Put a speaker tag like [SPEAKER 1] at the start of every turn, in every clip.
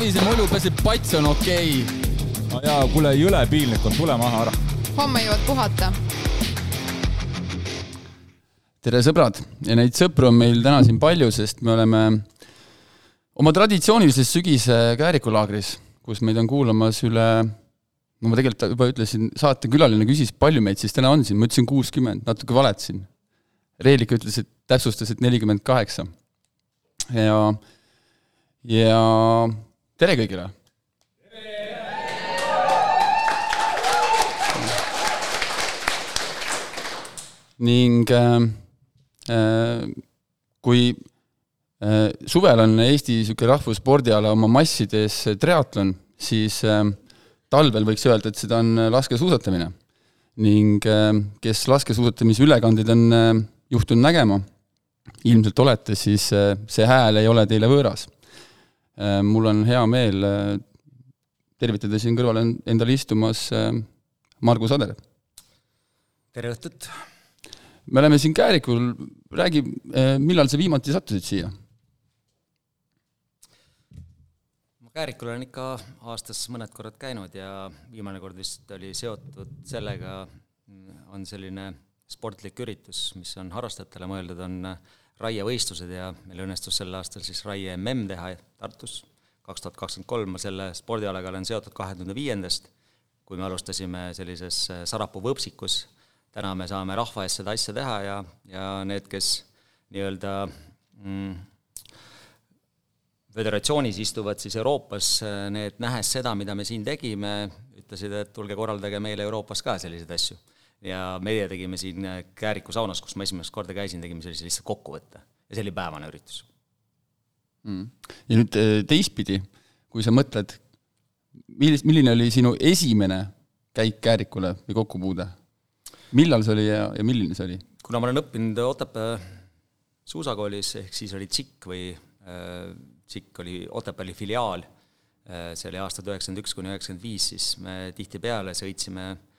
[SPEAKER 1] Savise mulju peseb pats on okei okay..
[SPEAKER 2] no jaa, kuule, jõle piinlik on, tule maha ära.
[SPEAKER 3] homme jõuad puhata.
[SPEAKER 1] tere, sõbrad ja neid sõpru on meil täna siin palju, sest me oleme oma traditsioonilises sügise käärikulaagris, kus meid on kuulamas üle no ma tegelikult juba ütlesin, saatekülaline küsis, palju meid siis täna on siin, ma ütlesin kuuskümmend, natuke valetasin. Reelika ütles, et täpsustas, et nelikümmend kaheksa. ja, ja tere kõigile! ning äh, äh, kui äh, suvel on Eesti niisugune rahvusspordiala oma massides triatlon, siis äh, talvel võiks öelda, et seda on laskesuusatamine. ning äh, kes laskesuusatamise ülekandeid on äh, juhtunud nägema, ilmselt olete, siis äh, see hääl ei ole teile võõras. Mul on hea meel tervitada siin kõrval endal istumas Margus Ader.
[SPEAKER 4] tere õhtut!
[SPEAKER 1] me oleme siin Käärikul, räägi, millal sa viimati sattusid siia?
[SPEAKER 4] Käärikul olen ikka aastas mõned korrad käinud ja viimane kord vist oli seotud sellega, on selline sportlik üritus, mis on harrastajatele mõeldud, on raievõistlused ja meil õnnestus sel aastal siis raie mm teha Tartus kaks tuhat kakskümmend kolm, ma selle spordialaga olen seotud kahe tuhande viiendast, kui me alustasime sellises Sarapuu võpsikus, täna me saame rahva ees seda asja teha ja, ja need, kes nii-öelda mm, föderatsioonis istuvad siis Euroopas, need nähes seda, mida me siin tegime, ütlesid, et tulge korraldage meile Euroopas ka selliseid asju ja meie tegime siin Kääriku saunas, kus ma esimest korda käisin, tegime sellise lihtsalt kokkuvõtte ja see oli päevane üritus
[SPEAKER 1] mm.. ja nüüd äh, teistpidi, kui sa mõtled, millis-, milline oli sinu esimene käik Käärikule või kokkupuude? millal see oli ja, ja milline see oli?
[SPEAKER 4] kuna ma olen õppinud Otepää suusakoolis, ehk siis oli TSIK või äh, TSIK oli Otepääli filiaal, äh, see oli aastad üheksakümmend üks kuni üheksakümmend viis, siis me tihtipeale sõitsime Äh,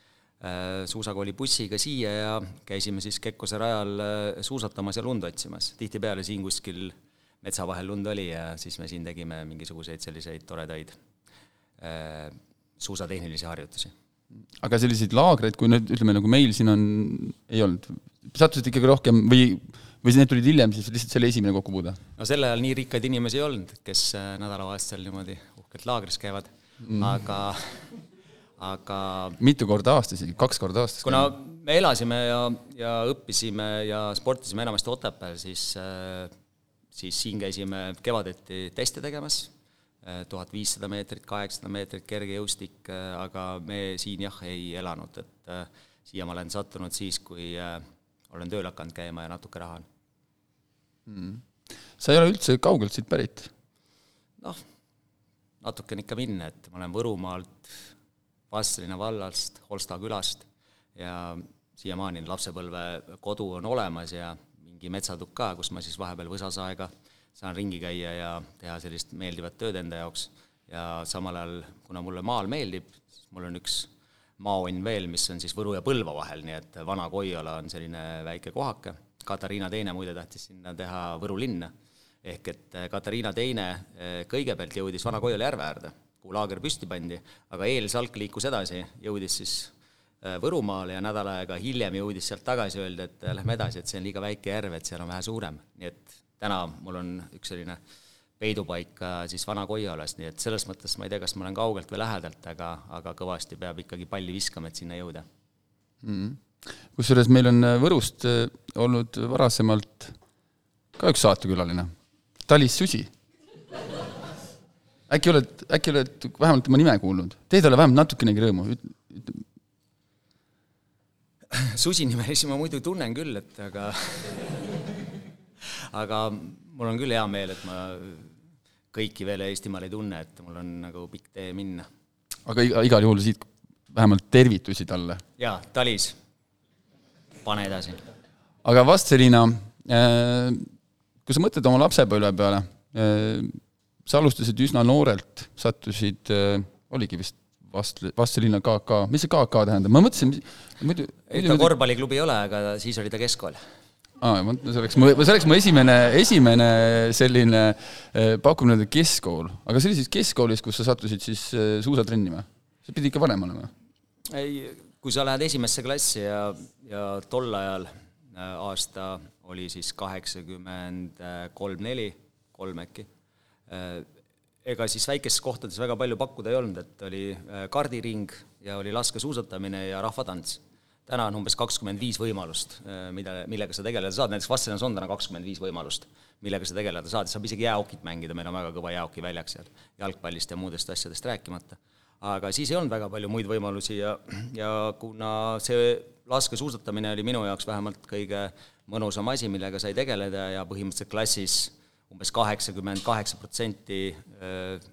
[SPEAKER 4] suusakooli bussiga siia ja käisime siis Kekkose rajal äh, suusatamas ja lund otsimas. tihtipeale siin kuskil metsa vahel lund oli ja siis me siin tegime mingisuguseid selliseid toredaid äh, suusatehnilisi harjutusi.
[SPEAKER 1] aga selliseid laagreid, kui nüüd ütleme, nagu meil siin on, ei olnud, sattusid ikkagi rohkem või, või need tulid hiljem, siis lihtsalt selle esimene kokkupuude?
[SPEAKER 4] no sel ajal nii rikkaid inimesi ei olnud, kes nädalavahetusel niimoodi uhkelt laagris käivad mm., aga aga
[SPEAKER 1] mitu korda aastas, kaks korda aastas?
[SPEAKER 4] kuna me elasime ja, ja õppisime ja sportisime enamasti Otepääl, siis, äh, siis siin käisime kevadeti teste tegemas, äh, tuhat viissada meetrit, kaheksasada meetrit kergejõustik, äh, aga me siin jah, ei elanud, et siia ma olen sattunud siis, kui olen tööl hakanud käima ja natuke raha on.
[SPEAKER 1] Mm.. sa ei ole üldse kaugelt siit pärit?
[SPEAKER 4] noh, natukene ikka minna, et ma olen Võrumaalt Vastslinna vallast, Holsta külast ja siiamaani lapsepõlve kodu on olemas ja mingi metsatukk ka, kus ma siis vahepeal võsas aega saan ringi käia ja teha sellist meeldivat tööd enda jaoks. Ja samal ajal, kuna mulle maal meeldib, siis mul on üks maaonn veel, mis on siis Võru ja Põlva vahel, nii et Vana-Koiola on selline väike kohake, Katariina Teine muide tahtis sinna teha Võru linna, ehk et Katariina Teine eh, kõigepealt jõudis Vana-Koiola järve äärde kuhu laager püsti pandi, aga eelsalk liikus edasi, jõudis siis äh, Võrumaale ja nädal aega hiljem jõudis sealt tagasi, öeldi, et äh, lähme edasi, et see on liiga väike järv, et seal on vähe suurem. nii et täna mul on üks selline peidupaik siis Vana-Koiolas, nii et selles mõttes ma ei tea, kas ma olen kaugelt või lähedalt, aga, aga kõvasti peab ikkagi palli viskama, et sinna jõuda.
[SPEAKER 1] Mm -hmm.. kusjuures meil on äh, Võrust olnud varasemalt ka üks saatekülaline, Talis Susi äkki oled, äkki oled vähemalt tema nime kuulnud, teed talle vähemalt natukenegi rõõmu.
[SPEAKER 4] Susi nimelisi ma muidu tunnen küll, et aga aga mul on küll hea meel, et ma kõiki veel Eestimaal ei tunne, et mul on nagu pikk tee minna.
[SPEAKER 1] aga iga, igal juhul siit vähemalt tervitusi talle.
[SPEAKER 4] jaa, Talis, pane edasi.
[SPEAKER 1] aga Vastseliina äh,, kui sa mõtled oma lapsepõlve peale äh,, sa alustasid üsna noorelt, sattusid äh,, oligi vist vast-, Vastseliina KK, mis see KK tähendab, ma mõtlesin, muidu
[SPEAKER 4] ei, ta korvpalliklubi ei ole, aga siis oli ta keskkool.
[SPEAKER 1] aa, see oleks mu, see oleks mu esimene, esimene selline eh, pakkumine keskkool, aga see oli siis keskkoolis, kus sa sattusid siis eh, suusatrenni või? see pidi ikka varem olema?
[SPEAKER 4] ei, kui sa lähed esimesse klassi ja, ja tol ajal äh, aasta oli siis kaheksakümmend kolm, neli, kolm äkki, äh, ega siis väikestes kohtades väga palju pakkuda ei olnud, et oli äh, kardiring ja oli laskesuusatamine ja rahvatants. Täna on umbes kakskümmend viis võimalust, äh, mida, millega sa tegeleda saad, näiteks Vastselinas on täna kakskümmend viis võimalust, millega sa tegeleda saad, saab isegi jäähokit mängida, meil on väga kõva jäähokiväljak seal, jalgpallist ja muudest asjadest rääkimata. aga siis ei olnud väga palju muid võimalusi ja, ja kuna see laskesuusatamine oli minu jaoks vähemalt kõige mõnusam asi, millega sai tegeleda ja põhimõtteliselt klassis umbes kaheksakümmend kaheksa protsenti äh,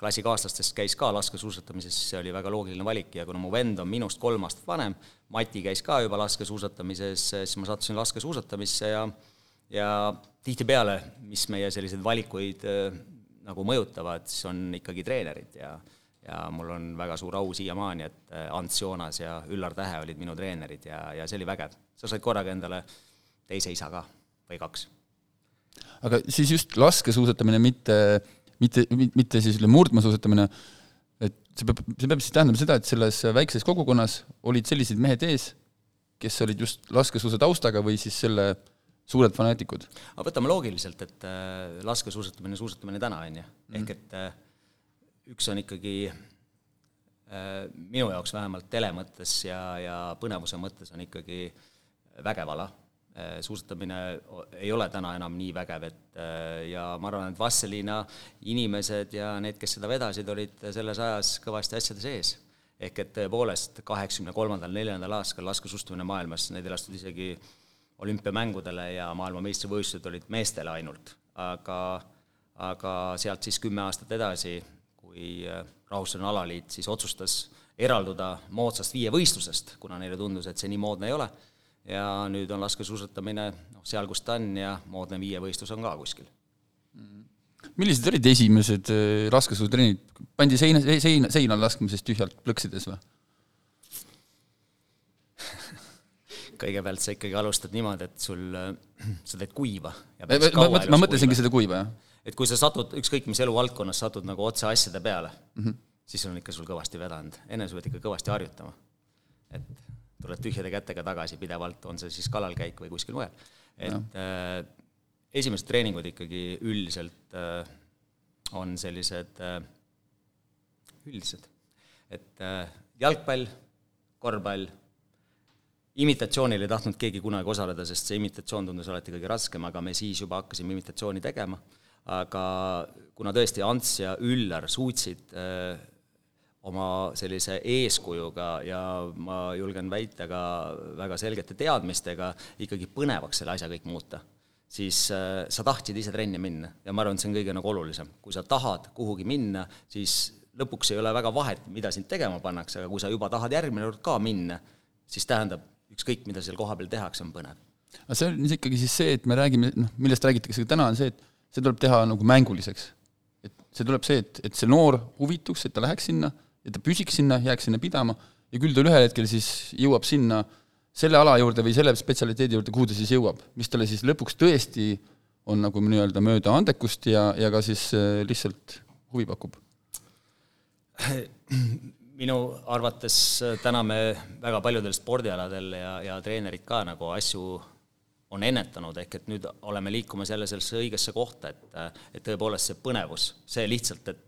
[SPEAKER 4] klassikaaslastest käis ka laskesuusatamises, siis see oli väga loogiline valik ja kuna mu vend on minust kolm aastat vanem, Mati käis ka juba laskesuusatamises, siis ma sattusin laskesuusatamisse ja ja tihtipeale, mis meie selliseid valikuid äh, nagu mõjutavad, siis on ikkagi treenerid ja ja mul on väga suur au siiamaani, et äh, Ants Joonas ja Üllar Tähe olid minu treenerid ja, ja see oli vägev. sa said korraga endale teise isa ka või kaks.
[SPEAKER 1] Aga siis just laskesuusatamine, mitte mitte, mitte siis üle murdmaasuusatamine, et see peab, see peab siis tähendama seda, et selles väikses kogukonnas olid sellised mehed ees, kes olid just laskesuusa taustaga või siis selle suured fanaatikud?
[SPEAKER 4] aga võtame loogiliselt, et äh, laskesuusatamine, suusatamine täna, on ju, ehk mhm. et äh, üks on ikkagi äh, minu jaoks vähemalt tele mõttes ja, ja põnevuse mõttes on ikkagi vägev ala suusatamine ei ole täna enam nii vägev, et äh, ja ma arvan, et Vastseliina inimesed ja need, kes seda vedasid, olid selles ajas kõvasti asjade sees. ehk et tõepoolest kaheksakümne kolmandal, neljandal aastal laskesuustamine maailmas, neid ei lastud isegi olümpiamängudele ja maailmameistrivõistlused olid meestele ainult, aga aga sealt siis kümme aastat edasi, kui äh, Rahvusvaheline Alaliit siis otsustas eralduda moodsast viievõistlusest, kuna neile tundus, et see nii moodne ei ole ja nüüd on laskesuusatamine noh, seal, kus ta on ja moodne viievõistlus on ka kuskil.
[SPEAKER 1] millised olid esimesed äh, laskesuusatrennid, pandi seina, seina, seinal laskmisest tühjalt plõksides või?
[SPEAKER 4] kõigepealt sa ikkagi alustad niimoodi, et sul, äh, sa teed kuiva.
[SPEAKER 1] ma, ma, ma mõtlesingi seda kuiva, jah.
[SPEAKER 4] et kui sa satud, ükskõik mis eluvaldkonnas satud nagu otse asjade peale mm, -hmm. siis on ikka sul kõvasti vedanud, enne sa pead ikka kõvasti harjutama. et tuled tühjade kätega tagasi pidevalt, on see siis kalalkäik või kuskil mujal. et äh, esimesed treeningud ikkagi üldiselt äh, on sellised äh, üldised, et äh, jalgpall, korvpall, imitatsioonil ei tahtnud keegi kunagi osaleda, sest see imitatsioon tundus alati kõige raskem, aga me siis juba hakkasime imitatsiooni tegema, aga kuna tõesti Ants ja Üllar suutsid äh, oma sellise eeskujuga ja ma julgen väita ka väga selgete teadmistega ikkagi põnevaks selle asja kõik muuta, siis äh, sa tahtsid ise trenni minna ja ma arvan, et see on kõige nagu olulisem. kui sa tahad kuhugi minna, siis lõpuks ei ole väga vahet, mida sind tegema pannakse, aga kui sa juba tahad järgmine kord ka minna, siis tähendab, ükskõik, mida seal kohapeal tehakse, on põnev.
[SPEAKER 1] aga see on ikkagi siis see, et me räägime, noh, millest räägitakse ka täna, on see, et see tuleb teha nagu mänguliseks. et see tuleb see, et, et see noor huvituks, et ta läheks sinna ja ta püsiks sinna, jääks sinna pidama ja küll ta ühel hetkel siis jõuab sinna selle ala juurde või selle spetsialiteedi juurde, kuhu ta siis jõuab, mis talle siis lõpuks tõesti on nagu nii-öelda mööda andekust ja, ja ka siis äh, lihtsalt huvi pakub?
[SPEAKER 4] minu arvates äh, täna me väga paljudel spordialadel ja, ja treenerid ka nagu asju on ennetanud, ehk et nüüd oleme liikumas jälle sellesse õigesse kohta, et äh, et tõepoolest see põnevus, see lihtsalt, et,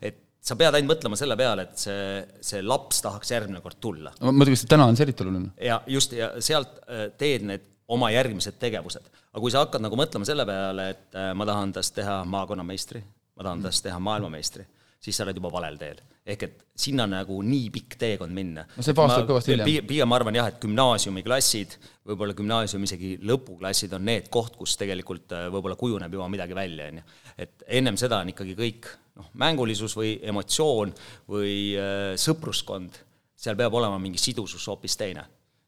[SPEAKER 4] et sa pead ainult mõtlema selle peale, et see, see laps tahaks järgmine kord tulla.
[SPEAKER 1] ma mõtlen, et täna on see eriti oluline.
[SPEAKER 4] ja just, ja sealt äh, teed need oma järgmised tegevused. aga kui sa hakkad nagu mõtlema selle peale, et äh, ma tahan tast teha maakonnameistri, ma tahan tast teha maailmameistri, siis sa oled juba valel teel. Ehk et sinna nagu nii pikk teekond minna.
[SPEAKER 1] no see paastab kõvasti hiljem.
[SPEAKER 4] pigem ma arvan jah, et gümnaasiumiklassid, võib-olla gümnaasiumi isegi lõpuklassid on need koht, kus tegelikult äh, võib-olla kujuneb juba midagi välja, on ju. et ennem seda on ikkagi kõik noh, mängulisus või emotsioon või äh, sõpruskond, seal peab olema mingi sidusus hoopis teine.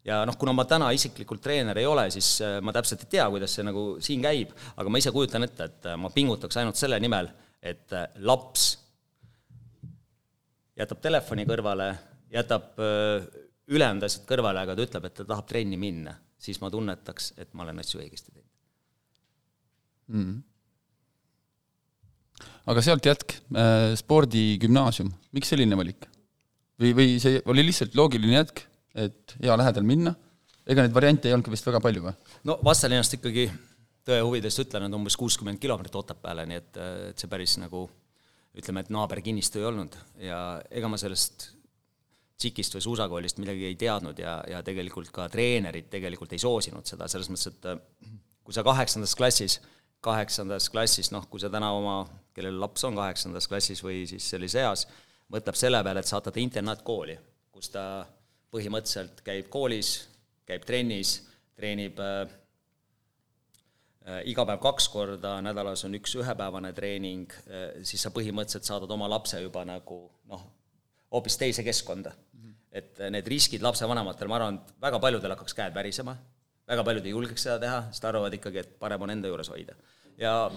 [SPEAKER 4] ja noh, kuna ma täna isiklikult treener ei ole, siis äh, ma täpselt ei tea, kuidas see nagu siin käib, aga ma ise kujutan ette, et ma pingutaks ainult selle nimel, et laps jätab telefoni kõrvale, jätab äh, ülejäänud asjad kõrvale, aga ta ütleb, et ta tahab trenni minna, siis ma tunnetaks, et ma olen asju õigesti teinud
[SPEAKER 1] mm.. aga sealt jätk äh,, spordigümnaasium, miks selline valik? või, või see oli lihtsalt loogiline jätk, et hea lähedal minna, ega neid variante ei olnud ka vist väga palju või?
[SPEAKER 4] no Vastselinnast ikkagi tõe huvides ütlen, et umbes kuuskümmend kilomeetrit Otepääle, nii et, et see päris nagu ütleme, et naaberkinnistu ei olnud ja ega ma sellest tsikist või suusakoolist midagi ei teadnud ja, ja tegelikult ka treenerid tegelikult ei soosinud seda, selles mõttes, et kui sa kaheksandas klassis, kaheksandas klassis, noh, kui sa täna oma, kellel laps on kaheksandas klassis või siis sellises eas, mõtleb selle peale, et saata ta internaatkooli, kus ta põhimõtteliselt käib koolis, käib trennis, treenib äh, Äh, iga päev kaks korda nädalas on üks ühepäevane treening, äh, siis sa põhimõtteliselt saadad oma lapse juba nagu noh, hoopis teise keskkonda mm. -hmm. et äh, need riskid lapsevanematel, ma arvan, et väga paljudel hakkaks käed värisema, väga paljud ei julgeks seda teha, sest arvavad ikkagi, et parem on enda juures hoida. ja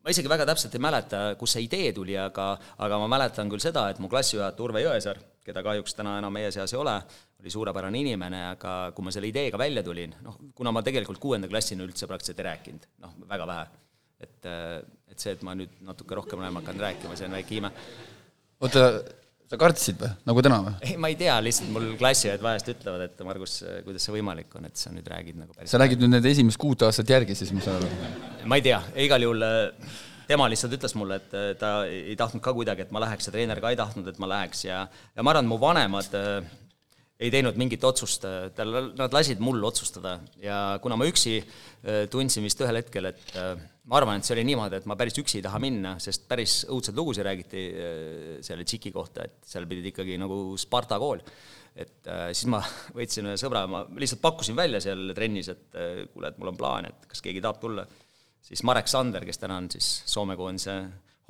[SPEAKER 4] ma isegi väga täpselt ei mäleta, kust see idee tuli, aga, aga ma mäletan küll seda, et mu klassijuhataja Urve Jõesaar, keda kahjuks täna enam meie seas ei ole, oli suurepärane inimene, aga kui ma selle ideega välja tulin, noh, kuna ma tegelikult kuuenda klassini üldse praktiliselt ei rääkinud, noh, väga vähe, et, et see, et ma nüüd natuke rohkem olen hakanud rääkima, see on väike ime.
[SPEAKER 1] oota, sa kartsid või, nagu täna või?
[SPEAKER 4] ei, ma ei tea, lihtsalt mul klassiõed vahest ütlevad, et Margus, kuidas see võimalik on, et sa nüüd räägid nagu päris
[SPEAKER 1] sa räägid nüüd need esimesed kuut aastat järgi siis, ma saan aru?
[SPEAKER 4] ma ei tea, igal juhul tema lihtsalt ütles mulle, et ta ei tahtnud ka kuidagi, et ma läheks ja treener ka ei tahtnud, et ma läheks ja ja ma arvan, et mu vanemad ei teinud mingit otsust, tal, nad lasid mul otsustada ja kuna ma üksi äh, tundsin vist ühel hetkel, et äh, ma arvan, et see oli niimoodi, et ma päris üksi ei taha minna, sest päris õudseid lugusid räägiti äh, selle Tšiki kohta, et seal pidid ikkagi nagu Sparta kool. et siis ma võtsin ühe sõbra, ma lihtsalt pakkusin välja seal trennis, et kuule, et mul on plaan, et kas keegi tahab tulla. Siis Marek Sander, kes täna on siis Soome koondise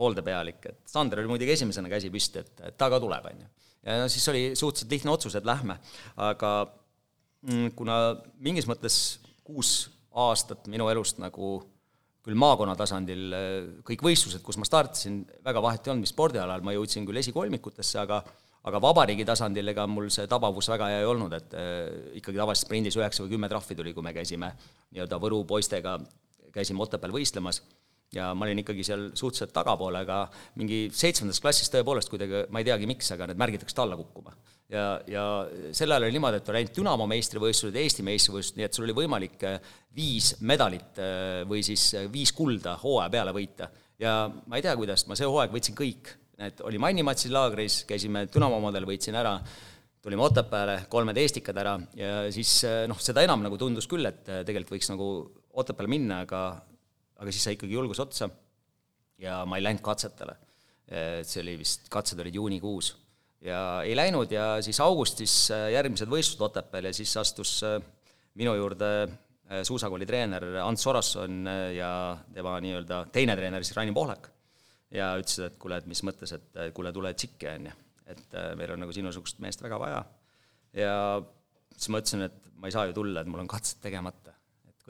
[SPEAKER 4] hooldepealik, et Sander oli muidugi esimesena käsi püsti, et, et ta ka tuleb, on ju. Ja no siis oli suhteliselt lihtne otsus, et lähme, aga mm, kuna mingis mõttes kuus aastat minu elust nagu küll maakonna tasandil äh, kõik võistlused, kus ma startisin, väga vahet ei olnud, mis spordialal, ma jõudsin küll esikolmikutesse, aga aga vabariigi tasandil ega mul see tabavus väga hea ei olnud, et äh, ikkagi tavaliselt sprindis üheksa või kümme trahvi tuli, kui me käisime nii-öelda Võru poistega, käisime Otepääl võistlemas ja ma olin ikkagi seal suhteliselt tagapool, aga mingi seitsmendas klassis tõepoolest kuidagi, ma ei teagi, miks, aga need märgid hakkasid alla kukkuma. ja, ja sel ajal oli niimoodi, et oli ainult Dünamo meistrivõistlused Eesti meistrivõistlused, nii et sul oli võimalik äh, viis medalit äh, või siis äh, viis kulda hooaja peale võita. ja ma ei tea, kuidas, ma see hooaeg võitsin kõik, et olime Annimatsi laagris, käisime Dünamo omadel, võitsin ära, tulime Otepääle, kolmed Eestikad ära ja siis noh, seda enam nagu tundus küll, et tegelikult võiks nagu Otepääle minna, aga aga siis sai ikkagi julgus otsa ja ma ei läinud katsetele. et see oli vist, katsed olid juunikuus. ja ei läinud ja siis augustis äh, järgmised võistlused Otepääl ja siis astus äh, minu juurde äh, suusakooli treener Ants Sorosson ja tema nii-öelda teine treener siis Raini Pohlak. ja ütlesid, et kuule, et mis mõttes, et kuule, tule tsikki, on ju. et meil on nagu sinusugust meest väga vaja. ja siis ma ütlesin, et ma ei saa ju tulla, et mul on katsed tegemata.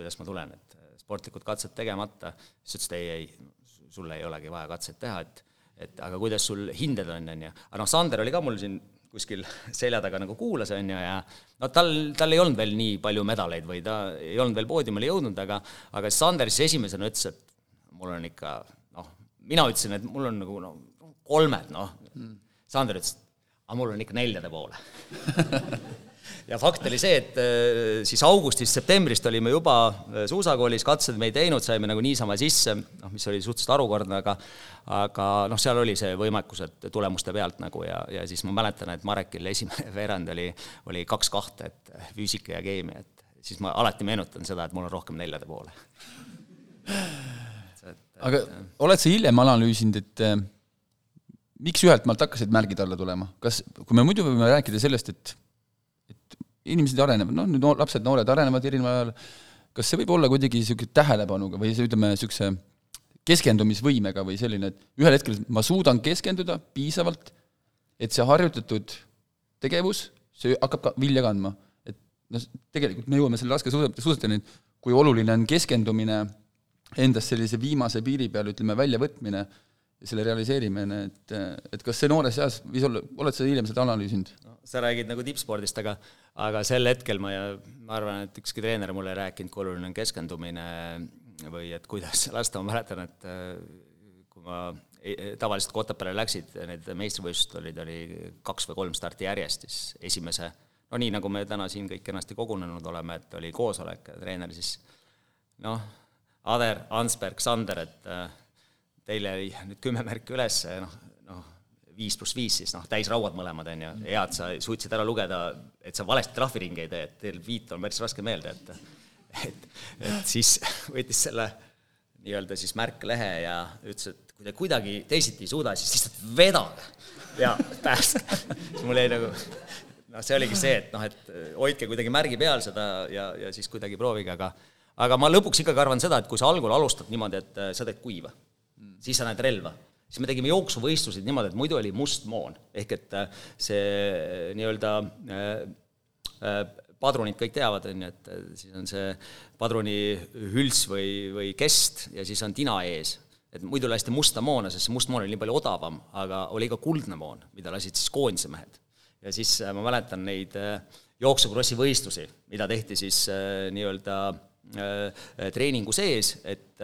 [SPEAKER 4] Et kuidas ma tulen, et sportlikud katsed tegemata, siis ütles, et ei, ei, sul ei olegi vaja katseid teha, et et aga kuidas sul hinded on, on ju. aga noh, Sander oli ka mul siin kuskil selja taga nagu kuulas, on ju, ja no tal, tal ei olnud veel nii palju medaleid või ta ei olnud veel poodiumile jõudnud, aga aga Sander siis esimesena ütles, et mul on ikka noh, mina ütlesin, et mul on nagu noh, kolmed, noh mm., Sander ütles, aga mul on ikka neljade poole ja fakt oli see, et äh, siis augustist-septembrist olime juba äh, suusakoolis, katsed me ei teinud, saime nagu niisama sisse, noh, mis oli suhteliselt harukordne, aga aga noh, seal oli see võimekus, et tulemuste pealt nagu ja, ja siis ma mäletan, et Marekil esimene veerand oli, oli kaks kahte, et füüsika ja keemia, et siis ma alati meenutan seda, et mul on rohkem neljade poole.
[SPEAKER 1] aga oled sa hiljem analüüsinud, et äh, miks ühelt maalt hakkasid märgid alla tulema, kas, kui me muidu võime rääkida sellest, et inimesed arenevad, noh, nüüd lapsed, noored arenevad erineval ajal, kas see võib olla kuidagi niisugune tähelepanuga või see, ütleme, niisuguse keskendumisvõimega või selline, et ühel hetkel ma suudan keskenduda piisavalt, et see harjutatud tegevus, see hakkab ka vilja kandma. et noh, tegelikult me jõuame selle laskesuusatajani, et kui oluline on keskendumine endast sellise viimase piiri peal, ütleme, väljavõtmine ja selle realiseerimine, et, et kas see noores eas võis olla, oled sa hiljem seda analüüsinud?
[SPEAKER 4] sa räägid nagu tippspordist, aga aga sel hetkel ma, ma arvan, et ükski treener mulle ei rääkinud, kui oluline on keskendumine või et kuidas lasta, ma mäletan, et äh, kui ma tavaliselt kui Otepääle läksid, need meistrivõistlused olid, oli kaks või kolm starti järjest, siis esimese, no nii, nagu me täna siin kõik kenasti kogunenud oleme, et oli koosolek ja treener siis noh, Ader, Ansberg, Sander, et äh, teile nüüd kümme märki üles, noh, viis pluss viis siis noh, täisrauad mõlemad, on ju, hea, et sa suutsid ära lugeda, et sa valesti trahviringi ei tee, et teil viit on päris raske meelde, et et, et siis võttis selle nii-öelda siis märklehe ja ütles, et kui te kuidagi teisiti ei suuda, siis lihtsalt vedage. Ja päästke. siis mul jäi nagu, noh, see oligi see, et noh, et hoidke kuidagi märgi peal seda ja, ja siis kuidagi proovige, aga aga ma lõpuks ikkagi arvan seda, et kui sa algul alustad niimoodi, et äh, sa teed kuiva, siis sa näed relva siis me tegime jooksuvõistluseid niimoodi, et muidu oli must moon, ehk et äh, see äh, nii-öelda padrunid kõik teavad, on ju, et siis on see padrunihüls või, või kest ja siis on tina ees et muidu lasti musta moona, sest see must moon oli nii palju odavam, aga oli ka kuldne moon, mida lasid siis koondise mehed. ja siis äh, ma mäletan neid äh, jooksukrossi võistlusi, mida tehti siis äh, nii-öelda treeningu sees, et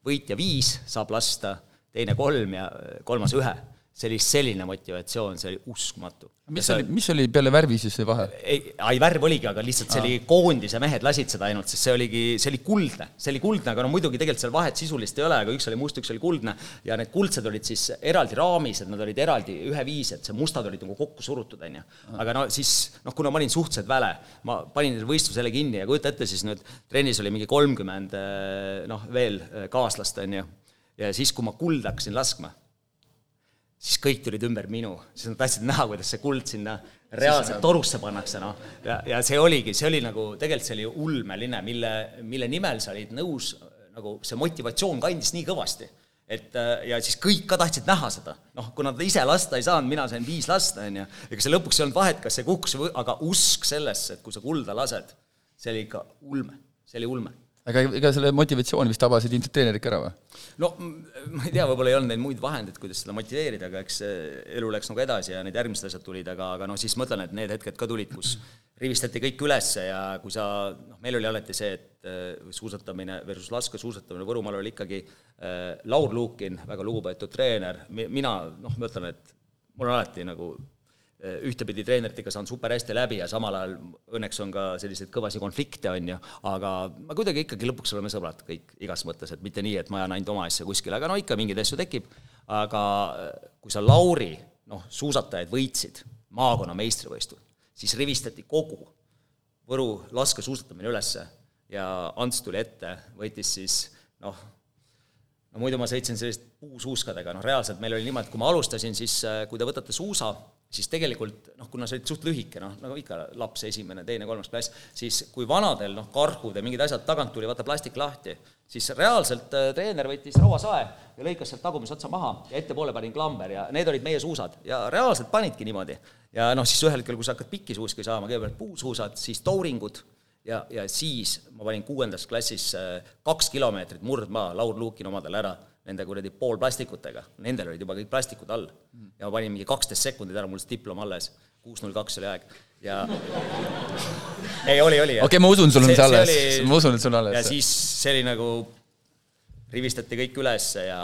[SPEAKER 4] võitja viis saab lasta, teine kolm ja kolmas ühe. See oli selline motivatsioon, see oli uskumatu.
[SPEAKER 1] mis oli, mis oli peale värvi siis see vahe?
[SPEAKER 4] ei, ei värv oligi, aga lihtsalt see oli koondise mehed lasid seda ainult, sest see oligi, see oli kuldne, see oli kuldne, aga no muidugi tegelikult seal vahet sisulist ei ole, aga üks oli must, üks oli kuldne. Ja need kuldsed olid siis eraldi raamis, et nad olid eraldi üheviised, see mustad olid nagu kokku surutud, on ju. aga no siis, noh, kuna ma olin suhteliselt väle, ma panin selle võistluse jälle kinni ja kujuta ette, siis nüüd trennis oli mingi kolmkümmend noh, veel kaaslast, on ju, ja siis, kui ma kulda hakkasin laskma siis kõik tulid ümber minu, siis nad tahtsid näha, kuidas see kuld sinna reaalselt torusse pannakse, noh. ja, ja see oligi, see oli nagu, tegelikult see oli ulmeline, mille, mille nimel sa olid nõus, nagu see motivatsioon kandis nii kõvasti. et ja siis kõik ka tahtsid näha seda. noh, kuna ta ise lasta ei saanud, mina sain viis lasta, on ju, ega see lõpuks ei olnud vahet, kas see kukkus või, aga usk sellesse, et kui sa kulda lased, see oli ikka ulme, see oli ulme
[SPEAKER 1] aga ega selle motivatsiooni vist tabasid ilmselt treenerid ka ära või?
[SPEAKER 4] no ma ei tea, võib-olla ei olnud neid muid vahendeid, kuidas seda motiveerida, aga eks elu läks nagu edasi ja need järgmised asjad tulid, aga, aga noh, siis ma ütlen, et need hetked ka tulid, kus rivistati kõik ülesse ja kui sa, noh, meil oli alati see, et äh, suusatamine versus laskesuusatamine Võrumaal oli ikkagi äh, Laur Luukin, väga lugupeetud treener, mina noh, ma ütlen, et mul on alati nagu Äh, ühtepidi treeneritega saan super hästi läbi ja samal ajal õnneks on ka selliseid kõvasid konflikte, on ju, aga me kuidagi ikkagi lõpuks oleme sõbrad kõik igas mõttes, et mitte nii, et ma ajan ainult oma asja kuskile, aga no ikka mingeid asju tekib, aga äh, kui sa Lauri, noh, suusatajaid võitsid maakonna meistrivõistlusel, siis rivistati kogu Võru laskesuusatamine ülesse ja Ants tuli ette, võttis siis noh, no muidu ma sõitsin selliste puusuuskadega, noh reaalselt meil oli niimoodi, et kui ma alustasin, siis äh, kui te võtate suusa, siis tegelikult noh, kuna sa olid suht lühike, noh, nagu ikka laps, esimene, teine, kolmas klass, siis kui vanadel noh, karhud ja mingid asjad tagant tuli, vaata plastik lahti, siis reaalselt äh, treener võttis rauasae ja lõikas sealt tagumise otsa maha ja ettepoole panin klamber ja need olid meie suusad ja reaalselt panidki niimoodi. ja noh, siis ühel hetkel, kui sa hakkad pikki suuski saama, kõigepealt puusuusad, siis touringud ja, ja siis ma panin kuuendas klassis äh, kaks kilomeetrit murdmaa Laur Luukin omadele ära nende kuradi poolplastikutega, nendel olid juba kõik plastikud all. ja ma panin mingi kaksteist sekundit ära, mul see diplom alles, kuus null kaks oli aeg ja ei, oli, oli.
[SPEAKER 1] okei okay,, ma usun, sul on see alles, ma usun, et sul on alles.
[SPEAKER 4] ja siis see oli nagu, rivistati kõik ülesse ja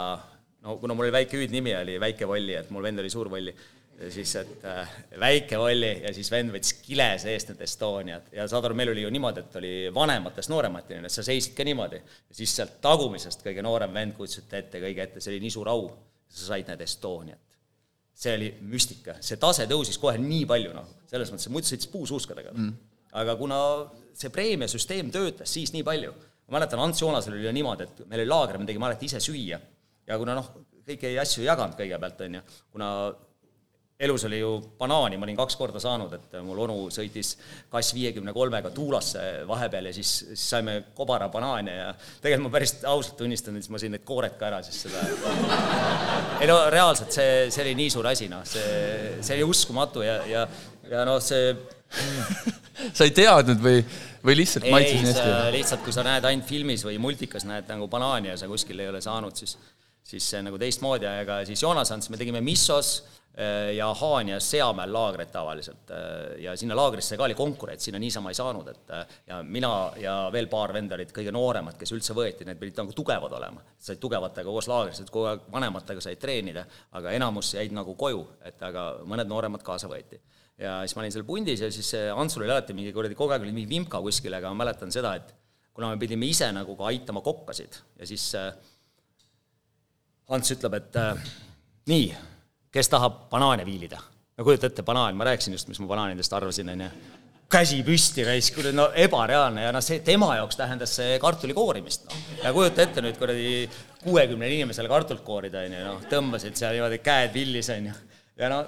[SPEAKER 4] no kuna mul oli väike hüüdnimi, oli Väike Volli, et mul vend oli Suur Volli ja siis, et äh, väike Volli ja siis vend võttis kile seest need Estoniad. Ja saad aru, meil oli ju niimoodi, et oli vanematest nooremati, et sa seisid ka niimoodi. ja siis sealt tagumisest kõige noorem vend kutsus ette kõige ette, see oli nii suur au, sa said need Estoniat. see oli müstika, see tase tõusis kohe nii palju, noh, selles mõttes, et muidu sõitis puusuuskadega mm.. aga kuna see preemiasüsteem töötas siis nii palju, ma mäletan, Ants Joonasel oli niimoodi, et meil oli laager, me tegime alati ise süüa. Ja kuna noh, kõiki asju ei jaganud kõigepealt, on ju, kuna elus oli ju banaani, ma olin kaks korda saanud, et mul onu sõitis kass viiekümne kolmega Tuulasse vahepeal ja siis, siis saime kobara banaane ja tegelikult ma päris ausalt tunnistan, et siis ma sõin need koored ka ära, siis seda ei no reaalselt see, see oli nii suur asi, noh, see, see oli uskumatu ja, ja, ja noh, see
[SPEAKER 1] sa ei teadnud või, või lihtsalt maitses nii hästi?
[SPEAKER 4] lihtsalt, kui sa näed ainult filmis või multikas näed nagu banaani ja sa kuskil ei ole saanud, siis siis see nagu teistmoodi, aga siis Joonas Ants, me tegime Missos ja Haanjas Seamäel laagreid tavaliselt ja sinna laagrisse ka oli konkurents, sinna niisama ei saanud, et ja mina ja veel paar venda olid kõige nooremad, kes üldse võeti, need pidid nagu tugevad olema. said tugevatega koos laagris, et kogu aeg vanematega said treenida, aga enamus jäid nagu koju, et aga mõned nooremad kaasa võeti ja siis ma olin seal pundis ja siis Antsul oli alati mingi kuradi, kogu aeg oli mingi vimka kuskil, aga ma mäletan seda, et kuna me pidime ise nagu ka aitama kokkasid ja siis äh, Ants ütleb, et äh, nii, kes tahab banaane viilida? no kujuta ette, banaan, ma rääkisin just, mis ma banaanidest arvasin, on ju, käsi püsti raisk, no ebareaalne. Ja noh, see tema jaoks tähendas see kartuli koorimist, noh. ja kujuta ette nüüd kuradi kuuekümnele inimesele kartulit koorida, on ju, noh, tõmbasid seal niimoodi käed villis, on ju, ja no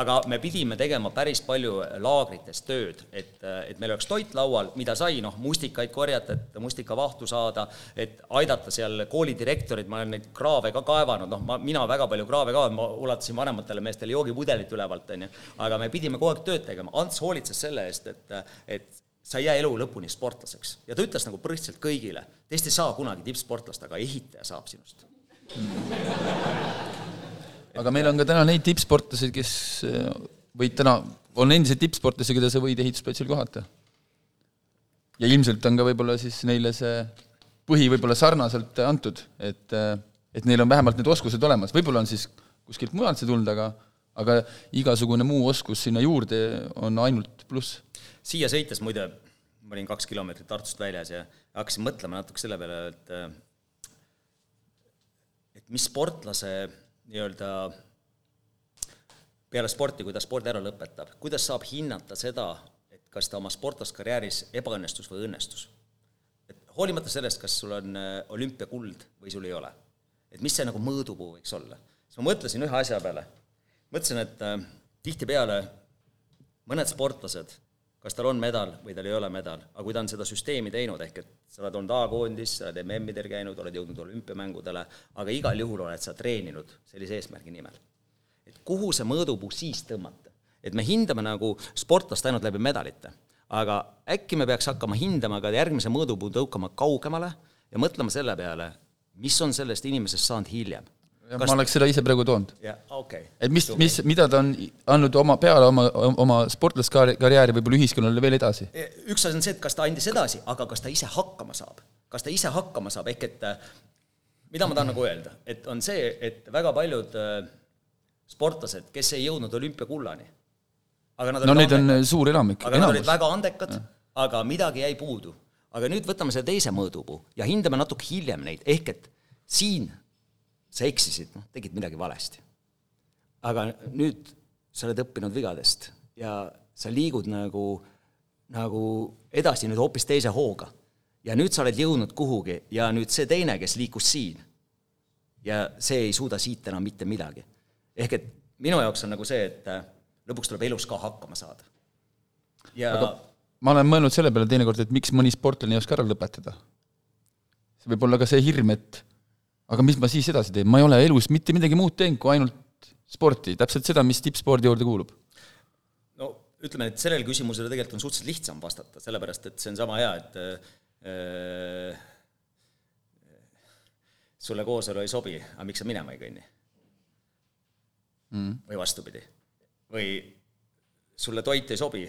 [SPEAKER 4] aga me pidime tegema päris palju laagrites tööd, et, et meil oleks toit laual, mida sai, noh, mustikaid korjata, et mustikavahtu saada, et aidata seal koolidirektorid, ma olen neid kraave ka kaevanud, noh, ma, mina väga palju kraave ka, ma ulatasin vanematele meestele joogipudelit ülevalt, on ju, aga me pidime kogu aeg tööd tegema, Ants hoolitses selle eest, et, et sa ei jää elu lõpuni sportlaseks. ja ta ütles nagu põhimõtteliselt kõigile, teist ei saa kunagi tippsportlast, aga ehitaja saab sinust
[SPEAKER 1] aga meil on ka täna neid tippsportlasi, kes äh, võid täna, on endiseid tippsportlasi, keda sa võid ehitusplatsil kohata. ja ilmselt on ka võib-olla siis neile see põhi võib-olla sarnaselt antud, et, äh, et neil on vähemalt need oskused olemas, võib-olla on siis kuskilt mujalt see tulnud, aga aga igasugune muu oskus sinna juurde on ainult pluss.
[SPEAKER 4] siia sõites muide, ma olin kaks kilomeetrit Tartust väljas ja hakkasin mõtlema natuke selle peale, et et mis sportlase nii-öelda peale sporti, kui ta spordi ära lõpetab, kuidas saab hinnata seda, et kas ta oma sportlaskarjääris ebaõnnestus või õnnestus? et hoolimata sellest, kas sul on äh, olümpiakuld või sul ei ole. et mis see nagu mõõdupuu võiks olla? siis ma mõtlesin ühe asja peale. mõtlesin, et äh, tihtipeale mõned sportlased kas tal on medal või tal ei ole medal, aga kui ta on seda süsteemi teinud, ehk et sa oled olnud A-koondis, sa oled MM-idel käinud, oled jõudnud olümpiamängudele, aga igal juhul oled sa treeninud sellise eesmärgi nimel. et kuhu see mõõdupuu siis tõmmata? et me hindame nagu sportlast ainult läbi medalite, aga äkki me peaks hakkama hindama ka järgmise mõõdupuu tõukama kaugemale ja mõtlema selle peale, mis on sellest inimesest saanud hiljem
[SPEAKER 1] Kas... ma oleks seda ise praegu toonud.
[SPEAKER 4] okei okay..
[SPEAKER 1] et mis, mis, mida ta on andnud oma, peale oma, oma sportlaskarjääri võib-olla ühiskonnale veel edasi?
[SPEAKER 4] E, üks asi on see, et kas ta andis edasi, aga kas ta ise hakkama saab. kas ta ise hakkama saab, ehk et mida ma tahan nagu öelda, et on see, et väga paljud äh, sportlased, kes ei jõudnud olümpiakullani,
[SPEAKER 1] aga nad no neid on suur enamik.
[SPEAKER 4] aga enamus. nad olid väga andekad, aga midagi jäi puudu. aga nüüd võtame selle teise mõõdupuu ja hindame natuke hiljem neid, ehk et siin sa eksisid, noh, tegid midagi valesti. aga nüüd sa oled õppinud vigadest ja sa liigud nagu, nagu edasi nüüd hoopis teise hooga. ja nüüd sa oled jõudnud kuhugi ja nüüd see teine, kes liikus siin, ja see ei suuda siit enam mitte midagi. ehk et minu jaoks on nagu see, et äh, lõpuks tuleb elus ka hakkama saada.
[SPEAKER 1] ja aga ma olen mõelnud selle peale teinekord, et miks mõni sportlane ei oska ära lõpetada. see võib olla ka see hirm, et aga mis ma siis edasi teen, ma ei ole elus mitte midagi muud teinud kui ainult sporti, täpselt seda, mis tippspordi juurde kuulub.
[SPEAKER 4] no ütleme, et sellele küsimusele tegelikult on suhteliselt lihtsam vastata, sellepärast et see on sama hea, et äh, sulle kooselu ei sobi, aga miks sa minema ei kõnni mm.? või vastupidi. või sulle toit ei sobi,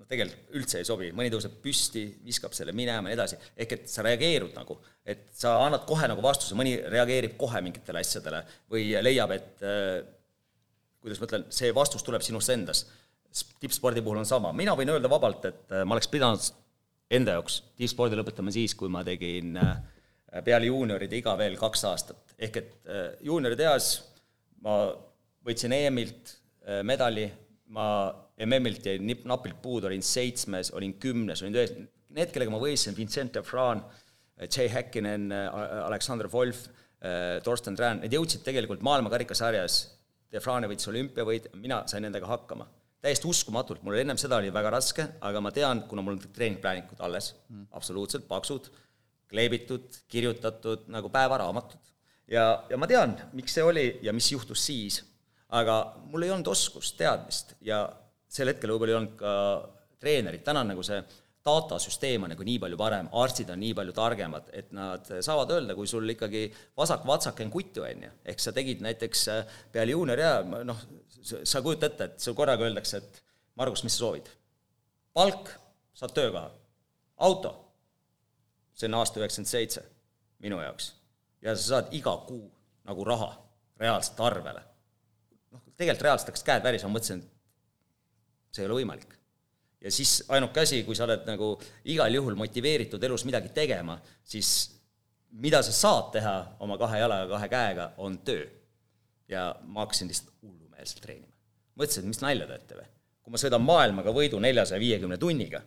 [SPEAKER 4] noh, tegelikult üldse ei sobi, mõni tõuseb püsti, viskab selle minema ja nii edasi, ehk et sa reageerud nagu, et sa annad kohe nagu vastuse, mõni reageerib kohe mingitele asjadele või leiab, et äh, kuidas ma ütlen, see vastus tuleb sinust endast. tippspordi puhul on sama, mina võin öelda vabalt, et äh, ma oleks pidanud enda jaoks tippspordi lõpetama siis, kui ma tegin äh, peale juunioride iga veel kaks aastat, ehk et juunioride eas ma võitsin EM-ilt medali, ma MM-ilt jäi nip-, napilt puudu, olin seitsmes, olin kümnes, olin ühes, need, kellega ma võistlesin, Vincent Defran, Jay Häkkinen, Aleksander Wolf, Torsten Tran, need jõudsid tegelikult maailmakarikasarjas, Defrane võitis olümpiavõit, mina sain nendega hakkama. täiesti uskumatult, mul ennem seda oli väga raske, aga ma tean, kuna mul on treeningplaanikud alles mm., absoluutselt paksud, kleebitud, kirjutatud nagu päevaraamatud. ja, ja ma tean, miks see oli ja mis juhtus siis, aga mul ei olnud oskust, teadmist ja sel hetkel võib-olla ei olnud ka treenerit, täna on nagu see datasüsteem on nagu nii palju parem, arstid on nii palju targemad, et nad saavad öelda, kui sul ikkagi vasak-vatsake on kutu, on ju. ehk sa tegid näiteks äh, peale juunioriea, noh, sa kujuta ette, et sul korraga öeldakse, et Margus, mis sa soovid? palk, saad töökoha. auto, see on aasta üheksakümmend seitse minu jaoks. ja sa saad iga kuu nagu raha reaalselt arvele. noh, tegelikult reaalselt hakkas käed väris, ma mõtlesin, et see ei ole võimalik ja siis ainuke asi, kui sa oled nagu igal juhul motiveeritud elus midagi tegema, siis mida sa saad teha oma kahe jalaga, kahe käega, on töö. ja ma hakkasin lihtsalt hullumeelselt treenima. mõtlesin, et mis nalja teete või? kui ma sõidan maailmaga võidu neljasaja viiekümne tunniga,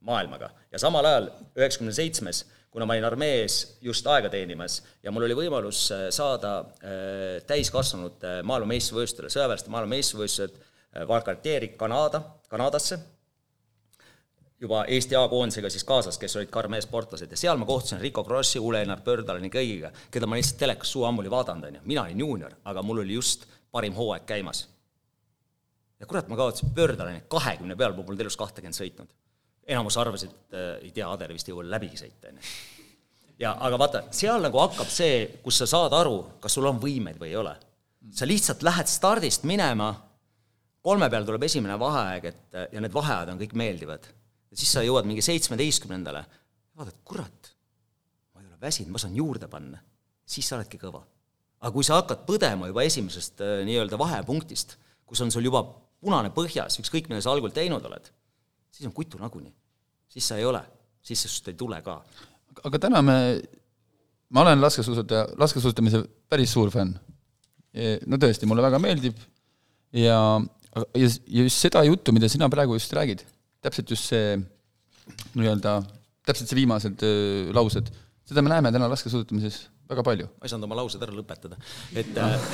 [SPEAKER 4] maailmaga, ja samal ajal üheksakümne seitsmes, kuna ma olin armees just aega teenimas ja mul oli võimalus äh, saada äh, täiskasvanute maailmameistrivõistlustele, sõjaväelaste maailmameistrivõistlused äh, Valcartieri Kanada, Kanadasse juba Eesti A-koondisega siis kaasas, kes olid karmee sportlased ja seal ma kohtusin Rico Krossi, Ule-Einar Pördalani kõigiga, keda ma lihtsalt telekas suu ammu oli vaadanud, on ju, mina olin juunior, aga mul oli just parim hooaeg käimas. ja kurat, ma kaotasin Pördalani kahekümne peal, ma polnud elus kahtekümmend sõitnud. enamus arvas, et äh, ei tea, Ader vist ei jõua läbigi sõita, on ju. ja aga vaata, seal nagu hakkab see, kus sa saad aru, kas sul on võimeid või ei ole. sa lihtsalt lähed stardist minema, kolme peal tuleb esimene vaheaeg, et ja need vaheajad on kõik meeldivad siis sa jõuad mingi seitsmeteistkümnendale, vaatad, kurat, ma ei ole väsinud, ma saan juurde panna. siis sa oledki kõva. aga kui sa hakkad põdema juba esimesest äh, nii-öelda vahepunktist, kus on sul juba punane põhjas, ükskõik, mida sa algul teinud oled, siis on kutu nagunii. siis sa ei ole, siis sinust ei tule ka.
[SPEAKER 1] aga täna me, ma olen laskesuusataja, laskesuusatamise päris suur fänn. no tõesti, mulle väga meeldib ja, ja, ja just seda juttu, mida sina praegu just räägid täpselt just see nii-öelda, täpselt see viimased öö, laused, seda me näeme täna laskesuusatamises väga palju.
[SPEAKER 4] ma ei saanud oma laused ära lõpetada, et äh,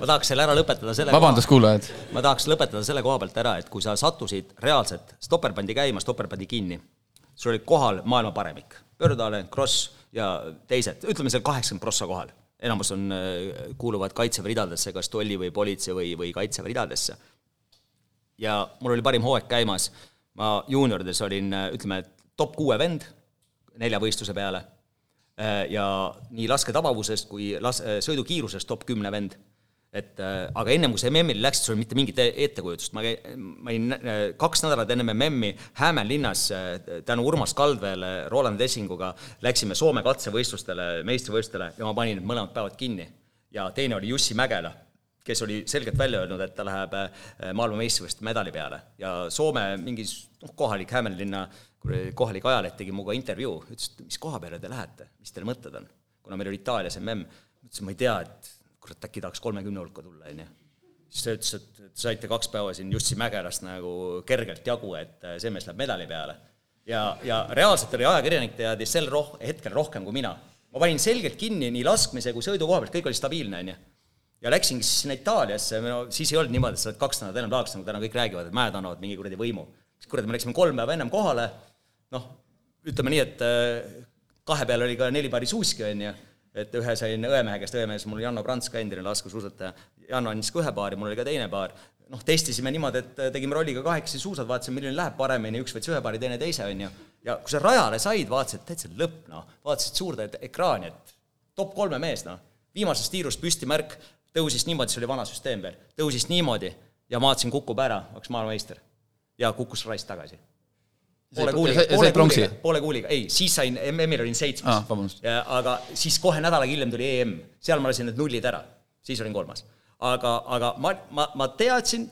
[SPEAKER 4] ma tahaks selle ära lõpetada selle
[SPEAKER 1] vabandust, kuulajad!
[SPEAKER 4] ma tahaks lõpetada selle koha pealt ära, et kui sa sattusid reaalselt, stopper pandi käima, stopper pandi kinni, sul oli kohal maailma paremik, Pördalen, Kross ja teised, ütleme seal kaheksakümmend prossa kohal. Enamus on, kuuluvad Kaitseväe ridadesse, kas tolli või politsei või, või Kaitseväe ridadesse ja mul oli parim hooaeg käimas, ma juuniorides olin, ütleme, top kuue vend nelja võistluse peale. Ja nii lasketabavusest kui las-, sõidukiirusest top kümne vend. Et aga ennem, kui sa MM-ile läksid, sul mitte mingit e-, ettekujutust, ma käin, ma olin kaks nädalat enne MM-i Hämeenlinnas tänu Urmas Kaldveele, Roland Essinguga, läksime Soome katsevõistlustele, meistrivõistlustele ja ma panin need mõlemad päevad kinni. ja teine oli Jussi Mägela kes oli selgelt välja öelnud, et ta läheb äh, maailmameistrivõistluste medali peale ja Soome mingi noh, kohalik Hämeenlinna kohalik ajaleht tegi minuga intervjuu, ütles, et mis koha peale te lähete, mis teil mõtted on? kuna meil oli Itaalias mm, ütlesin, ma ei tea, et kurat, äkki tahaks kolmekümne hulka tulla, on ju. siis ta ütles, et saite kaks päeva siin Jussi Mägelast nagu kergelt jagu, et äh, see mees läheb medali peale. ja, ja reaalselt oli ajakirjanik teadis sel roh-, hetkel rohkem kui mina. ma panin selgelt kinni nii laskmise kui sõidu koha pealt, kõik oli stabiilne, on ju ja läksingi siis sinna Itaaliasse, no siis ei olnud niimoodi, et sa oled kaks nädalat ennem laagris, nagu täna kõik räägivad, et mäed annavad mingi kuradi võimu. siis kuradi, me läksime kolm päeva ennem kohale, noh, ütleme nii, et äh, kahe peal oli ka neli paari suuski, on ju, et ühe sain õemehe käest, õemees, mul Janno Prants ka endine laskesuusataja, Janno andis ka ühe paari, mul oli ka teine paar, noh, testisime niimoodi, et äh, tegime rolliga kahekesi suusad, vaatasime, milline läheb paremini, üks võttis ühe paari, teine teise, on ju, ja kui sa rajale said, vaatasid, täitsa lõpp, noh, vaatasid suurde ekraani, et top kolme mees, noh, viimasest tiirust püsti märk, tõusis niimoodi, see oli vana süsteem veel, tõusis niimoodi ja ma vaatasin, kukub ära, oleks maailmameister. ja kukkus raisk tagasi. Poole kuuliga, poole kuuliga, poole kuuliga, ei, siis sain, MM-il olin seitsmes
[SPEAKER 1] ah,.
[SPEAKER 4] aga siis kohe nädal aega hiljem tuli EM, seal ma lasin need nullid ära, siis olin kolmas. aga, aga ma, ma, ma teadsin,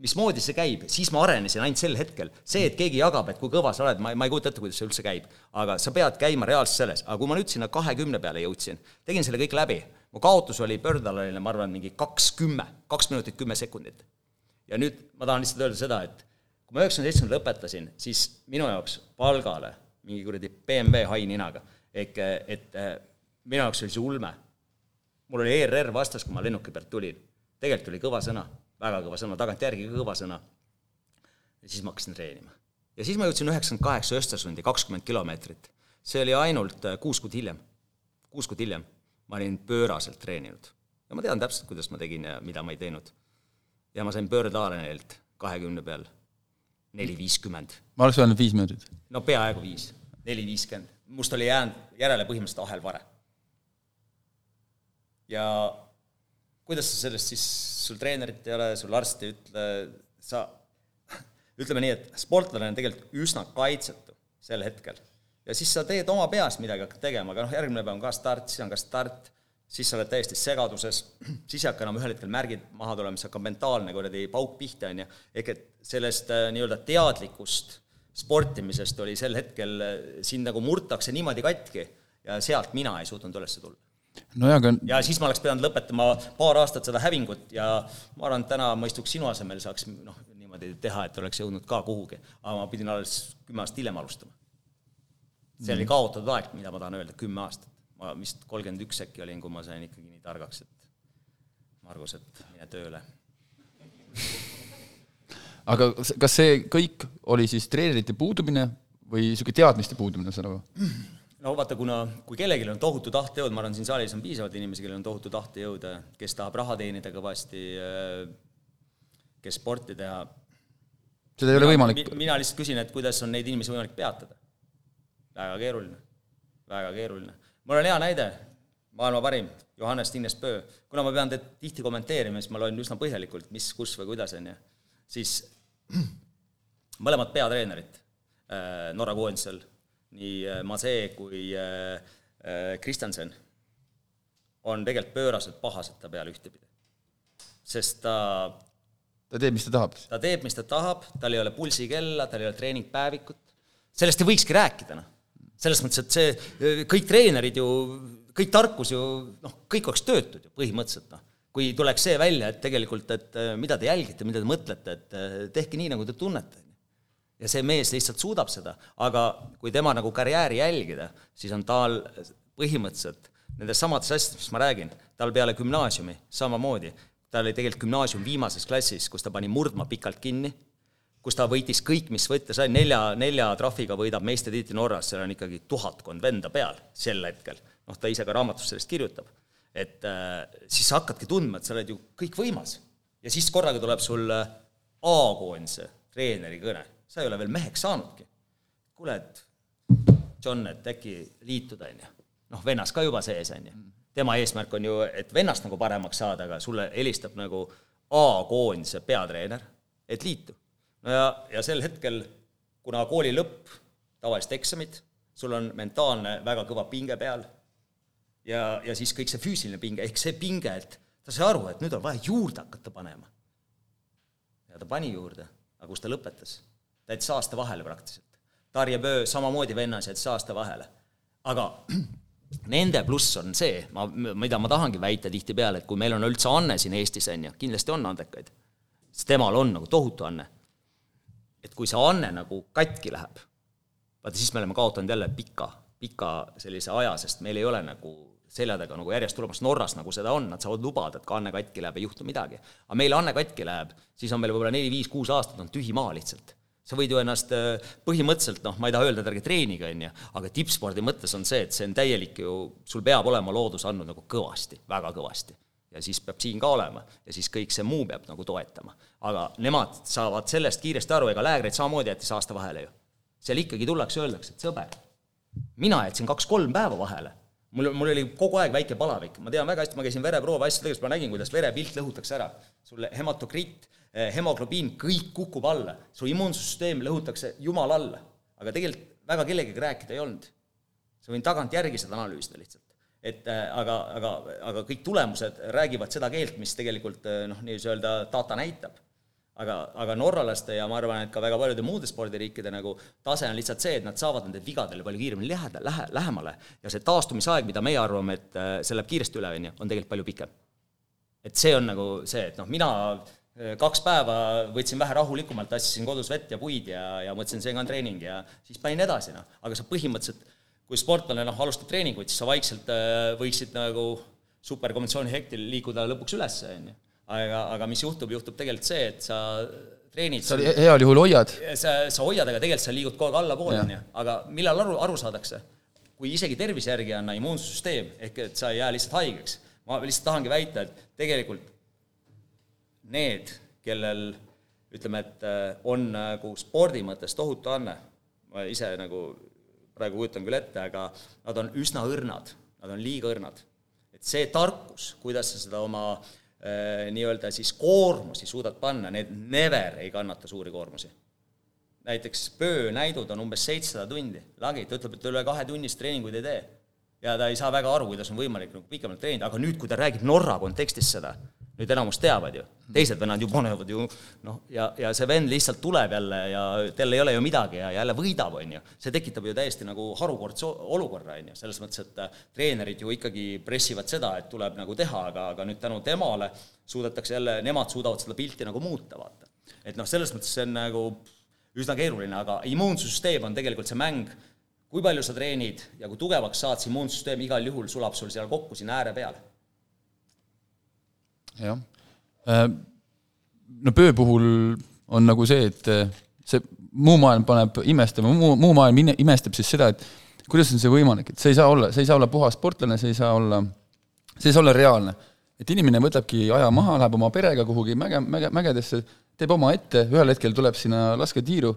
[SPEAKER 4] mismoodi see käib, siis ma arenesin ainult sel hetkel. see, et keegi jagab, et kui kõva sa oled, ma, ma ei kujuta ette, kuidas see üldse käib. aga sa pead käima reaalselt selles, aga kui ma nüüd sinna kahekümne peale jõudsin, tegin selle kõik läbi mu kaotus oli Pördalale, ma arvan, mingi kaks kümme, kaks minutit kümme sekundit. ja nüüd ma tahan lihtsalt öelda seda, et kui ma üheksakümne seitsmendal lõpetasin, siis minu jaoks palgale mingi kuradi BMW hai ninaga, ehk et minu jaoks oli see ulme. mul oli ERR vastas, kui ma lennuki pealt tulin. tegelikult oli kõva sõna, väga kõva sõna, tagantjärgi kõva sõna. ja siis ma hakkasin treenima. ja siis ma jõudsin üheksakümmend kaheksa Östersundi, kakskümmend kilomeetrit. see oli ainult kuus kuud hiljem, kuus kuud hiljem ma olin pööraselt treeninud. ja ma tean täpselt, kuidas ma tegin ja mida ma ei teinud. ja ma sain pöördaalenilt kahekümne peal neli viiskümmend.
[SPEAKER 1] ma oleks öelnud viis minutit.
[SPEAKER 4] no peaaegu viis, neli viiskümmend. must oli jäänud järele põhimõtteliselt ahelvare. ja kuidas sa sellest siis, sul treenerit ei ole, sul arst ei ütle, sa, ütleme nii, et sportlane on tegelikult üsna kaitsetu sel hetkel. ja siis sa teed oma peas midagi, hakkad tegema, aga noh, järgmine päev on ka start, siis on ka start, siis sa oled täiesti segaduses, siis ei hakka enam ühel hetkel märgid maha tulema, siis hakkab mentaalne kuradi pauk pihta, on ju, ehk et sellest äh, nii-öelda teadlikust sportimisest oli sel hetkel, äh, sind nagu murtakse niimoodi katki ja sealt mina ei suutnud üles tulla
[SPEAKER 1] nojah, aga
[SPEAKER 4] ja siis ma oleks pidanud lõpetama paar aastat seda hävingut ja ma arvan, et täna ma istuks sinu asemel, saaks noh, niimoodi teha, et oleks jõudnud ka kuhugi. aga ma pidin alles kümme aastat hiljem alustama. see oli kaotatud aeg, mida ma tahan öelda, kümme aastat ma vist kolmkümmend üks äkki olin, kui ma sain ikkagi nii targaks, et Margus, et mine tööle.
[SPEAKER 1] aga kas see kõik oli siis treenerite puudumine või niisugune teadmiste puudumine, saan aru?
[SPEAKER 4] no vaata, kuna, kui kellelgi on tohutu tahtejõud, ma arvan, siin saalis on piisavalt inimesi, kellel on tohutu tahtejõud, kes tahab raha teenida kõvasti, kes sporti teha.
[SPEAKER 1] seda ei ole võimalik.
[SPEAKER 4] mina lihtsalt küsin, et kuidas on neid inimesi võimalik peatada. väga keeruline, väga keeruline mul on hea näide, maailma parim, Johannes Tinnes Pöö. kuna ma pean teid tihti kommenteerima, siis ma loen üsna põhjalikult, mis, kus või kuidas, on ju, siis mõlemad peatreenerid äh, Norra koondisel, nii äh, Masee kui äh, Kristjansen, on tegelikult pööraselt pahased ta peale ühtepidi. sest ta
[SPEAKER 1] ta teeb, mis ta tahab?
[SPEAKER 4] ta teeb, mis ta tahab, tal ei ole pulsikella, tal ei ole treeningpäevikut, sellest ei võikski rääkida, noh selles mõttes, et see, kõik treenerid ju, kõik tarkus ju noh, kõik oleks töötud ju põhimõtteliselt noh. Kui tuleks see välja, et tegelikult, et äh, mida te jälgite, mida te mõtlete, et äh, tehke nii, nagu te tunnete. ja see mees lihtsalt suudab seda, aga kui tema nagu karjääri jälgida, siis on tal põhimõtteliselt nendes samades asjades, mis ma räägin, tal peale gümnaasiumi samamoodi, ta oli tegelikult gümnaasium viimases klassis, kus ta pani murdma pikalt kinni kus ta võitis kõik, mis võtta sai, nelja, nelja trahviga võidab meistritiitli Norras, seal on ikkagi tuhatkond venda peal sel hetkel. noh, ta ise ka raamatus sellest kirjutab. Et äh, siis sa hakkadki tundma, et sa oled ju kõikvõimas. ja siis korraga tuleb sul äh, A-koondise treeneri kõne, sa ei ole veel meheks saanudki. kuule, et John, et äkki liituda, on ju. noh, vennas ka juba sees, on ju. tema eesmärk on ju, et vennast nagu paremaks saada, aga sulle helistab nagu A-koondise peatreener, et liitu no ja, ja sel hetkel, kuna kooli lõpp, tavalised eksamid, sul on mentaalne väga kõva pinge peal ja, ja siis kõik see füüsiline pinge, ehk see pinge, et ta sai aru, et nüüd on vaja juurde hakata panema. ja ta pani juurde, aga kus ta lõpetas? ta jättis aasta vahele praktiliselt. Tarje Pöö samamoodi vennas jättis aasta vahele. aga nende pluss on see, ma, mida ma tahangi väita tihtipeale, et kui meil on üldse Anne siin Eestis, on ju, kindlasti on andekaid, siis temal on nagu tohutu anne et kui see anne nagu katki läheb, vaata siis me oleme kaotanud jälle pika, pika sellise aja, sest meil ei ole nagu selja taga nagu järjest tulemas Norras, nagu seda on, nad saavad lubada, et ka anne katki läheb, ei juhtu midagi. aga meil anne katki läheb, siis on meil võib-olla neli-viis-kuus aastat on tühi maa lihtsalt. sa võid ju ennast äh, põhimõtteliselt, noh, ma ei taha öelda, et ärge treenige, on ju, aga tippspordi mõttes on see, et see on täielik ju, sul peab olema loodus andnud nagu kõvasti, väga kõvasti ja siis peab siin ka olema ja siis kõik see muu peab nagu toetama. aga nemad saavad sellest kiiresti aru, ega Läägreid samamoodi jättis aasta vahele ju. seal ikkagi tullakse, öeldakse, et sõber, mina jätsin kaks-kolm päeva vahele. Mul, mul oli kogu aeg väike palavik, ma tean väga hästi, ma käisin vereproove asju tegemas, ma nägin, kuidas verepilt lõhutakse ära. sul hematokriit, eh, hemoglobiin, kõik kukub alla, su immuunsussüsteem lõhutakse jumala alla. aga tegelikult väga kellegagi rääkida ei olnud. sa võin tagantjärgi seda analüüsida lihtsalt et äh, aga, aga, aga kõik tulemused räägivad seda keelt, mis tegelikult äh, noh, nii-öelda data näitab. Aga, aga norralaste ja ma arvan, et ka väga paljude muude spordiriikide nagu tase on lihtsalt see, et nad saavad nende vigadele palju kiiremini läheda, lähe, lähemale ja see taastumisaeg, mida meie arvame, et äh, see läheb kiiresti üle, on ju, on tegelikult palju pikem. et see on nagu see, et noh, mina kaks päeva võtsin vähe rahulikumalt, tassisin kodus vett ja puid ja, ja mõtlesin, see on treening ja siis panin edasi, noh, aga sa põhimõtteliselt kui sportlane noh, alustab treeninguid, siis sa vaikselt äh, võiksid nagu superkombinatsiooni hektil liikuda lõpuks üles, on ju. Aga, aga mis juhtub, juhtub tegelikult see, et sa treenid
[SPEAKER 1] sa heal juhul hoiad.
[SPEAKER 4] sa, sa hoiad, aga tegelikult sa liigud kogu aeg allapoole, on ju. aga millal aru, aru saadakse? kui isegi tervise järgi ei anna immuunsüsteem, ehk et sa ei jää lihtsalt haigeks. ma lihtsalt tahangi väita, et tegelikult need, kellel ütleme, et äh, on nagu spordi mõttes tohutu anne, ma ise nagu praegu kujutan küll ette, aga nad on üsna õrnad, nad on liiga õrnad. et see tarkus, kuidas sa seda oma äh, nii-öelda siis koormusi suudad panna, need never ei kannata suuri koormusi. näiteks Pöö näidud on umbes seitsesada tundi, lagi, ta ütleb, et üle kahe tunnist treeninguid ei tee. ja ta ei saa väga aru, kuidas on võimalik nagu pikemalt treenida, aga nüüd, kui ta räägib Norra kontekstis seda, nüüd enamus teavad ju, teised vennad ju panevad ju noh, ja, ja see vend lihtsalt tuleb jälle ja tal ei ole ju midagi ja jälle võidab, on ju. see tekitab ju täiesti nagu harukordse olukorra, on ju, selles mõttes, et äh, treenerid ju ikkagi pressivad seda, et tuleb nagu teha, aga, aga nüüd tänu temale suudetakse jälle, nemad suudavad seda pilti nagu muuta, vaata. et noh, selles mõttes see on nagu üsna keeruline, aga immuunsüsteem on tegelikult see mäng, kui palju sa treenid ja kui tugevaks saad, see immuunsüsteem igal juhul sulab sul seal kokku sinna ääre peale
[SPEAKER 1] jah. Äh, no Pöö puhul on nagu see, et äh, see muu maailm paneb imestama, muu, muu maailm imestab siis seda, et kuidas on see võimalik, et see ei saa olla, see ei saa olla puhas sportlane, see ei saa olla, see ei saa olla reaalne. et inimene võtabki aja maha, läheb oma perega kuhugi mäge, mäge, mägedesse, teeb oma ette, ühel hetkel tuleb sinna lasketiiru,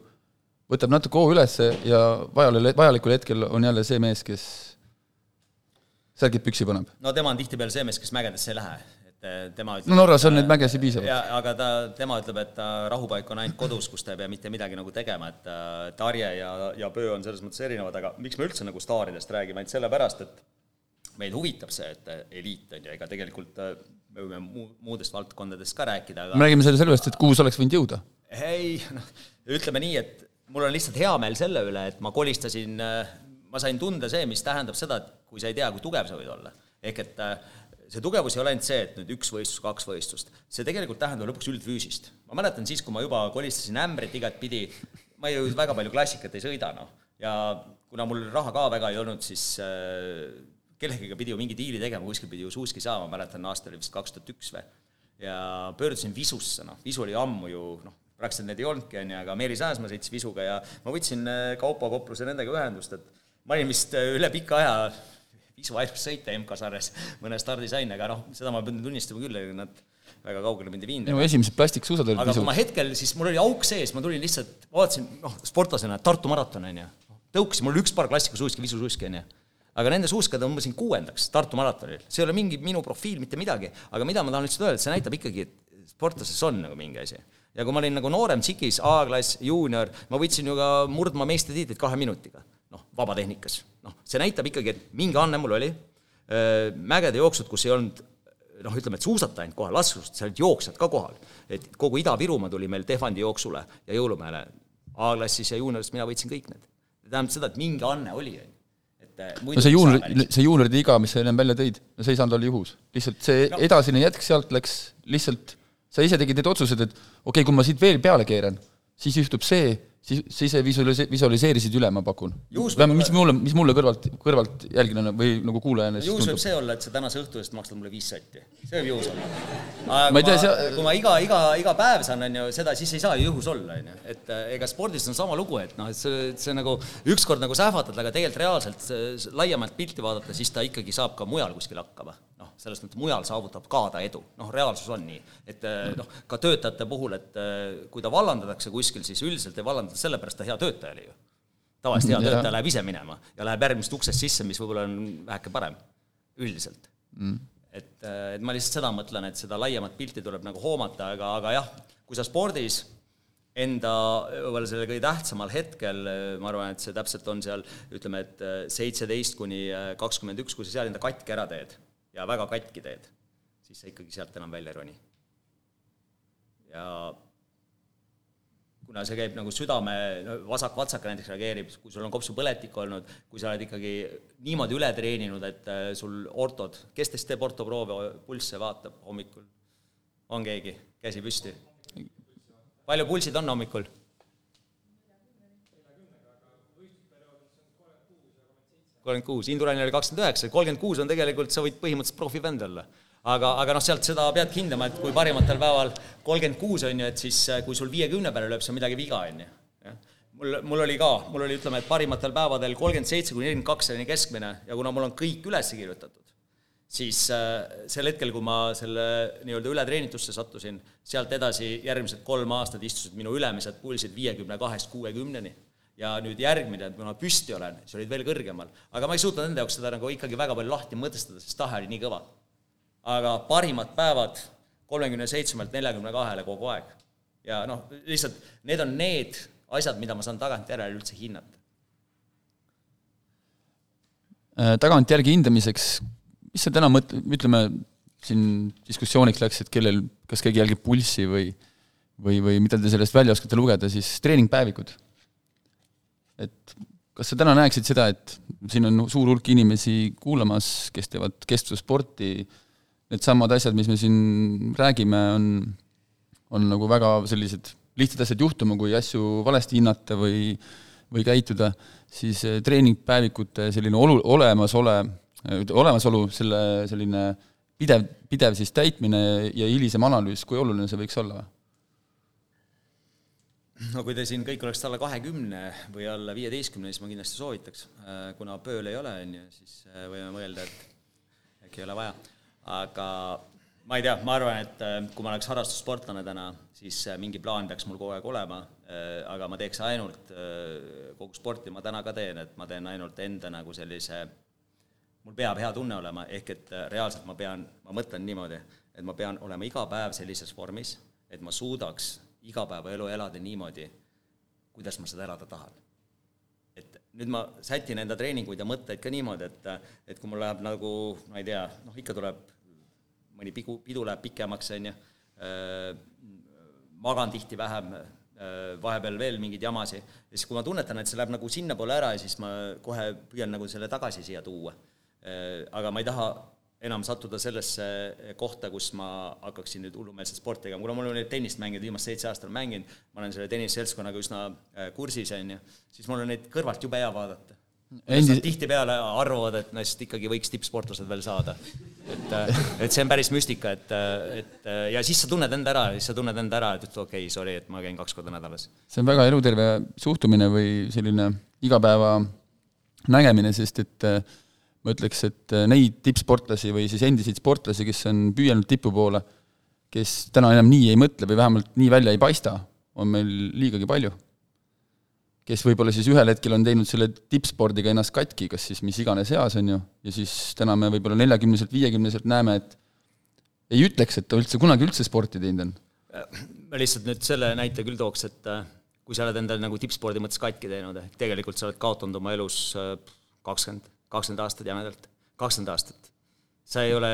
[SPEAKER 1] võtab natuke hoo ülesse ja vajal, vajalikul hetkel on jälle see mees, kes särgid püksi paneb.
[SPEAKER 4] no tema on tihtipeale see mees, kes mägedesse ei lähe
[SPEAKER 1] tema ütleb, no Norras on neid mägesid piisavalt.
[SPEAKER 4] aga ta, tema ütleb, et ta rahupaik on ainult kodus, kus ta ei pea mitte midagi nagu tegema, et Tarje ja, ja Pöö on selles mõttes erinevad, aga miks me üldse nagu staaridest räägime, ainult sellepärast, et meid huvitab see, et eliit on ju, ega tegelikult me võime muu, muudest valdkondadest ka rääkida, aga
[SPEAKER 1] me räägime selle sellest, et kuhu sa oleks võinud jõuda.
[SPEAKER 4] ei, noh, ütleme nii, et mul on lihtsalt hea meel selle üle, et ma kolistasin, ma sain tunda see, mis tähendab seda, et kui sa ei tea, kui tugev sa võid olla. ehk et äh, see tugevus ei ole ainult see, et nüüd üks võistlus, kaks võistlust, see tegelikult tähendab lõpuks üldfüüsist. ma mäletan siis, kui ma juba kolistasin ämbrit igatpidi, ma ju väga palju klassikat ei sõida, noh, ja kuna mul raha ka väga ei olnud, siis äh, kellegagi pidi ju mingi diili tegema, kuskil pidi ju suuski saama, mäletan, aasta oli vist kaks tuhat üks või, ja pöördusin Visusse, noh, Visu oli ammu ju noh, praktiliselt need ei olnudki, on ju, aga Meelis Ääsmaa sõitis Visuga ja ma võtsin äh, Kaupo Kopluse nendega ühendust, et ma olin vist äh, üle pika aja visu ainus sõita MK-sarjas mõne stardi sain, aga noh, seda ma pean tunnistama küll, et nad väga kaugele mind ei viinud.
[SPEAKER 1] no esimesed plastiksuusad olid
[SPEAKER 4] aga kui ma hetkel, siis mul oli auk sees, ma tulin lihtsalt, vaatasin, noh, sportlasena, Tartu maraton, on ju, tõukasin, mul oli üks paar klassikasuuski, visusuuski, on ju aga nende suuskade tõmbasin kuuendaks Tartu maratonil, see ei ole mingi minu profiil, mitte midagi, aga mida ma tahan lihtsalt öelda, et see näitab ikkagi, et sportlases on nagu mingi asi. ja kui ma olin nagu noorem tsikis, A-klass, juunior, ma võtsin ju ka murdmaa meistritiitlit kahe minutiga noh, vabatehnikas. Noh, see näitab ikkagi, et mingi anne mul oli, mägede jooksud, kus ei olnud noh, ütleme, et suusata ainult kohal, laskesuusat, seal olid jooksjad ka kohal. et kogu Ida-Virumaa tuli meil Tehvandi jooksule ja jõulumäele. A-klassis ja juuniorist mina võitsin kõik need. tähendab seda, et mingi anne oli, on ju
[SPEAKER 1] et no see juunior, see juunioride iga, mis sa ennem välja tõid, no see ei saanud olla juhus. lihtsalt see no. edasine jätk sealt läks lihtsalt, sa ise tegid need otsused, et okei okay,, kui ma siit veel peale keeran, siis juhtub see siis, sa ise visualise-, visualiseerisid üle, ma pakun. mis mulle, mis mulle kõrvalt, kõrvalt jälginuna või nagu kuulajana
[SPEAKER 4] siis juhus võib see olla, et sa tänase õhtu eest maksad mulle viis sotti. see võib juhus olla. aga ma tea, see... kui ma iga, iga, iga päev saan, on ju, seda, siis ei saa ju juhus olla, on ju. et äh, ega spordis on sama lugu, et noh, et see, see nagu ükskord nagu sähvatad, aga tegelikult reaalselt laiemalt pilti vaadata, siis ta ikkagi saab ka mujal kuskil hakkama selles mõttes mujal saavutab ka ta edu, noh, reaalsus on nii. et eh, noh, ka töötajate puhul, et eh, kui ta vallandatakse kuskil, siis üldiselt ei vallandata sellepärast, ta hea töötaja oli ju. tavaliselt hea ja. töötaja läheb ise minema ja läheb järgmisest uksest sisse, mis võib-olla on väheke parem, üldiselt mm.. et, eh, et ma lihtsalt seda mõtlen, et seda laiemat pilti tuleb nagu hoomata, aga, aga jah, kui sa spordis enda võib-olla sellel kõige tähtsamal hetkel, ma arvan, et see täpselt on seal, ütleme, et seitseteist kuni kakskümmend üks, kui sa seal enda katki ära teed ja väga katki teed, siis sa ikkagi sealt enam välja ei roni. ja kuna see käib nagu südame, no vasak-vatsaka näiteks reageerib, kui sul on kopsupõletik olnud, kui sa oled ikkagi niimoodi üle treeninud, et äh, sul ortod, kes teist teeb ortoproove, pulsse vaatab hommikul? on keegi, käsi püsti? palju pulsid on hommikul? Kolmkümmend kuus, Indurainil oli kakskümmend üheksa, kolmkümmend kuus on tegelikult, sa võid põhimõtteliselt profivend olla. aga, aga noh, sealt seda peadki hindama, et kui parimatel päeval kolmkümmend kuus on ju, et siis äh, kui sul viiekümne peale lööb, siis on midagi viga, on ju. mul, mul oli ka, mul oli, ütleme, et parimatel päevadel kolmkümmend seitse kuni nelikümmend kaks oli keskmine ja kuna mul on kõik üles kirjutatud, siis äh, sel hetkel, kui ma selle nii-öelda ületreenitusse sattusin, sealt edasi järgmised kolm aastat istusid minu ülemised pulsid viiekümne kahest kuuekümneni ja nüüd järgmine, kui ma püsti olen, siis olid veel kõrgemal. aga ma ei suutnud enda jaoks seda nagu ikkagi väga palju lahti mõtestada, sest tahe oli nii kõva. aga parimad päevad kolmekümne seitsmelt neljakümne kahele kogu aeg. ja noh, lihtsalt need on need asjad, mida ma saan tagantjärele üldse hinnata.
[SPEAKER 1] Äh, tagantjärgi hindamiseks, mis sa täna mõt-, ütleme, siin diskussiooniks läks, et kellel, kas keegi jälgib pulssi või või, või mida te sellest välja oskate lugeda, siis treeningpäevikud et kas sa täna näeksid seda, et siin on suur hulk inimesi kuulamas, kes teevad kestvussporti, needsamad asjad, mis me siin räägime, on, on nagu väga sellised lihtsad asjad juhtuma, kui asju valesti hinnata või, või käituda, siis eh, treeningpäevikute selline olu-, olemasole, olemasolu, selle selline pidev, pidev siis täitmine ja hilisem analüüs, kui oluline see võiks olla?
[SPEAKER 4] No kui te siin kõik oleks alla kahekümne või alla viieteistkümne, siis ma kindlasti soovitaks. Äh, kuna pööl ei ole, on ju, siis äh, võime mõelda, et äkki ei ole vaja. aga ma ei tea, ma arvan, et äh, kui ma oleks harrastussportlane täna, siis mingi plaan peaks mul kogu aeg olema, aga ma teeks ainult kogu sporti, ma täna ka teen, et ma teen ainult enda nagu sellise, mul peab hea tunne olema, ehk et reaalselt ma pean, ma mõtlen niimoodi, et ma pean olema iga päev sellises vormis, et ma suudaks igapäevaelu elada niimoodi, kuidas ma seda elada tahan. et nüüd ma sätin enda treeninguid ja mõtteid ka niimoodi, et, et kui mul läheb nagu, ma ei tea, noh ikka tuleb, mõni pigu, pidu läheb pikemaks, on ju, magan tihti vähem, vahepeal veel mingeid jamasid, ja siis kui ma tunnetan, et see läheb nagu sinnapoole ära, siis ma kohe püüan nagu selle tagasi siia tuua. Aga ma ei taha enam sattuda sellesse kohta, kus ma hakkaksin nüüd hullumeelset sporti tegema, kuna on nüüd tennist mänginud, viimased seitse aastat olen mänginud, ma olen selle tenniseseltskonnaga üsna äh, kursis, on ju, siis mul on neid kõrvalt jube hea vaadata. Endi... tihtipeale arvavad, et neist ikkagi võiks tippsportlased veel saada. et, äh, et see on päris müstika, et, et ja siis sa tunned enda ära, siis sa tunned enda ära, et okei okay,, sorry, et ma käin kaks korda nädalas.
[SPEAKER 1] see on väga eluterve suhtumine või selline igapäeva nägemine, sest et äh, ma ütleks, et äh, neid tippsportlasi või siis endiseid sportlasi, kes on püüelnud tipu poole, kes täna enam nii ei mõtle või vähemalt nii välja ei paista, on meil liigagi palju. kes võib-olla siis ühel hetkel on teinud selle tippspordiga ennast katki, kas siis mis iganes eas, on ju, ja siis täna me võib-olla neljakümneselt, viiekümneselt näeme, et ei ütleks, et ta üldse kunagi üldse sporti teinud on.
[SPEAKER 4] ma lihtsalt nüüd selle näite küll tooks, et äh, kui sa oled endal nagu tippspordi mõttes katki teinud, ehk tegelikult sa oled kaotanud oma elus äh, kakskümmend kakskümmend aastat jämedalt, kakskümmend aastat. sa ei ole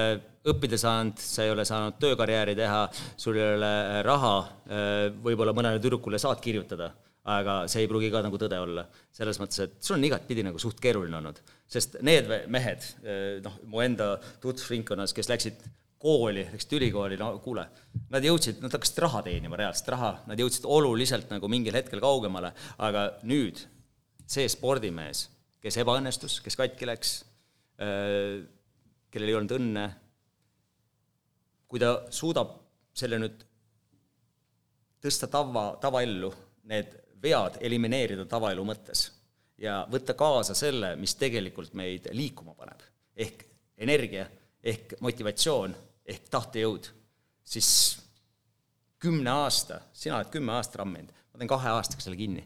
[SPEAKER 4] õppida saanud, sa ei ole saanud töökarjääri teha, sul ei ole äh, raha, äh, võib-olla mõnele tüdrukule saad kirjutada, aga see ei pruugi ka nagu tõde olla. selles mõttes, et sul on igatpidi nagu suht keeruline olnud, sest need mehed, äh, noh, mu enda tutvusringkonnas, kes läksid kooli, läksid ülikooli, no kuule, nad jõudsid, nad hakkasid raha teenima, reaalselt raha, nad jõudsid oluliselt nagu mingil hetkel kaugemale, aga nüüd see spordimees kes ebaõnnestus, kes katki läks, kellel ei olnud õnne, kui ta suudab selle nüüd tõsta tava, tavaellu, need vead elimineerida tavaelu mõttes ja võtta kaasa selle, mis tegelikult meid liikuma paneb, ehk energia, ehk motivatsioon, ehk tahtejõud, siis kümne aasta, sina oled kümme aastat ramminud, ma teen kahe aastaga selle kinni.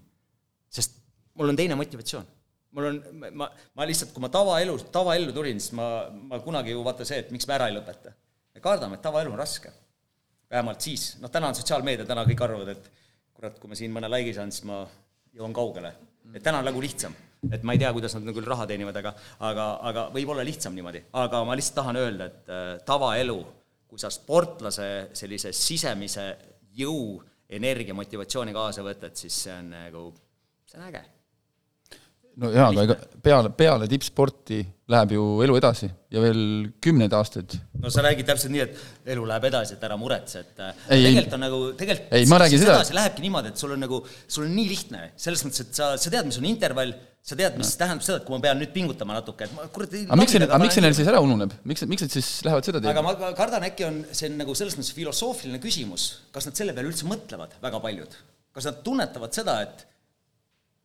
[SPEAKER 4] sest mul on teine motivatsioon mul on, ma, ma lihtsalt, kui ma tavaelus, tavaellu tulin, siis ma, ma kunagi ju vaata see, et miks me ära ei lõpeta. me kardame, et tavaelu on raske. vähemalt siis, noh, täna on sotsiaalmeedia, täna kõik arvavad, et kurat, kui ma siin mõne like'i saan, siis ma jõuan kaugele. et täna on nagu lihtsam. et ma ei tea, kuidas nad nagu küll raha teenivad, aga, aga, aga võib olla lihtsam niimoodi. aga ma lihtsalt tahan öelda, et äh, tavaelu, kui sa sportlase sellise sisemise jõu, energia, motivatsiooni kaasa võtad, siis see on nagu, see on äge
[SPEAKER 1] no jaa, aga ega peale, peale tippsporti läheb ju elu edasi ja veel kümneid aastaid.
[SPEAKER 4] no sa räägid täpselt nii, et elu läheb edasi, et ära muretse, et äh, ei, tegelikult on nagu, tegelikult
[SPEAKER 1] ei, ma räägin seda
[SPEAKER 4] lähebki niimoodi, et sul on nagu, sul on nii lihtne, selles mõttes, et sa, sa tead, mis on intervall, sa tead, mis no. tähendab seda, et kui ma pean nüüd pingutama natuke, et ma kurat
[SPEAKER 1] aga miks see, aga miks see neil siis ära ununeb, miks, miks nad siis lähevad seda
[SPEAKER 4] tegema? aga ma kardan, äkki on, see on nagu selles mõttes filosoofiline küsimus, kas nad selle peale üldse mõtlevad, väga paljud. kas nad tunnetavad seda, et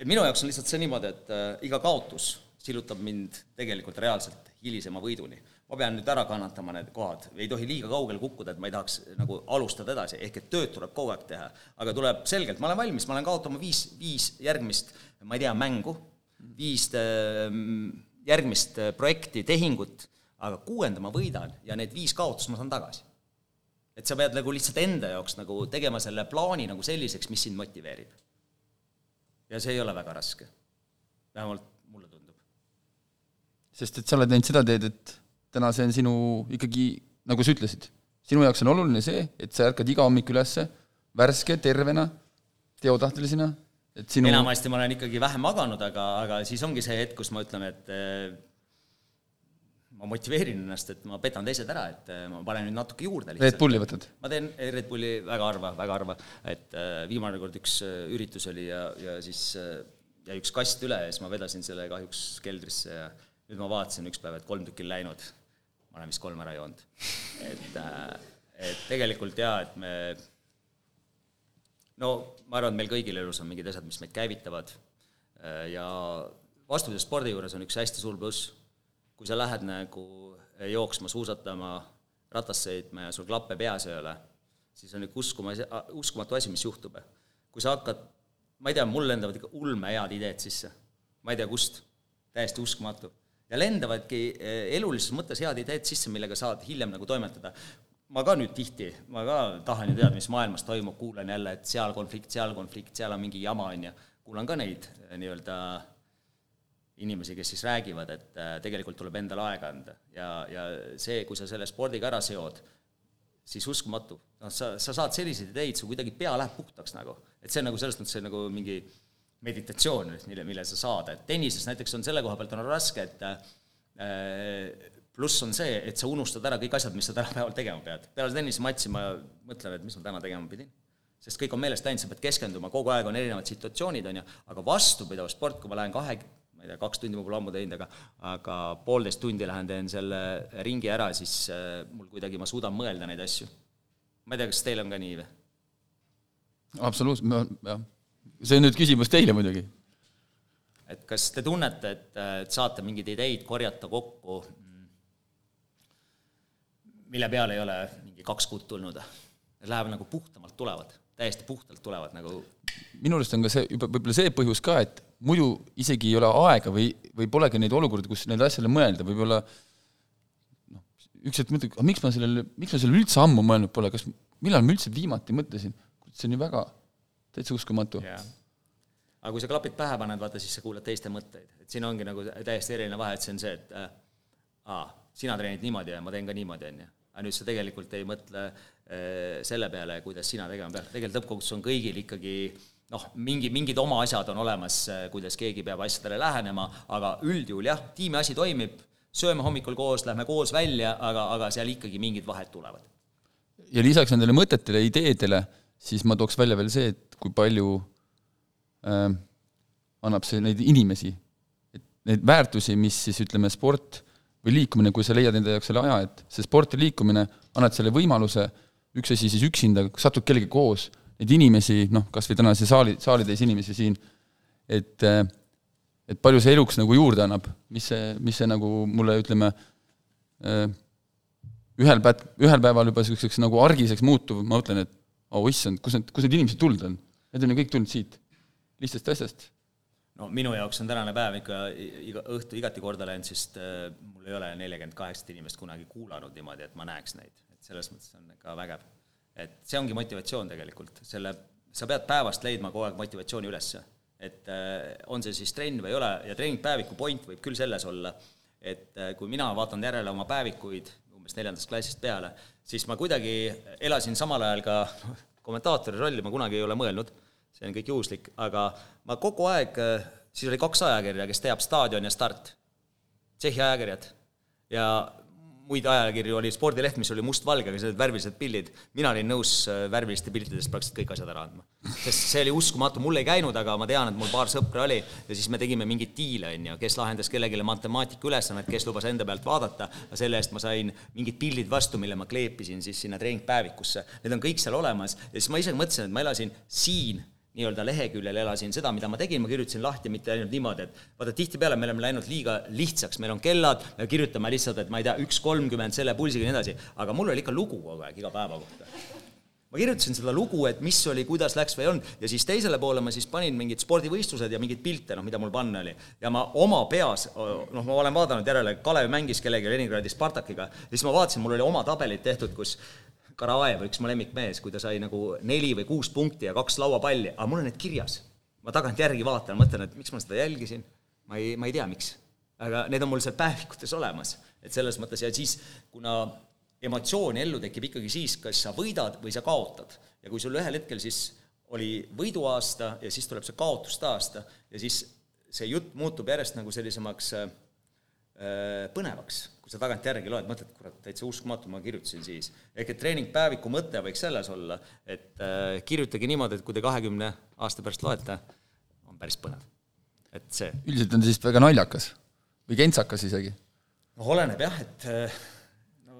[SPEAKER 4] minu jaoks on lihtsalt see niimoodi, et äh, iga kaotus sillutab mind tegelikult reaalselt hilisema võiduni. ma pean nüüd ära kannatama need kohad, ei tohi liiga kaugele kukkuda, et ma ei tahaks nagu alustada edasi, ehk et tööd tuleb kogu aeg teha. aga tuleb selgelt, ma olen valmis, ma olen kaotama viis, viis järgmist, ma ei tea, mängu, viis ähm, järgmist äh, projekti, tehingut, aga kuuenda ma võidan ja need viis kaotust ma saan tagasi. et sa pead nagu lihtsalt enda jaoks nagu tegema selle plaani nagu selliseks, mis sind motiveerib. Ja see ei ole väga raske. vähemalt mulle tundub.
[SPEAKER 1] sest et sa oled läinud seda teed, et täna see on sinu ikkagi, nagu sa ütlesid, sinu jaoks on oluline see, et sa ärkad iga hommik ülesse värske, tervena, teotahtelisena, et sinu
[SPEAKER 4] enamasti ma olen ikkagi vähem maganud, aga, aga siis ongi see hetk, kus ma ütlen, et ma motiveerin ennast, et ma petan teised ära, et eh, ma panen nüüd natuke juurde
[SPEAKER 1] lihtsalt. Red Bulli võtad?
[SPEAKER 4] ma teen Red Bulli väga harva, väga harva, et eh, viimane kord üks üritus oli ja, ja siis jäi üks kast üle ja siis ma vedasin selle kahjuks keldrisse ja nüüd ma vaatasin üks päev, et kolm tükki on läinud ma olen vist kolm ära joonud. et, äh, et tegelikult jaa, et me no ma arvan, et meil kõigil elus on mingid asjad, mis meid käivitavad äh, ja vastupidi spordi juures on üks hästi suur pluss, kui sa lähed nagu jooksma, suusatama, ratast sõitma ja sul klappe peas ei ole, siis on ikka uskuma, uskumatu asi, mis juhtub. kui sa hakkad, ma ei tea, mul lendavad ikka ulmehead ideed sisse. ma ei tea, kust, täiesti uskumatu ja lendavadki eh, elulises mõttes head ideed sisse, millega saad hiljem nagu toimetada. ma ka nüüd tihti, ma ka tahan ju teada, mis maailmas toimub, kuulan jälle, et seal konflikt, seal konflikt, seal on mingi jama, on ju, kuulan ka neid eh, nii-öelda inimesi, kes siis räägivad, et eh, tegelikult tuleb endale aega anda ja, ja see, kui sa selle spordiga ära seod, siis uskumatu. noh, sa, sa saad selliseid ideid, sul kuidagi pea läheb puhtaks nagu. et see on nagu selles mõttes nagu mingi meditatsioon, mille, mille sa saad, et tennises näiteks on selle koha pealt on raske, et äh, pluss on see, et sa unustad ära kõik asjad, mis sa tänapäeval tegema pead. peale tennisematši ma mõtlen, et mis ma täna tegema pidin. sest kõik on meelest läinud, sa pead keskenduma, kogu aeg on erinevad situatsioonid, on ju, aga vastupidav sport, kui ma lähen kahe, ma ei tea, kaks tundi ma pole ammu teinud, aga aga poolteist tundi lähen, teen selle ringi ära, siis äh, mul kuidagi, ma suudan mõelda neid asju. ma ei tea, kas teil on ka nii või?
[SPEAKER 1] absoluutselt, jah see on nüüd küsimus teile muidugi.
[SPEAKER 4] et kas te tunnete, et, et saate mingeid ideid korjata kokku, mille peale ei ole mingi kaks kuud tulnud? Lähevad nagu puhtamalt tulevad, täiesti puhtalt tulevad nagu
[SPEAKER 1] minu arust on ka see, juba võib-olla see põhjus ka, et muidu isegi ei ole aega või, või polegi neid olukordi, kus nendele asjadele mõelda, võib-olla noh, üks hetk mõtled, miks ma sellele, miks ma sellele üldse ammu mõelnud pole, kas, millal ma üldse viimati mõtlesin, see on ju väga täitsa uskumatu. Yeah..
[SPEAKER 4] aga kui sa klapid pähe paned, vaata, siis sa kuulad teiste mõtteid, et siin ongi nagu täiesti eriline vahe, et see on see, et äh, aa, sina treenid niimoodi ja ma teen ka niimoodi, on ju. aga nüüd sa tegelikult ei mõtle äh, selle peale, kuidas sina tegema pead, tegelikult lõppkokkuvõttes on kõigil ikkagi noh, mingi, mingid oma asjad on olemas, äh, kuidas keegi peab asjadele lähenema, aga üldjuhul jah, tiimi asi toimib, sööme hommikul koos, lähme koos välja, aga, aga seal ikkagi mingid vahed tulevad.
[SPEAKER 1] ja lisaks nendele mõtetele, ideedele, siis ma tooks välja veel see, et kui palju äh, annab see neid inimesi, et neid väärtusi, mis siis ütleme, sport või liikumine, kui sa leiad enda jaoks selle aja, et see sport ja liikumine, annad selle võimaluse, üks asi siis üksinda, satud kellegagi koos, neid inimesi, noh, kas või tänase saali, saalitäis inimesi siin, et äh, et palju see eluks nagu juurde annab, mis see, mis see nagu mulle, ütleme, äh, ühel päev, ühel päeval juba niisuguseks nagu argiseks muutuv, ma mõtlen, et oh issand, kus need, kus need inimesed tulnud on? Need on ju kõik tulnud siit, lihtsast asjast.
[SPEAKER 4] no minu jaoks on tänane päev ikka iga õhtu igati korda läinud, sest äh, mul ei ole nelikümmend kaheksat inimest kunagi kuulanud niimoodi, et ma näeks neid, et selles mõttes on ikka vägev. et see ongi motivatsioon tegelikult, selle, sa pead päevast leidma kogu aeg motivatsiooni ülesse. et äh, on see siis trenn või ei ole. Ja treeningpäeviku point võib küll selles olla, et äh, kui mina vaatan järele oma päevikuid umbes neljandast klassist peale, siis ma kuidagi elasin samal ajal ka kommentaatori rolli ma kunagi ei ole mõelnud, see on kõik juhuslik, aga ma kogu aeg, siis oli kaks ajakirja, kes teab Staadion ja Start, Tšehhi ajakirjad, ja muid ajakirju oli Spordileht, mis oli mustvalgega, seal olid värvilised pildid, mina olin nõus äh, värviliste piltidest praktiliselt kõik asjad ära andma. sest see oli uskumatu, mul ei käinud, aga ma tean, et mul paar sõpra oli ja siis me tegime mingeid diile, on ju, kes lahendas kellelegi matemaatika ülesannet, kes lubas enda pealt vaadata, aga selle eest ma sain mingid pildid vastu, mille ma kleepisin siis sinna treeningpäevikusse. Need on kõik seal olemas ja siis ma ise mõtlesin, et ma elasin siin nii-öelda leheküljel elasin seda, mida ma tegin, ma kirjutasin lahti mitte ainult niimoodi, et vaata, tihtipeale me oleme läinud liiga lihtsaks, meil on kellad, me kirjutame lihtsalt, et ma ei tea, üks kolmkümmend selle pulsiga ja nii edasi, aga mul oli ikka lugu kogu aeg iga päeva kohta. Ma kirjutasin seda lugu, et mis oli, kuidas läks või ei olnud, ja siis teisele poole ma siis panin mingid spordivõistlused ja mingeid pilte, noh, mida mul panna oli. ja ma oma peas, noh, ma olen vaadanud järele, Kalev mängis kellegi Leningradi Spartakiga, siis ma vaatasin, mul oli oma tabelid tehtud, kus Karaev, üks mu lemmikmees, kui ta sai nagu neli või kuus punkti ja kaks lauapalli, aga mul on need kirjas. ma tagantjärgi vaatan, mõtlen, et miks ma seda jälgisin, ma ei, ma ei tea, miks. aga need on mul seal päevikutes olemas, et selles mõttes ja siis, kuna emotsiooni ellu tekib ikkagi siis, kas sa võidad või sa kaotad. ja kui sul ühel hetkel siis oli võiduaasta ja siis tuleb see kaotuste aasta ja siis see jutt muutub järjest nagu sellisemaks äh, põnevaks kui sa tagantjärgi loed, mõtled, kurat, täitsa uskumatu, ma kirjutasin siis. ehk et treeningpäeviku mõte võiks selles olla, et äh, kirjutage niimoodi, et kui te kahekümne aasta pärast loete, on päris põnev. et see.
[SPEAKER 1] üldiselt on vist väga naljakas või kentsakas isegi?
[SPEAKER 4] noh, oleneb jah, et äh, no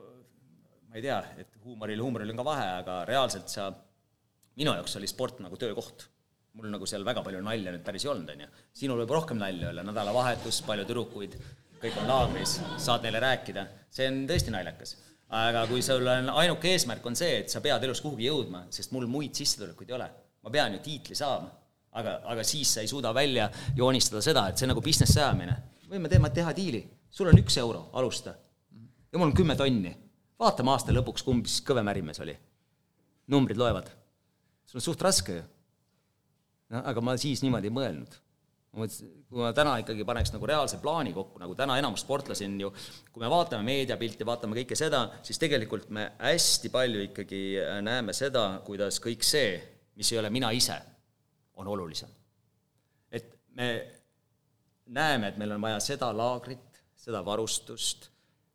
[SPEAKER 4] ma ei tea, et huumoril, huumoril on ka vahe, aga reaalselt sa, minu jaoks oli sport nagu töökoht mul nagu seal väga palju nalja nüüd päris ei olnud, on ju. sinul võib rohkem nalja olla, nädalavahetus, palju tüdrukuid, kõik on laagris, saad neile rääkida, see on tõesti naljakas. aga kui sul on, ainuke eesmärk on see, et sa pead elus kuhugi jõudma, sest mul muid sissetulekuid ei ole, ma pean ju tiitli saama, aga, aga siis sa ei suuda välja joonistada seda, et see on nagu business ajamine. võime teema, teha diili, sul on üks euro, alusta. ja mul on kümme tonni. vaatame aasta lõpuks, kumb siis kõvem ärimees oli. numbrid loevad. sul on suht raske ju. noh, aga ma siis niimoodi ei mõelnud ma mõtlesin, kui ma täna ikkagi paneks nagu reaalse plaani kokku, nagu täna enamus sportlasi on ju, kui me vaatame meediapilti, vaatame kõike seda, siis tegelikult me hästi palju ikkagi äh, näeme seda, kuidas kõik see, mis ei ole mina ise, on olulisem. et me näeme, et meil on vaja seda laagrit, seda varustust,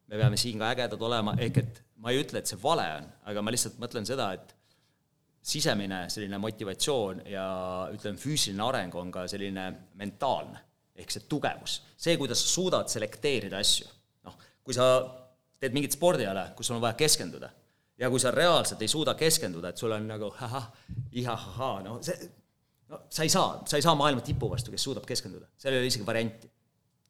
[SPEAKER 4] me peame siin ka ägedad olema, ehk et ma ei ütle, et see vale on, aga ma lihtsalt mõtlen seda, et sisemine selline motivatsioon ja ütleme, füüsiline areng on ka selline mentaalne, ehk see tugevus. see, kuidas sa suudad selekteerida asju. noh, kui sa teed mingit spordiala, kus sul on vaja keskenduda, ja kui sa reaalselt ei suuda keskenduda, et sul on nagu ahah, ihahahaa, no see, no sa ei saa, sa ei saa maailma tipu vastu, kes suudab keskenduda, seal ei ole isegi varianti.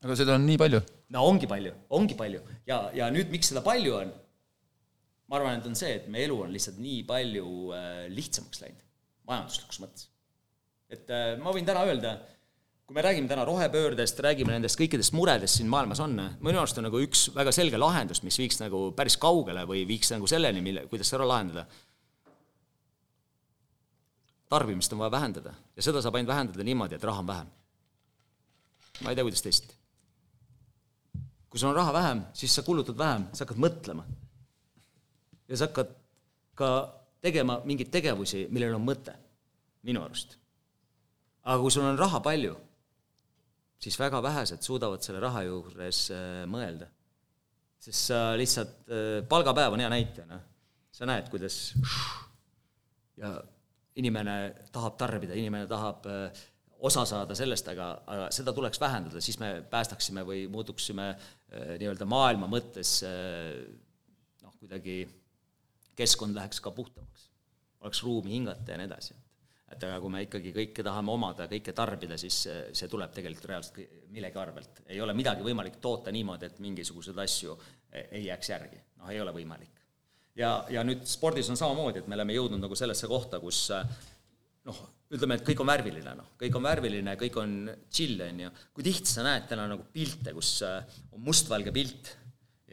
[SPEAKER 1] aga seda on nii palju?
[SPEAKER 4] no ongi palju, ongi palju. ja, ja nüüd, miks seda palju on, ma arvan, et on see, et meie elu on lihtsalt nii palju äh, lihtsamaks läinud, majanduslikus mõttes. et äh, ma võin täna öelda, kui me räägime täna rohepöördest, räägime nendest kõikidest muredest siin maailmas on, minu arust on nagu üks väga selge lahendus, mis viiks nagu päris kaugele või viiks nagu selleni, mille, kuidas seda lahendada. tarbimist on vaja vähendada ja seda saab ainult vähendada niimoodi, et raha on vähem. ma ei tea, kuidas teisiti. kui sul on raha vähem, siis sa kulutad vähem, sa hakkad mõtlema ja sa hakkad ka tegema mingeid tegevusi, millel on mõte, minu arust. aga kui sul on raha palju, siis väga vähesed suudavad selle raha juures äh, mõelda. sest sa lihtsalt, äh, palgapäev on hea näite, noh. sa näed, kuidas ja inimene tahab tarbida, inimene tahab äh, osa saada sellest, aga, aga seda tuleks vähendada, siis me päästaksime või muutuksime nii-öelda maailma mõttes noh, kuidagi keskkond läheks ka puhtamaks. oleks ruumi hingata ja nii edasi. et aga kui me ikkagi kõike tahame omada, kõike tarbida, siis see tuleb tegelikult reaalselt millegi arvelt. ei ole midagi võimalik toota niimoodi, et mingisuguseid asju ei jääks järgi. noh, ei ole võimalik. ja, ja nüüd spordis on samamoodi, et me oleme jõudnud nagu sellesse kohta, kus noh, ütleme, et kõik on värviline, noh, kõik on värviline, kõik on chill, on ju. kui tihti sa näed täna nagu pilte, kus on mustvalge pilt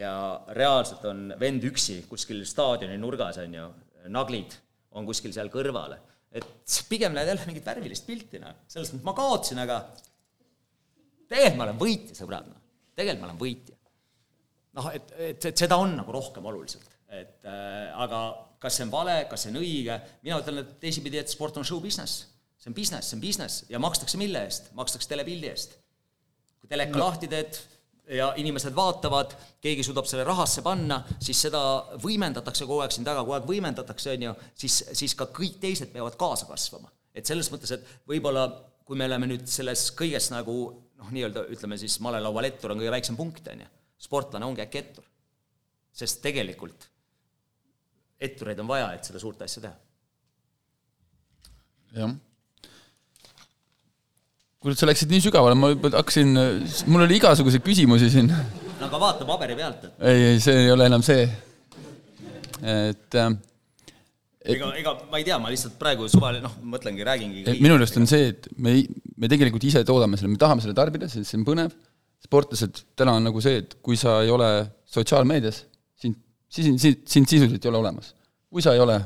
[SPEAKER 4] ja reaalselt on vend üksi kuskil staadioni nurgas, on ju, naglid on kuskil seal kõrval. et pigem näed jälle mingit värvilist pilti, noh, selles mõttes ma kaotasin, aga tegelikult ma olen võitja, sõbrad, noh. tegelikult ma olen võitja. noh, et, et, et seda on nagu rohkem oluliselt, et äh, aga kas see on vale, kas see on õige, mina ütlen, et teisipidi, et sport on show business. see on business, see on business ja makstakse mille eest? makstakse telepildi eest. kui teleka no. lahti teed, ja inimesed vaatavad, keegi suudab selle rahasse panna, siis seda võimendatakse kogu aeg siin taga, kogu aeg võimendatakse, on ju, siis, siis ka kõik teised peavad kaasa kasvama. et selles mõttes, et võib-olla kui me oleme nüüd selles kõiges nagu noh, nii-öelda ütleme siis malelaualettur on kõige väiksem punkt, on ju, sportlane ongi äkki ettur. sest tegelikult ettureid on vaja, et seda suurt asja teha.
[SPEAKER 1] jah. kuule, sa läksid nii sügavale, ma juba hakkasin, mul oli igasuguseid küsimusi siin.
[SPEAKER 4] no aga vaata paberi pealt, et
[SPEAKER 1] ei, ei, see ei ole enam see. et äh,
[SPEAKER 4] ega, ega ma ei tea, ma lihtsalt praegu suvaline, noh, mõtlengi, räägingi.
[SPEAKER 1] et minu meelest on see, et me, me tegelikult ise toodame selle, me tahame selle tarbida, see see on põnev. sportlased täna on nagu see, et kui sa ei ole sotsiaalmeedias, sind, siis sind, sind sisuliselt ei ole olemas. kui sa ei ole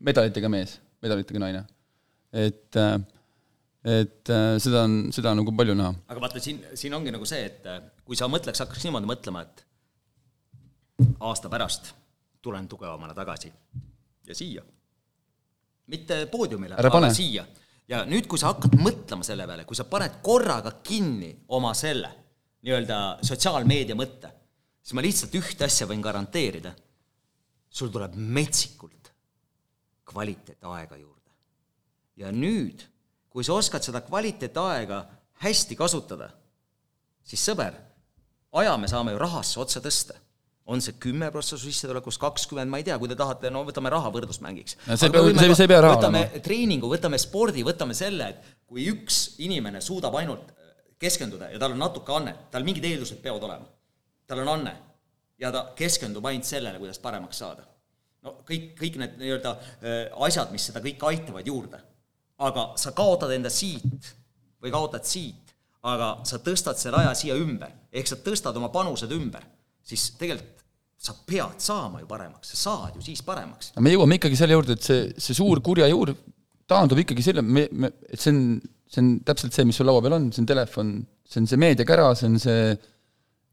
[SPEAKER 1] medalitega mees, medalitega naine, et, et äh, seda on, seda on nagu palju näha.
[SPEAKER 4] aga vaata, siin, siin ongi nagu see, et äh, kui sa mõtleks, hakkaks niimoodi mõtlema, et aasta pärast tulen tugevamana tagasi ja siia. mitte poodiumile,
[SPEAKER 1] Ära pane.
[SPEAKER 4] aga siia. ja nüüd, kui sa hakkad mõtlema selle peale, kui sa paned korraga kinni oma selle nii-öelda sotsiaalmeedia mõtte, siis ma lihtsalt ühte asja võin garanteerida. sul tuleb metsikult kvaliteetaega juurde. ja nüüd, kui sa oskad seda kvaliteetaega hästi kasutada, siis sõber, aja me saame ju rahasse otsa tõsta. on see kümme prossa su sissetulekust, kakskümmend, ma ei tea, kui te tahate, no võtame raha võrdlusmängiks.
[SPEAKER 1] See peab- see- see ei pea raha
[SPEAKER 4] võtame
[SPEAKER 1] olema.
[SPEAKER 4] treeningu, võtame spordi, võtame selle, et kui üks inimene suudab ainult keskenduda ja tal on natuke annet, tal mingid eeldused peavad olema, tal on anne ja ta keskendub ainult sellele, kuidas paremaks saada. no kõik, kõik need nii-öelda äh, asjad, mis seda kõike aitavad juurde. Aga sa kaotad enda siit või kaotad siit, aga sa tõstad selle aja siia ümber, ehk sa tõstad oma panused ümber, siis tegelikult sa pead saama ju paremaks, sa saad ju siis paremaks.
[SPEAKER 1] me jõuame ikkagi selle juurde, et see, see suur kurja juur taandub ikkagi selle, me, me, et see on, see on täpselt see, mis sul laua peal on, see on telefon, see on see meediakära, see on see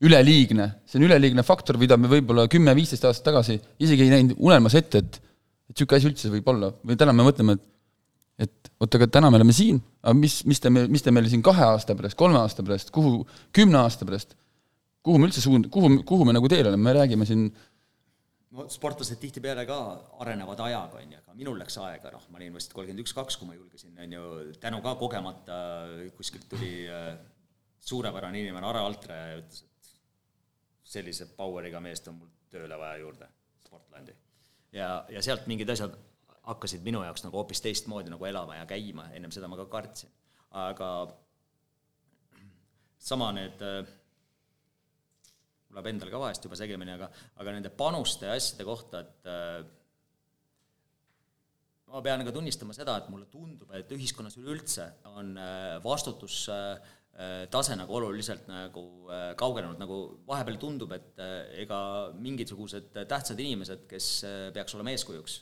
[SPEAKER 1] üleliigne, see on üleliigne faktor, mida me võib-olla kümme-viisteist aastat tagasi isegi ei näinud unelmas ette, et et niisugune asi üldse võib olla või täna me mõtleme, et et oot, aga täna me oleme siin, aga mis, mis te, mis te meil siin kahe aasta pärast, kolme aasta pärast, kuhu, kümne aasta pärast, kuhu me üldse suund-, kuhu, kuhu me nagu teel oleme, me räägime siin
[SPEAKER 4] no sportlased tihtipeale ka arenevad ajaga, on ju, aga minul läks aega, noh, ma olin vist kolmkümmend üks, kaks, kui ma julgesin, on ju, tänu ka kogemata kuskilt tuli äh, suurepärane inimene Are Altre ja ütles, et sellise power'iga meest on mul tööle vaja juurde Sportlandi. ja, ja sealt mingid asjad hakkasid minu jaoks nagu hoopis teistmoodi nagu elama ja käima, ennem seda ma ka kartsin. aga sama need äh, mul läheb endal ka vahest juba segemini, aga, aga nende panuste ja asjade kohta, et äh, ma pean ka tunnistama seda, et mulle tundub, et ühiskonnas üleüldse on äh, vastutus äh, äh, tase nagu oluliselt nagu äh, kaugenenud, nagu vahepeal tundub, et äh, ega mingisugused tähtsad inimesed, kes peaks olema eeskujuks,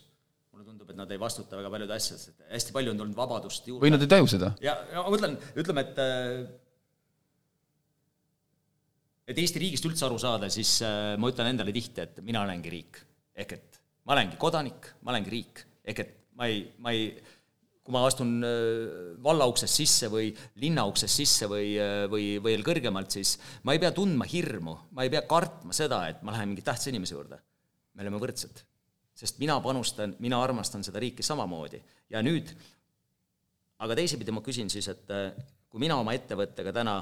[SPEAKER 4] mulle tundub, et nad ei vastuta väga paljude asjades, et hästi palju on tulnud vabadust juurde
[SPEAKER 1] või nad ei taju seda.
[SPEAKER 4] ja, ja ma mõtlen, ütleme, et äh, et Eesti riigist üldse aru saada, siis äh, ma ütlen endale tihti, et mina olengi riik. ehk et ma olengi kodanik, ma olengi riik. ehk et ma ei, ma ei, kui ma astun äh, valla uksest sisse või linna uksest sisse või, või veel kõrgemalt, siis ma ei pea tundma hirmu, ma ei pea kartma seda, et ma lähen mingi tähtsa inimese juurde. me oleme võrdsed. Sest mina panustan, mina armastan seda riiki samamoodi. ja nüüd aga teisipidi ma küsin siis, et äh, kui mina oma ettevõttega täna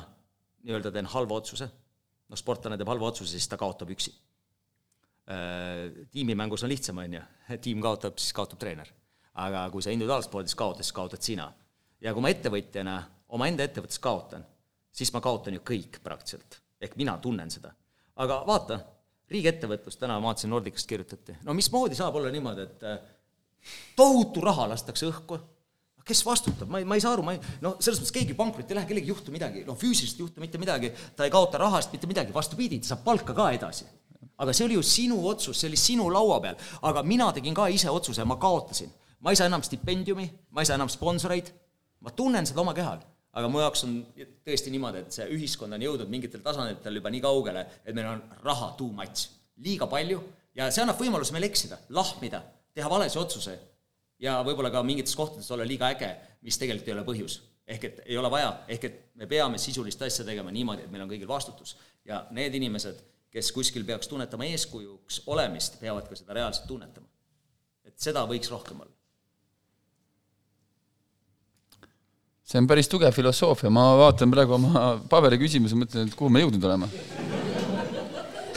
[SPEAKER 4] nii-öelda teen halva otsuse, noh, sportlane teeb halva otsuse, siis ta kaotab üksi. Tiimimängus on lihtsam, on ju, tiim kaotab, siis kaotab treener. aga kui sa individuaalspordis kaotad, siis kaotad sina. ja kui ma ettevõtjana omaenda ettevõttes kaotan, siis ma kaotan ju kõik praktiliselt. ehk mina tunnen seda. aga vaata, riigiettevõtlus täna, ma vaatasin Nordicast kirjutati, no mismoodi saab olla niimoodi, et äh, tohutu raha lastakse õhku? Kes vastutab, ma ei, ma ei saa aru, ma ei, noh, selles mõttes keegi pankrotti ei lähe, kellelgi ei juhtu midagi, noh, füüsiliselt ei juhtu mitte midagi, ta ei kaota rahast mitte midagi, vastupidi, ta saab palka ka edasi. aga see oli ju sinu otsus, see oli sinu laua peal, aga mina tegin ka ise otsuse ma kaotasin. ma ei saa enam stipendiumi, ma ei saa enam sponsoreid, ma tunnen seda oma kehal, aga mu jaoks on tõesti niimoodi, et see ühiskond on jõudnud mingitel tasanditel juba nii kaugele, et meil on raha too much, liiga palju ja see annab võimaluse meil eksida, lahmida, teha valesid otsuseid ja võib-olla ka mingites kohtades olla liiga äge, mis tegelikult ei ole põhjus. ehk et ei ole vaja, ehk et me peame sisulist asja tegema niimoodi, et meil on kõigil vastutus. ja need inimesed, kes kuskil peaks tunnetama eeskujuks olemist, peavad ka seda reaalselt tunnetama. et seda võiks rohkem olla.
[SPEAKER 1] See on päris tugev filosoofia, ma vaatan praegu oma paberi küsimusi, mõtlen, et kuhu me jõudnud oleme.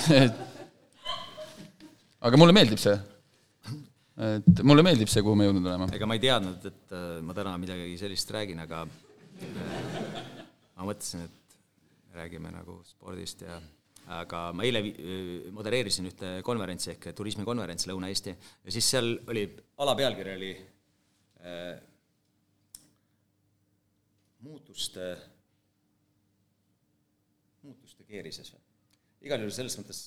[SPEAKER 1] et aga mulle meeldib see. et mulle meeldib see, kuhu me jõudnud oleme.
[SPEAKER 4] ega ma ei teadnud, et äh, ma täna midagi sellist räägin, aga ma mõtlesin, et räägime nagu spordist ja aga ma eile vi- modereerisin ühte konverentsi ehk turismikonverents Lõuna-Eesti ja siis seal oli, alapealkiri oli äh, muutuste, muutuste keerises või? igal juhul selles mõttes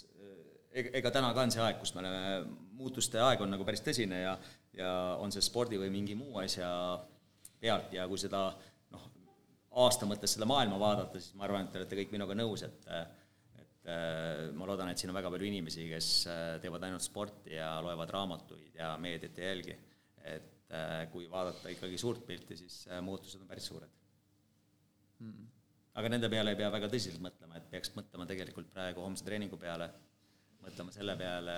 [SPEAKER 4] ega, ega täna ka on see aeg, kus me oleme, muutuste aeg on nagu päris tõsine ja, ja on see spordi või mingi muu asja pealt ja kui seda noh, aasta mõttes seda maailma vaadata, siis ma arvan, et te olete kõik minuga nõus, et et äh, ma loodan, et siin on väga palju inimesi, kes äh, teevad ainult sporti ja loevad raamatuid ja meediat ei jälgi. et kui vaadata ikkagi suurt pilti, siis muutused on päris suured. Aga nende peale ei pea väga tõsiselt mõtlema, et peaks mõtlema tegelikult praegu homse treeningu peale, mõtlema selle peale,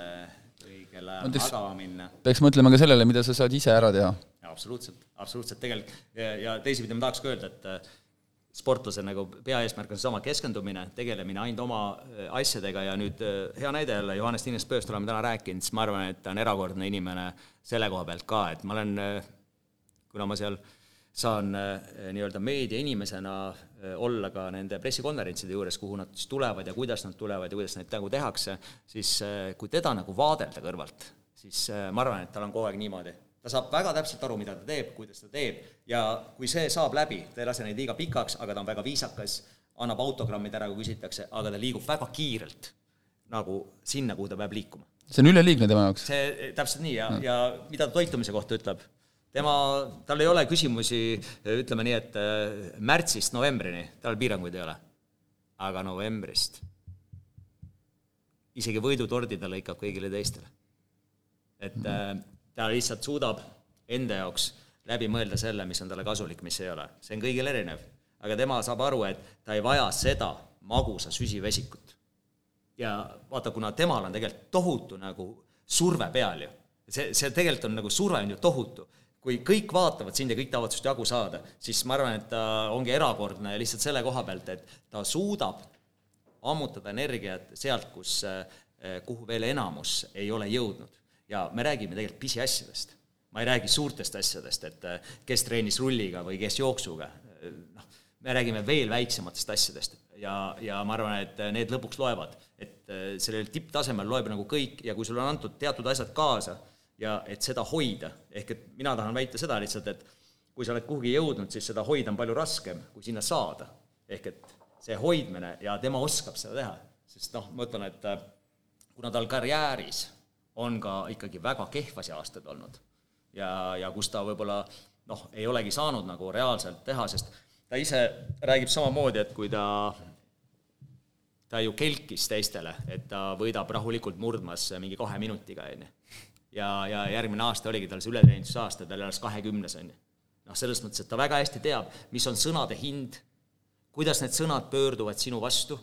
[SPEAKER 4] õigel ajal magama minna.
[SPEAKER 1] peaks mõtlema ka sellele, mida sa saad ise ära teha.
[SPEAKER 4] absoluutselt, absoluutselt, tegelikult ja, ja teisipidi ma tahaks ka öelda, et sportlase nagu peaeesmärk on seesama keskendumine, tegelemine ainult oma äh, asjadega ja nüüd äh, hea näide jälle, Johannes Tiinest Pööst oleme täna rääkinud, siis ma arvan, et ta on erakordne inimene selle koha pealt ka, et ma olen, äh, kuna ma seal saan nii-öelda meediainimesena olla ka nende pressikonverentside juures, kuhu nad siis tulevad ja kuidas nad tulevad ja kuidas neid nagu tehakse, siis kui teda nagu vaadelda kõrvalt, siis ma arvan, et tal on kogu aeg niimoodi ta saab väga täpselt aru, mida ta teeb, kuidas ta teeb ja kui see saab läbi, ta ei lase neid liiga pikaks, aga ta on väga viisakas, annab autogrammid ära, kui küsitakse, aga ta liigub väga kiirelt nagu sinna, kuhu ta peab liikuma.
[SPEAKER 1] see on üleliigne tema jaoks?
[SPEAKER 4] see, täpselt nii ja, ja mida ta toitumise kohta ütleb, tema, tal ei ole küsimusi, ütleme nii, et äh, märtsist novembrini tal piiranguid ei ole. aga novembrist isegi võidutordi ta lõikab kõigile teistele. et mm -hmm ta lihtsalt suudab enda jaoks läbi mõelda selle, mis on talle kasulik, mis ei ole. see on kõigil erinev. aga tema saab aru, et ta ei vaja seda magusa süsivesikut. ja vaata, kuna temal on tegelikult tohutu nagu surve peal ju, see, see tegelikult on nagu surve on ju tohutu, kui kõik vaatavad sind ja kõik tahavad sinust jagu saada, siis ma arvan, et ta ongi erakordne lihtsalt selle koha pealt, et ta suudab ammutada energiat sealt, kus, eh, kuhu veel enamus ei ole jõudnud ja me räägime tegelikult pisiasjadest. ma ei räägi suurtest asjadest, et äh, kes treenis rulliga või kes jooksuga, noh, me räägime veel väiksematest asjadest ja, ja ma arvan, et need lõpuks loevad. et äh, sellel tipptasemel loeb nagu kõik ja kui sulle on antud teatud asjad kaasa ja et seda hoida, ehk et mina tahan väita seda lihtsalt, et kui sa oled kuhugi jõudnud, siis seda hoida on palju raskem, kui sinna saada. ehk et see hoidmine ja tema oskab seda teha, sest noh, ma ütlen, et äh, kuna tal karjääris on ka ikkagi väga kehvasi aastaid olnud. ja, ja kus ta võib-olla noh, ei olegi saanud nagu reaalselt teha, sest ta ise räägib samamoodi, et kui ta ta ju kelkis teistele, et ta võidab rahulikult murdmas mingi kahe minutiga, on ju. Ja, ja järgmine aasta oligi tal see ületeenistusaasta, ta oli alles kahekümnes, on ju. noh, selles mõttes, et ta väga hästi teab, mis on sõnade hind, kuidas need sõnad pöörduvad sinu vastu,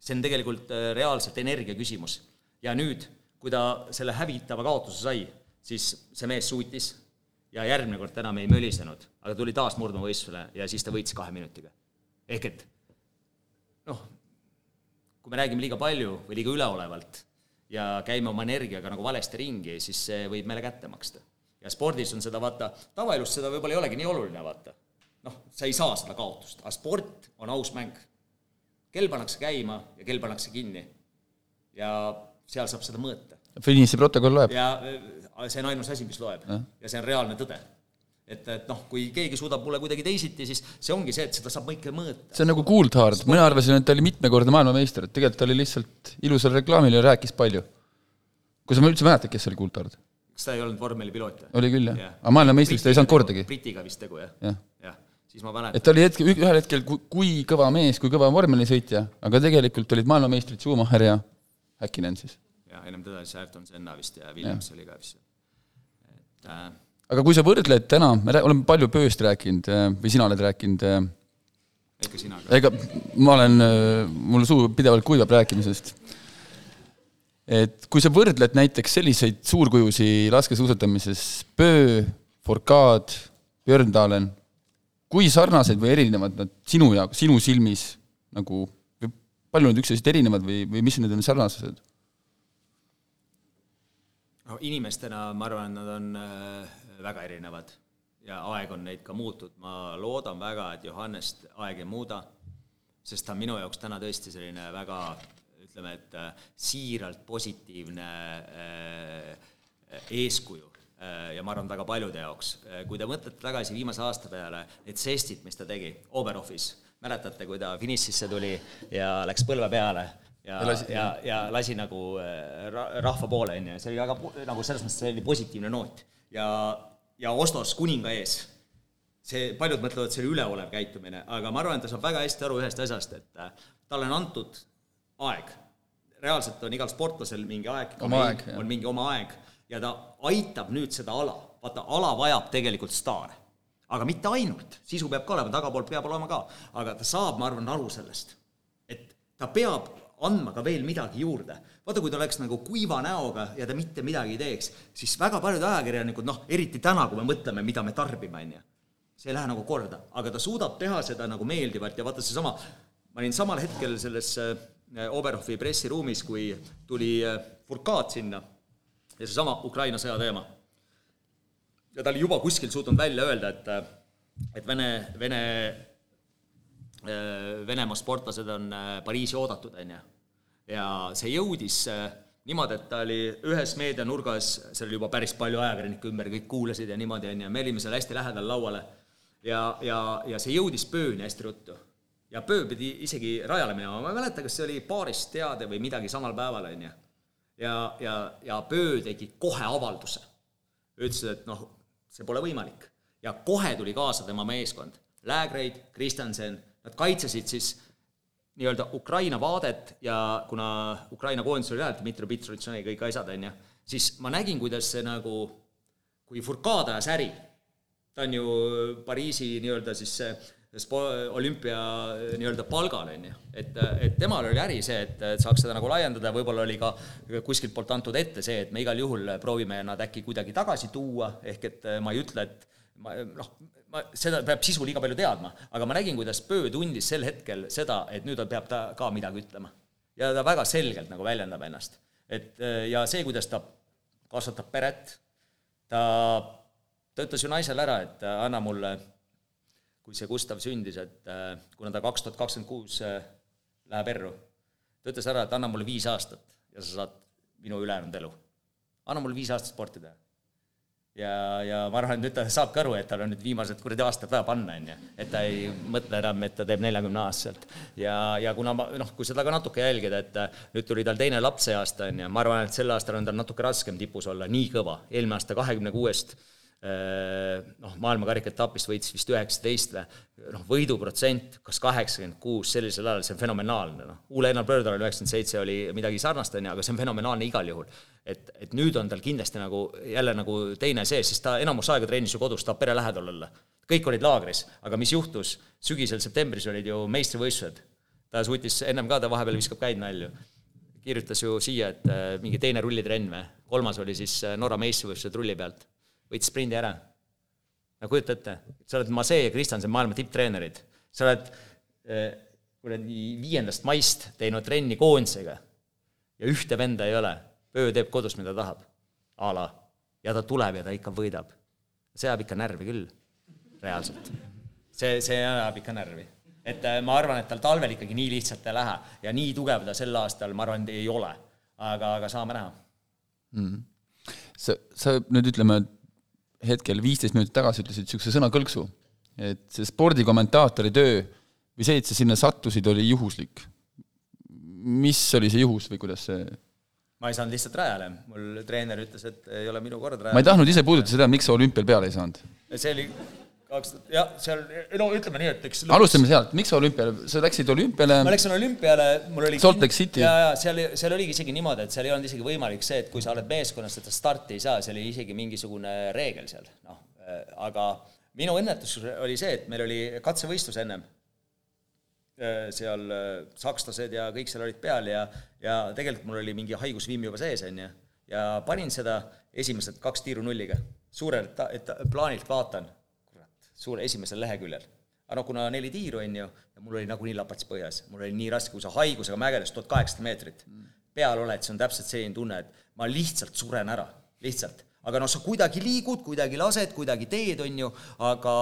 [SPEAKER 4] see on tegelikult äh, reaalselt energia küsimus. ja nüüd kui ta selle hävitava kaotuse sai, siis see mees suutis ja järgmine kord enam ei mölisenud, aga tuli taas murdmaavõistlusele ja siis ta võitis kahe minutiga. ehk et noh, kui me räägime liiga palju või liiga üleolevalt ja käime oma energiaga nagu valesti ringi, siis see võib meile kätte maksta. ja spordis on seda vaata, tavaelus seda võib-olla ei olegi nii oluline, vaata. noh, sa ei saa seda kaotust, aga sport on aus mäng. kell pannakse käima ja kell pannakse kinni. ja seal saab seda mõõta.
[SPEAKER 1] finiši protokoll loeb?
[SPEAKER 4] ja äh, see on ainus asi, mis loeb. ja see on reaalne tõde. Et, et noh, kui keegi suudab mulle kuidagi teisiti, siis see ongi see, et seda saab ikka mõõta.
[SPEAKER 1] see on nagu Kuldhaard, mina arvasin, et ta oli mitmekordne maailmameister, et tegelikult ta oli lihtsalt ilusal reklaamil ja rääkis palju. kui sa üldse mäletad, kes oli Kuldhaard?
[SPEAKER 4] kas ta ei olnud vormelipiloot
[SPEAKER 1] oli küll, jah ja.. aga maailmameistriks ta ei saanud kordagi.
[SPEAKER 4] Britiga vist tegu, jah?
[SPEAKER 1] jah
[SPEAKER 4] ja. siis ma mäletan.
[SPEAKER 1] et ta oli hetkel, ühel hetkel kui kõva mees, kui kõva vormelisõitja, aga tegelikult olid maailmameistrid Schumacher ja Häkkinen siis.
[SPEAKER 4] ja ennem teda siis Ayrton Senna vist ja Williams ja. oli ka vist. et äh,
[SPEAKER 1] aga kui sa võrdled täna, me oleme palju Pööst rääkinud äh, või sina oled rääkinud äh,
[SPEAKER 4] ikka sina
[SPEAKER 1] ka. ega ma olen, äh, mul suu pidevalt kuivab rääkimisest. et kui sa võrdled näiteks selliseid suurkujusi laskesuusatamises, Pöö, Fourcade, Björn Dahlen, kui sarnased või erinevad nad sinu jaoks, sinu silmis nagu palju nad üksteisest erinevad või, või mis need on sarnasused?
[SPEAKER 4] no inimestena ma arvan, nad on äh, väga erinevad. ja aeg on neid ka muutnud, ma loodan väga, et Johannest aeg ei muuda, sest ta on minu jaoks täna tõesti selline väga ütleme, et äh, siiralt positiivne äh, eeskuju äh, ja ma arvan, väga paljude jaoks. kui te mõtlete tagasi viimase aasta peale, need žestid, mis ta tegi Oberhofis, mäletate, kui ta finišisse tuli ja läks põlve peale ja, ja ja, ja lasi nagu rahva poole, on ju, see oli väga nagu selles mõttes, see oli positiivne noot. ja, ja Oslos kuninga ees, see, paljud mõtlevad, see oli üleolev käitumine, aga ma arvan, et ta saab väga hästi aru ühest asjast, et talle on antud aeg. reaalselt on igal sportlasel mingi aeg, on mingi oma aeg. Ja ta aitab nüüd seda ala, vaata, ala vajab tegelikult staare. aga mitte ainult, sisu peab ka olema, tagapoolt peab olema ka, aga ta saab, ma arvan, aru sellest, et ta peab andma ka veel midagi juurde. vaata, kui ta oleks nagu kuiva näoga ja ta mitte midagi ei teeks, siis väga paljud ajakirjanikud, noh, eriti täna, kui me mõtleme, mida me tarbime, on ju, see ei lähe nagu korda, aga ta suudab teha seda nagu meeldivalt ja vaata seesama, ma olin samal hetkel selles äh, Oberhofi pressiruumis, kui tuli äh, Furkaat sinna ja seesama Ukraina sõja teema. ja ta oli juba kuskil suutnud välja öelda, et, äh, et Vene, Vene, Venemaa sportlased on Pariisi oodatud, on ju. ja see jõudis niimoodi, et ta oli ühes meedianurgas, seal oli juba päris palju ajakirjanikke ümber, kõik kuulasid ja niimoodi, on ju, me olime seal hästi lähedal lauale ja, ja, ja see jõudis Pööni hästi ruttu ja Pöö pidi isegi rajale minema, ma ei mäleta, kas see oli baarist teade või midagi samal päeval, on ju. ja, ja, ja Pöö tegi kohe avalduse. ütlesid, et noh, see pole võimalik. ja kohe tuli kaasa tema meeskond. Läägreid, Kristjansen, nad kaitsesid siis nii-öelda Ukraina vaadet ja kuna Ukraina koondis oli lähedal, Dmitri Pitrovitšoni kõik asjad, on ju, siis ma nägin, kuidas see nagu, kui Furcad ajas äri, ta on ju Pariisi nii-öelda siis see spo-, olümpia eh, nii-öelda palgal, on ju. et, et temal oli äri see, et, et saaks seda nagu laiendada, võib-olla oli ka kuskilt poolt antud ette see, et me igal juhul proovime nad äkki kuidagi tagasi tuua, ehk et eh, ma ei ütle, et ma noh, ma, seda peab sisu liiga palju teadma, aga ma nägin, kuidas Pöö tundis sel hetkel seda, et nüüd peab ta ka midagi ütlema. ja ta väga selgelt nagu väljendab ennast. et eh, ja see, kuidas ta kasvatab peret, ta, ta ütles ju naisele ära, et anna mulle kui see Gustav sündis, et äh, kuna ta kaks tuhat kakskümmend kuus äh, läheb erru, ta ütles ära, et anna mulle viis aastat ja sa saad minu ülejäänud elu. anna mulle viis aastat sporti teha. Ja, ja ma arvan, et nüüd ta saabki aru, et tal on nüüd viimased kuradi aastad vaja panna, on ju. et ta ei mõtle enam, et ta teeb neljakümne aastaselt. ja, ja kuna ma noh, kui seda ka natuke jälgida, et äh, nüüd tuli tal teine laps see aasta, on ju, ma arvan, et sel aastal on tal natuke raskem tipus olla, nii kõva. eelmine aasta kahekümne kuuest noh, maailmakarika etapist võitis vist üheksateist või, noh, võiduprotsent kas kaheksakümmend kuus sellisel ajal, see on fenomenaalne, noh. Ulle-Einar Pöördal oli üheksakümmend seitse, oli midagi sarnast, on ju, aga see on fenomenaalne igal juhul. et, et nüüd on tal kindlasti nagu jälle nagu teine see, sest ta enamus aega treenis ju kodus, tahab pere lähedal olla. kõik olid laagris, aga mis juhtus, sügisel septembris olid ju meistrivõistlused. ta suutis, ennem ka ta vahepeal viskab käid nalju kirjutas ju siia, et äh, mingi teine rullitrenn või, kolmas oli siis äh, Norra meistrivõistlused rulli pealt võitis sprindi ära. no kujuta ette, sa oled Masee ja Kristjanson, maailma tipptreenerid, sa oled eh, kuradi viiendast maist teinud trenni koondisega ja ühte venda ei ole, öö teeb kodus, mida tahab, a la, ja ta tuleb ja ta ikka võidab. see ajab ikka närvi küll, reaalselt. see, see ajab ikka närvi. et eh, ma arvan, et tal talvel ikkagi nii lihtsalt ei lähe ja nii tugev ta sel aastal, ma arvan, ei ole. aga, aga saame näha
[SPEAKER 1] mm.. sa, sa nüüd ütleme, hetkel viisteist minutit tagasi ütlesid niisuguse sõnakõlksu, et see spordikommentaatori töö või see, et sa sinna sattusid, oli juhuslik. mis oli see juhus või kuidas see
[SPEAKER 4] ma ei saanud lihtsalt rajale, mul treener ütles, et ei ole minu kord rajale.
[SPEAKER 1] ma ei tahtnud ise puudutada seda, miks sa olümpial peale ei saanud.
[SPEAKER 4] see oli kaks tuhat, jah, seal, no ütleme nii, et eks
[SPEAKER 1] alustame sealt, miks sa olümpiale, sa läksid olümpiale?
[SPEAKER 4] Ma läksin olümpiale, mul oli
[SPEAKER 1] Salt Lake City.
[SPEAKER 4] jaa, jaa, seal, seal oligi isegi niimoodi, et seal ei olnud isegi võimalik see, et kui sa oled meeskonnas, sa starti ei saa, see oli isegi mingisugune reegel seal, noh, äh, aga minu õnnetus oli see, et meil oli katsevõistlus ennem, äh, seal äh, sakslased ja kõik seal olid peal ja, ja tegelikult mul oli mingi haigusvimm juba sees, on ju, ja panin seda esimesed kaks tiiru nulliga, suurelt plaanilt vaatan suure esimesel leheküljel. aga noh, kuna neli tiiru, on ju, ja mul oli nagunii lapats põhjas, mul oli nii raske, kui sa haigusega mägedes tuhat kaheksasada meetrit peal oled, see on täpselt selline tunne, et ma lihtsalt suren ära, lihtsalt. aga noh, sa kuidagi liigud, kuidagi lased, kuidagi teed, on ju, aga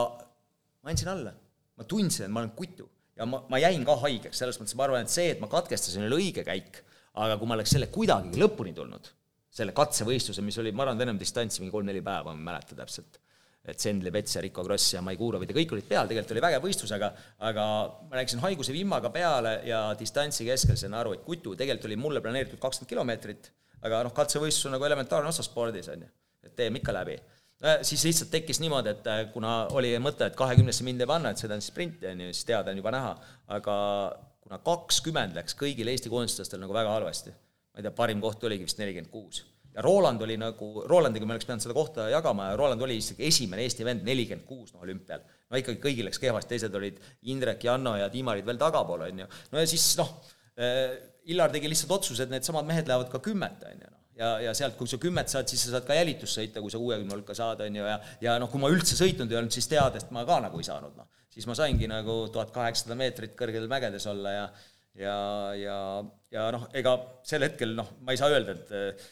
[SPEAKER 4] ma andsin alla. ma tundsin, et ma olen kutu ja ma, ma jäin ka haigeks, selles mõttes ma arvan, et see, et ma katkestasin, oli õige käik, aga kui ma oleks selle kuidagi lõpuni tulnud, selle katsevõistluse, mis oli, ma arvan, enam distantsi mingi kolm-neli päeva, ma ei mäleta täpselt et Sendli Pets ja Rico Kross ja Maigurovid ja kõik olid peal, tegelikult oli vägev võistlus, aga aga ma läksin haiguse vimmaga peale ja distantsi keskel sain aru, et kutu tegelikult oli mulle planeeritud kakskümmend kilomeetrit, aga noh, katsevõistlus on nagu elementaarne osa spordis, on ju, et teeme ikka läbi. Siis lihtsalt tekkis niimoodi, et äh, kuna oli mõte, et kahekümnesse mind ei panna, et seda on sprinti, on ju, siis teada on juba näha, aga kuna kakskümmend läks kõigil Eesti koondislastel nagu väga halvasti, ma ei tea, parim koht oligi vist nelikümmend kuus ja Roland oli nagu, Rolandiga me oleks pidanud seda kohta jagama ja Roland oli isegi esimene Eesti vend, nelikümmend kuus noh, olümpial. no ikkagi kõigil läks kehvasti, teised olid Indrek, Janno ja Dima olid veel tagapool, on ju. no ja siis noh, eh, Illar tegi lihtsalt otsuse, et needsamad mehed lähevad ka kümmet, on ju, noh. ja, ja sealt, kui sa kümmet saad, siis sa saad ka jälitust sõita, kui sa kuuekümne hulka saad, on ju, ja ja noh, kui ma üldse sõitnud ei olnud, siis teadest ma ka nagu ei saanud, noh. siis ma saingi nagu tuhat kaheksasada meetrit kõrgel mägedes olla ja ja, ja, ja noh, ega sel hetkel noh, ma ei saa öelda, et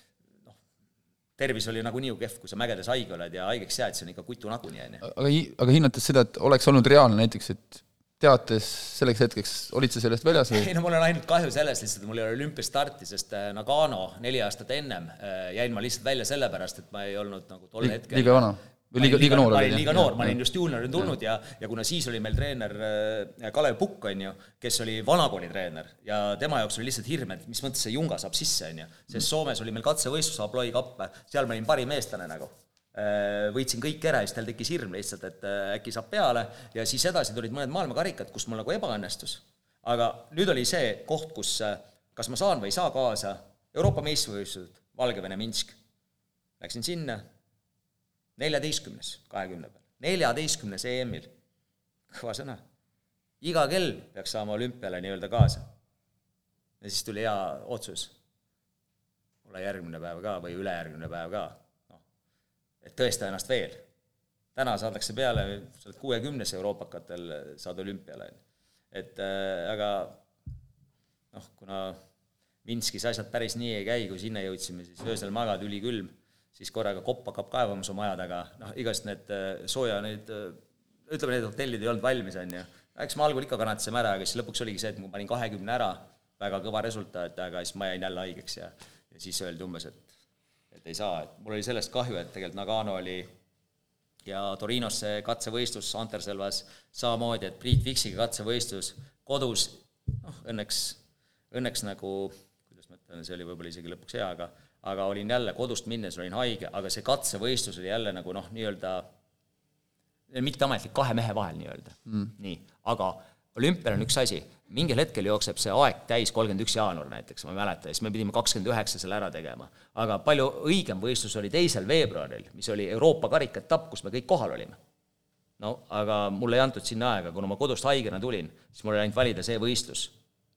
[SPEAKER 4] tervis oli nagunii ju kehv, kui sa mägedes haige oled ja haigeks jääd, see on ikka kutu nagunii, on ju.
[SPEAKER 1] aga, aga hinnates seda, et oleks olnud reaalne näiteks, et teates selleks hetkeks, olid sa sellest väljas või?
[SPEAKER 4] ei no mul on ainult kahju sellest lihtsalt, et mul ei ole olümpiastarti, sest äh, Nagano neli aastat ennem äh, jäin ma lihtsalt välja sellepärast, et ma ei olnud nagu tol hetkel
[SPEAKER 1] liiga vana? Või liiga, liiga noor
[SPEAKER 4] olid? liiga noor, ma olin just juunioril tulnud ja, ja kuna siis oli meil treener äh, Kalev Pukk, on ju, kes oli vanakooli treener ja tema jaoks oli lihtsalt hirm, et mis mõttes see Junga saab sisse, on ju. sest Soomes oli meil katsevõistlus, Aploi kapp, seal ma olin parim eestlane nagu äh, võitsin kõik ära ja siis tal tekkis hirm lihtsalt, et äh, äkki saab peale ja siis edasi tulid mõned maailmakarikad, kus mul nagu ebaõnnestus. aga nüüd oli see koht, kus kas ma saan või ei saa kaasa, Euroopa meistrivõistlused, Valgevene Minsk. Läksin sinna, neljateistkümnes kahekümne peal, neljateistkümnes EM-il, kõva sõna. iga kell peaks saama olümpiale nii-öelda kaasa. ja siis tuli hea otsus, ole järgmine päev ka või ülejärgmine päev ka, noh, et tõesta ennast veel. täna saadakse peale, sa oled kuuekümnes euroopakatel, saad olümpiale, et äh, aga noh, kuna Minskis asjad päris nii ei käi, kui sinna jõudsime, siis öösel magad ülikülm siis korraga kopp hakkab kaevamas oma maja taga, noh, igast need äh, sooja need, äh, ütleme, need hotellid ei olnud valmis, on ju. eks me algul ikka kannatasime ära, aga siis lõpuks oligi see, et ma panin kahekümne ära, väga kõva resultaat, aga siis ma jäin jälle haigeks ja ja siis öeldi umbes, et et ei saa, et mul oli sellest kahju, et tegelikult Nagano oli ja Torinos see katsevõistlus Anterselvas samamoodi, et Priit Fiksiga katsevõistlus kodus, noh, õnneks, õnneks nagu, kuidas ma ütlen, see oli võib-olla isegi lõpuks hea, aga aga olin jälle kodust minnes, olin haige, aga see katsevõistlus oli jälle nagu noh, nii-öelda mitteametlik kahe mehe vahel nii-öelda mm., nii, aga olümpial on üks asi, mingil hetkel jookseb see aeg täis, kolmkümmend üks jaanuar näiteks, ma ei mäleta, siis me pidime kakskümmend üheksa selle ära tegema. aga palju õigem võistlus oli teisel veebruaril, mis oli Euroopa karikaetapp, kus me kõik kohal olime. no aga mulle ei antud sinna aega, kuna ma kodust haigena tulin, siis mul oli ainult valida see võistlus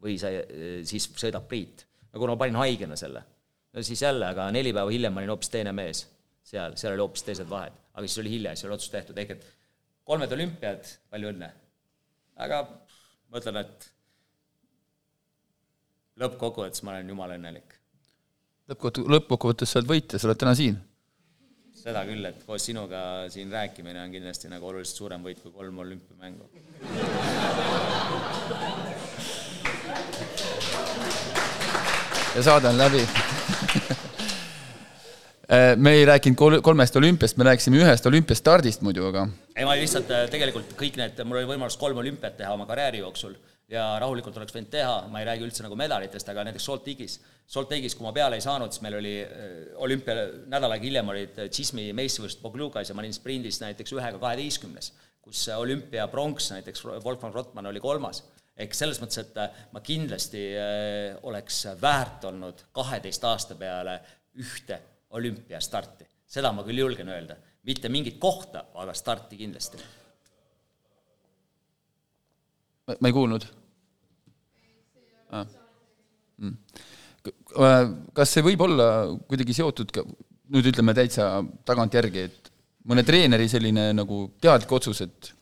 [SPEAKER 4] või see, siis sõidab Priit. no kuna ma panin haigena selle no siis jälle, aga neli päeva hiljem ma olin hoopis teine mees seal, seal oli hoopis teised vahed. aga siis oli hilja, siis oli otsus tehtud, ehk et kolmed olümpiad, palju õnne. aga ma ütlen, et lõppkokkuvõttes ma olen jumala õnnelik.
[SPEAKER 1] lõppkokku-, lõppkokkuvõttes sa oled võitja, sa oled täna siin.
[SPEAKER 4] seda küll, et koos sinuga siin rääkimine on kindlasti nagu oluliselt suurem võit kui kolm olümpiamängu
[SPEAKER 1] ja saade on läbi me ei rääkinud kol-, kolmest olümpiast, me rääkisime ühest olümpiastardist muidu, aga
[SPEAKER 4] ei, ma lihtsalt äh, tegelikult kõik need, mul oli võimalus kolm olümpiat teha oma karjääri jooksul ja rahulikult oleks võinud teha, ma ei räägi üldse nagu medalitest, aga näiteks Salt Lake'is, Salt Lake'is, kui ma peale ei saanud, siis meil oli äh, olümpia, nädal aega hiljem olid džismi meistrivõistlused Boglukas ja ma olin sprindis näiteks ühega kaheteistkümnes, kus olümpia pronks näiteks Wolfgang Rottmann oli kolmas ehk selles mõttes, et äh, ma kindlasti äh, oleks väärt olnud kaheteist aasta peale ühte olümpiastarti. seda ma küll julgen öelda. mitte mingit kohta, aga starti kindlasti.
[SPEAKER 1] ma ei kuulnud ah.. Mm. Äh, kas see võib olla kuidagi seotud ka, nüüd ütleme täitsa tagantjärgi, et mõne treeneri selline nagu teadlik otsus, et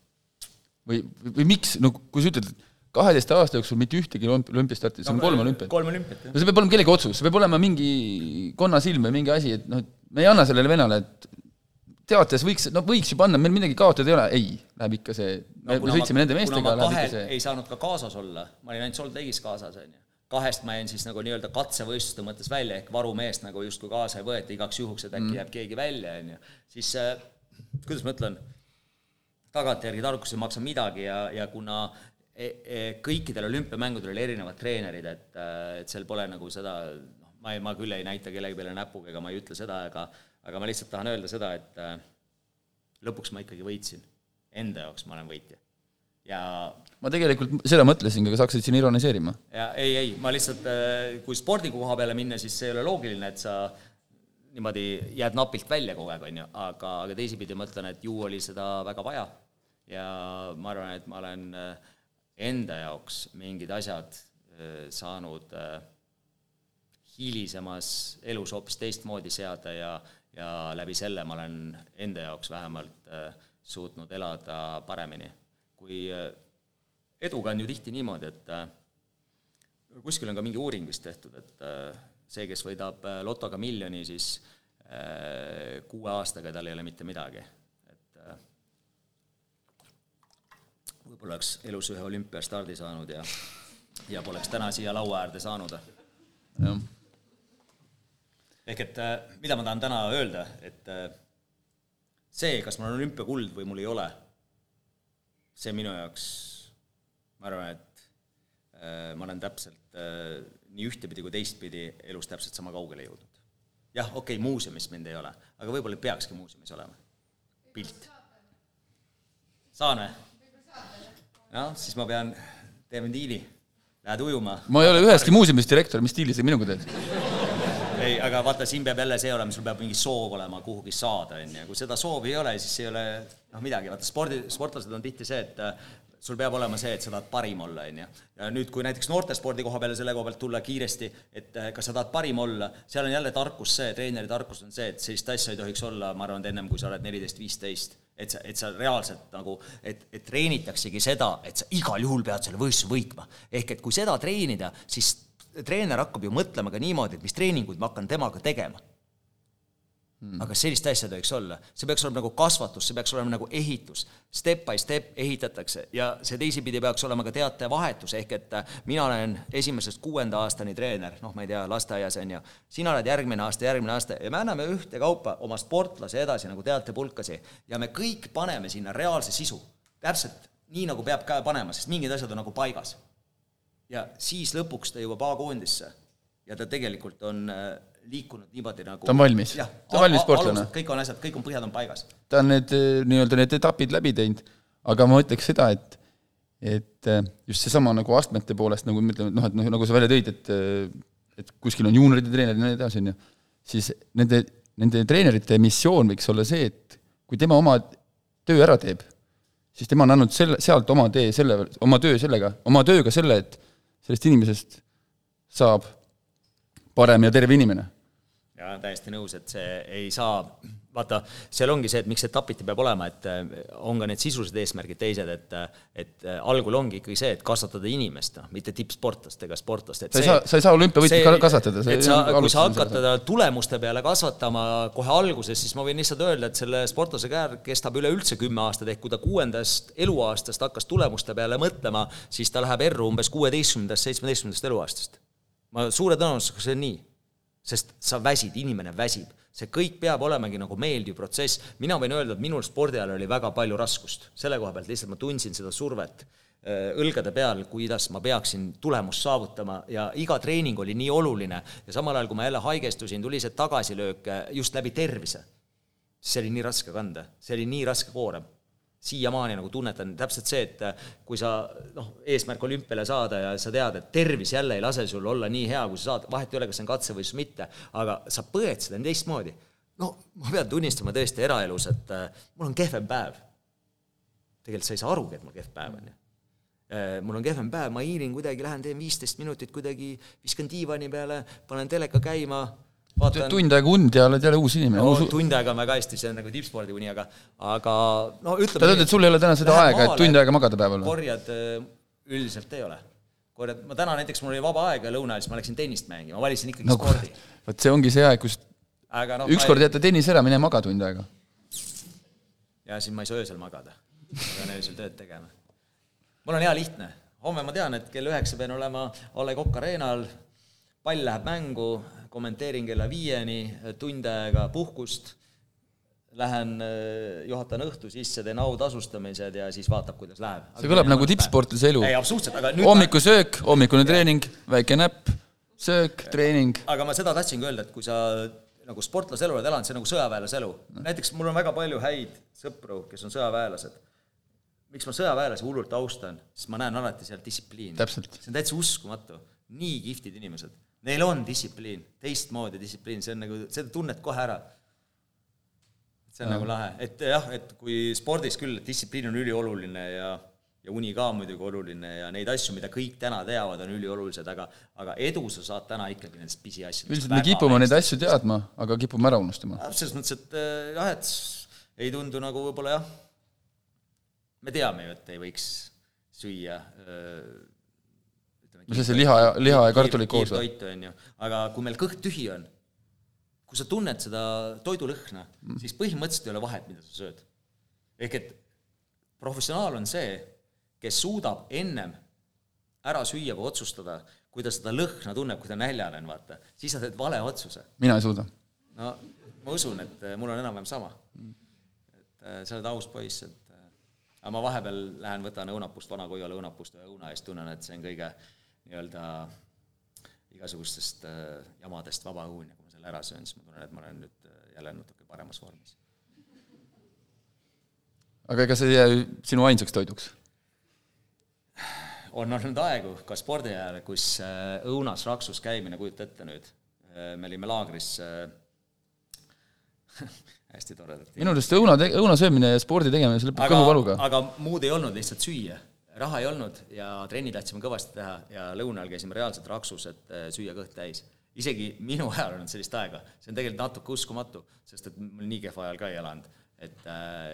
[SPEAKER 1] või, või miks, no kui sa ütled, et kaheteist aasta jooksul mitte ühtegi olümpiastarti, see on kolm olümpiat.
[SPEAKER 4] kolm olümpiat, jah.
[SPEAKER 1] no see peab olema kellegi otsus, see peab olema mingi konnasilm või mingi asi, et noh, et me ei anna sellele vennale, et teates võiks, no võiks ju panna, meil midagi kaotada ei ole, ei, läheb ikka see no,, me sõitsime nende meestega,
[SPEAKER 4] läheb ikka see ei saanud ka kaasas olla, ma olin ainult Salt Lake'is kaasas, on ju. kahest ma jäin siis nagu nii-öelda katsevõistluste mõttes välja, ehk varumeest nagu justkui kaasa ei võeta igaks juhuks, et äkki mm. jääb keegi välja, on ju. siis äh, kuidas ma ütlen, tagantjärgi tarkus ei maksa midagi ja, ja kuna e, kõikidel olümpiamängudel oli erinevad treenerid, et, äh, et seal pole nagu seda, noh, ma ei, ma küll ei näita kellegi peale näpuga ega ma ei ütle seda, aga aga ma lihtsalt tahan öelda seda, et äh, lõpuks ma ikkagi võitsin. Enda jaoks ma olen võitja. ja
[SPEAKER 1] ma tegelikult seda mõtlesingi, aga sa hakkasid siin ironiseerima.
[SPEAKER 4] ja ei, ei, ma lihtsalt, äh, kui spordi koha peale minna, siis see ei ole loogiline, et sa niimoodi jääd napilt välja kogu aeg, on ju, aga, aga teisipidi ma ütlen, et ju oli seda väga vaja ja ma arvan, et ma olen äh, enda jaoks mingid asjad saanud hilisemas elus hoopis teistmoodi seada ja ja läbi selle ma olen enda jaoks vähemalt äh, suutnud elada paremini. kui äh, eduga on ju tihti niimoodi, et äh, kuskil on ka mingi uuring vist tehtud, et see, kes võidab lotoga miljoni, siis kuue aastaga tal ei ole mitte midagi. et võib-olla oleks elus ühe olümpiastardi saanud ja, ja poleks täna siia laua äärde saanud. jah ehk et äh, mida ma tahan täna öelda, et äh, see, kas mul on olümpiakuld või mul ei ole, see minu jaoks, ma arvan, et äh, ma olen täpselt nii ühtepidi kui teistpidi elus täpselt sama kaugele jõudnud. jah, okei okay,, muuseumis mind ei ole, aga võib-olla peakski muuseumis olema. pilt. saan või? Noh, siis ma pean, teeme diili, lähed ujuma.
[SPEAKER 1] ma ei ole üheski muuseumis direktor, mis diili sa minuga teed?
[SPEAKER 4] ei, aga vaata, siin peab jälle see olema, sul peab mingi soov olema kuhugi saada, on ju, kui seda soovi ei ole, siis ei ole noh, midagi, vaata spordi, sportlased on tihti see, et sul peab olema see, et sa tahad parim olla, on ju. ja nüüd, kui näiteks noortespordi koha peale selle koha pealt tulla kiiresti, et äh, kas sa tahad parim olla, seal on jälle tarkus see, treeneri tarkus on see, et sellist asja ei tohiks olla, ma arvan, et ennem kui sa oled neliteist, viisteist. et sa, et sa reaalselt nagu, et, et treenitaksegi seda, et sa igal juhul pead selle võistluse võitma. ehk et kui seda treenida, siis treener hakkab ju mõtlema ka niimoodi, et mis treeninguid ma hakkan temaga tegema hmm.. aga sellist asja ei tohiks olla, see peaks olema nagu kasvatus, see peaks olema nagu ehitus, step by step ehitatakse ja see teisipidi peaks olema ka teatevahetus, ehk et äh, mina olen esimesest kuuenda aastani treener, noh, ma ei tea, lasteaias on ju, sina oled järgmine aasta, järgmine aasta ja me anname ühtekaupa oma sportlasi edasi nagu teatepulkasi ja me kõik paneme sinna reaalse sisu, täpselt nii, nagu peab ka panema, sest mingid asjad on nagu paigas. Ja siis lõpuks ta jõuab A-koondisse ja ta tegelikult on äh, liikunud niimoodi nagu
[SPEAKER 1] ta on valmis, ta on valmis sportlane?
[SPEAKER 4] kõik on asjad, kõik on põhjad on paigas.
[SPEAKER 1] ta on need äh, nii-öelda need etapid läbi teinud, aga ma ütleks seda, et et äh, just seesama nagu astmete poolest, nagu me ütleme, et noh, et noh, nagu sa välja tõid, et et kuskil on juunioride treenerid ja nii edasi, on ju, siis nende, nende treenerite missioon võiks olla see, et kui tema oma töö ära teeb, siis tema on andnud selle, sealt oma tee selle, oma töö sellega, oma tööga selle, et sellest inimesest saab parem ja terve inimene.
[SPEAKER 4] Jaa, täiesti nõus, et see ei saa, vaata, seal ongi see, et miks etapiti peab olema, et äh, on ka need sisulised eesmärgid teised, et et äh, algul ongi ikkagi see, et kasvatada inimest, noh, mitte tippsportlast ega sportlast, et
[SPEAKER 1] sa ei saa, sa ei saa olümpiavõitjat kasvatada.
[SPEAKER 4] et sa, kui sa hakkad teda tulemuste peale kasvatama kohe alguses, siis ma võin lihtsalt öelda, et selle sportlase käär kestab üleüldse kümme aastat, ehk kui ta kuuendast eluaastast hakkas tulemuste peale mõtlema, siis ta läheb erru umbes kuueteistkümnendast, seitsmeteistkümnendast eluaastast. ma suure tõenäosusega see on nii sest sa väsid, inimene väsib. see kõik peab olemagi nagu meeldiv protsess. mina võin öelda, et minul spordi ajal oli väga palju raskust. selle koha pealt lihtsalt ma tundsin seda survet äh, õlgade peal, kuidas ma peaksin tulemust saavutama ja iga treening oli nii oluline ja samal ajal, kui ma jälle haigestusin, tuli see tagasilöök äh, just läbi tervise. see oli nii raske kanda, see oli nii raske koorem siiamaani nagu tunnetan täpselt see, et äh, kui sa noh, eesmärk olümpiale saada ja sa tead, et tervis jälle ei lase sul olla nii hea, kui sa saad, vahet ei ole, kas see on katsevõistlus või mitte, aga sa põed seda teistmoodi. no ma pean tunnistama tõesti eraelus, et äh, mul on kehvem päev. tegelikult sa ei saa arugi, et mul kehv päev on ju äh, mul on kehvem päev, ma hiilin kuidagi, lähen teen viisteist minutit kuidagi, viskan diivani peale, panen teleka käima
[SPEAKER 1] vaatan tund aega und ja oled jälle uus inimene
[SPEAKER 4] no,. Tund aega on väga hästi, see on nagu tippspordi uni, aga, aga no ütleme
[SPEAKER 1] sa ütled, et sul ei ole täna seda aega, et tund aega magada päeval
[SPEAKER 4] või? korjad äh, üldiselt ei ole. korjad, ma täna näiteks, mul oli vaba aeg ja lõuna ajal, siis ma läksin tennist mängima, ma valisin ikkagi no, spordi.
[SPEAKER 1] vot see ongi see aeg, kus
[SPEAKER 4] noh
[SPEAKER 1] ükskord jätta tennis ära, mine maga tund aega.
[SPEAKER 4] ja siis ma ei saa öösel magada. ma pean öösel tööd tegema. mul on hea lihtne, homme ma tean, et kell üheksa pean olema A Le Coq Arena'l, pall läheb mängu, kommenteerin kella viieni, tund aega puhkust, lähen juhatan õhtu sisse, teen autasustamised ja siis vaatab, kuidas läheb.
[SPEAKER 1] see kõlab nagu tippsportlase elu.
[SPEAKER 4] ei, absoluutselt, aga nüüd
[SPEAKER 1] hommikusöök, hommikune treening, väike näpp, söök, treening.
[SPEAKER 4] aga ma seda tahtsingi öelda, et kui sa nagu sportlase elu oled elanud, see on nagu sõjaväelase elu. näiteks mul on väga palju häid sõpru, kes on sõjaväelased. miks ma sõjaväelasi hullult austan, sest ma näen alati seal distsipliini. see on täitsa uskumatu. nii kihvtid inimesed. Neil on distsipliin, teistmoodi distsipliin, see on nagu, seda tunned kohe ära. see on ja. nagu lahe, et jah, et kui spordis küll distsipliin on ülioluline ja ja uni ka muidugi oluline ja neid asju, mida kõik täna teavad, on üliolulised, aga aga edu sa saad täna ikkagi nendest pisiasjadest.
[SPEAKER 1] üldiselt me kipume neid asju teadma, aga kipume ära unustama.
[SPEAKER 4] selles mõttes, et äh, jah, et ei tundu nagu võib-olla jah, me teame ju, et ei võiks süüa
[SPEAKER 1] äh, no see, see liha ja, liha ja kartulid koos
[SPEAKER 4] või? toitu, on ju, aga kui meil kõht tühi on, kui sa tunned seda toidulõhna mm., siis põhimõtteliselt ei ole vahet, mida sa sööd. ehk et professionaal on see, kes suudab ennem ära süüa või otsustada, kui ta seda lõhna tunneb, kui ta näljane on, vaata, siis sa teed vale otsuse.
[SPEAKER 1] mina ei suuda.
[SPEAKER 4] no ma usun, et äh, mul on enam-vähem sama. et äh, sa oled aus poiss, et äh, aga ma vahepeal lähen, võtan õunapust, vana Koiala õunapust ühe õuna eest, tunnen, et see on kõige nii-öelda igasugustest jamadest vaba õun ja kui ma selle ära söön, siis ma tunnen, et ma olen nüüd jälle natuke paremas vormis.
[SPEAKER 1] aga ega see ei jää sinu ainsaks toiduks?
[SPEAKER 4] on olnud aegu, ka spordi ajal, kus äh, õunas raksus käimine, kujuta ette nüüd, äh, me olime laagris hästi toredad.
[SPEAKER 1] minu arust õuna, õuna söömine ja spordi tegemine, see lõpeb kõhuvaluga.
[SPEAKER 4] aga muud ei olnud, lihtsalt süüa. Raha ei olnud ja trenni tahtsime kõvasti teha ja lõunal käisime reaalselt raksus, et äh, süüa kõht täis. isegi minu ajal olnud sellist aega, see on tegelikult natuke uskumatu, sest et mul nii kehva ajal ka ei elanud. et,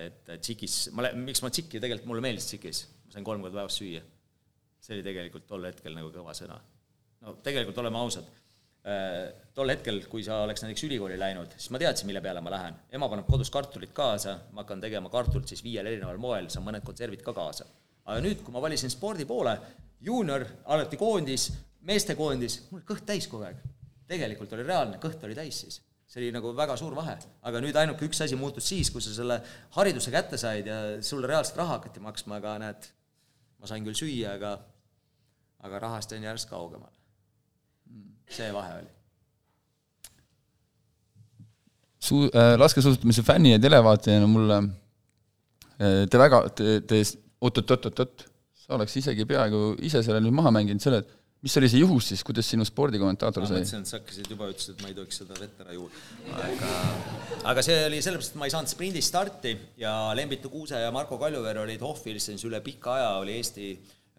[SPEAKER 4] et tšikis, ma, miks ma tšiki, tegelikult mulle meeldis tšikis, ma sain kolm korda päevas süüa see oli tegelikult tol hetkel nagu kõva sõna. no tegelikult oleme ausad, äh, tol hetkel, kui sa oleks näiteks ülikooli läinud, siis ma teadsin, mille peale ma lähen. ema paneb kodus kartulit kaasa, ma hakkan tegema kartulit siis viiel erineval moel, saan mõned konservid ka kaasa. Aga nüüd, kui ma valisin spordi poole, juunior, alati koondis, meestekoondis, mul kõht täis kogu aeg. tegelikult oli reaalne, kõht oli täis siis see oli nagu väga suur vahe. aga nüüd ainuke üks asi muutus siis, kui sa selle hariduse kätte said ja sulle reaalselt raha hakati maksma, aga näed, ma sain küll süüa, aga aga rahast on järjest kaugemal. see vahe oli.
[SPEAKER 1] Su- äh,, laskesuusatamise fänni ja televaatajana mulle äh, te väga, te, te oot-oot-oot-oot, sa oleks isegi peaaegu ise selle nüüd maha mänginud, selle, mis oli see juhus siis, kuidas sinu spordikommentaator sai?
[SPEAKER 4] ma mõtlesin, et sa hakkasid juba, ütlesid, et ma ei tohiks seda vett ära juua. aga, aga see oli sellepärast, et ma ei saanud sprindis starti ja Lembitu Kuuse ja Marko Kaljuveer olid Hohvilsens üle pika aja, oli Eesti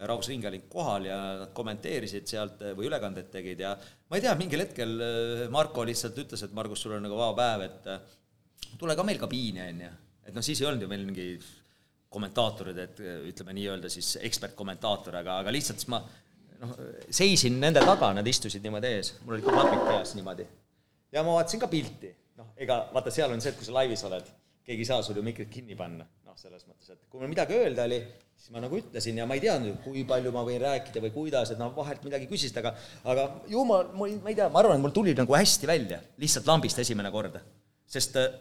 [SPEAKER 4] Rahvusringhääling kohal ja nad kommenteerisid sealt või ülekandeid tegid ja ma ei tea, mingil hetkel äh, Marko lihtsalt ütles, et Margus, sul on nagu vaba päev, et äh, tule ka meil kabiini, on ju. et noh, siis ei olnud ju meil mingi kommentaatorid, et äh, ütleme nii-öelda siis ekspertkommentaator, aga, aga lihtsalt siis ma noh, seisin nende taga, nad istusid niimoodi ees, mul olid ka klapid peas niimoodi. ja ma vaatasin ka pilti, noh, ega vaata, seal on see, et kui sa laivis oled, keegi ei saa sul ju mikrit kinni panna, noh, selles mõttes, et kui mul midagi öelda oli, siis ma nagu ütlesin ja ma ei teadnud, kui palju ma võin rääkida või kuidas, et noh, vahelt midagi küsisid, aga aga ju ma, ma ei tea, ma arvan, et mul tuli nagu hästi välja, lihtsalt lambist esimene kord. sest äh,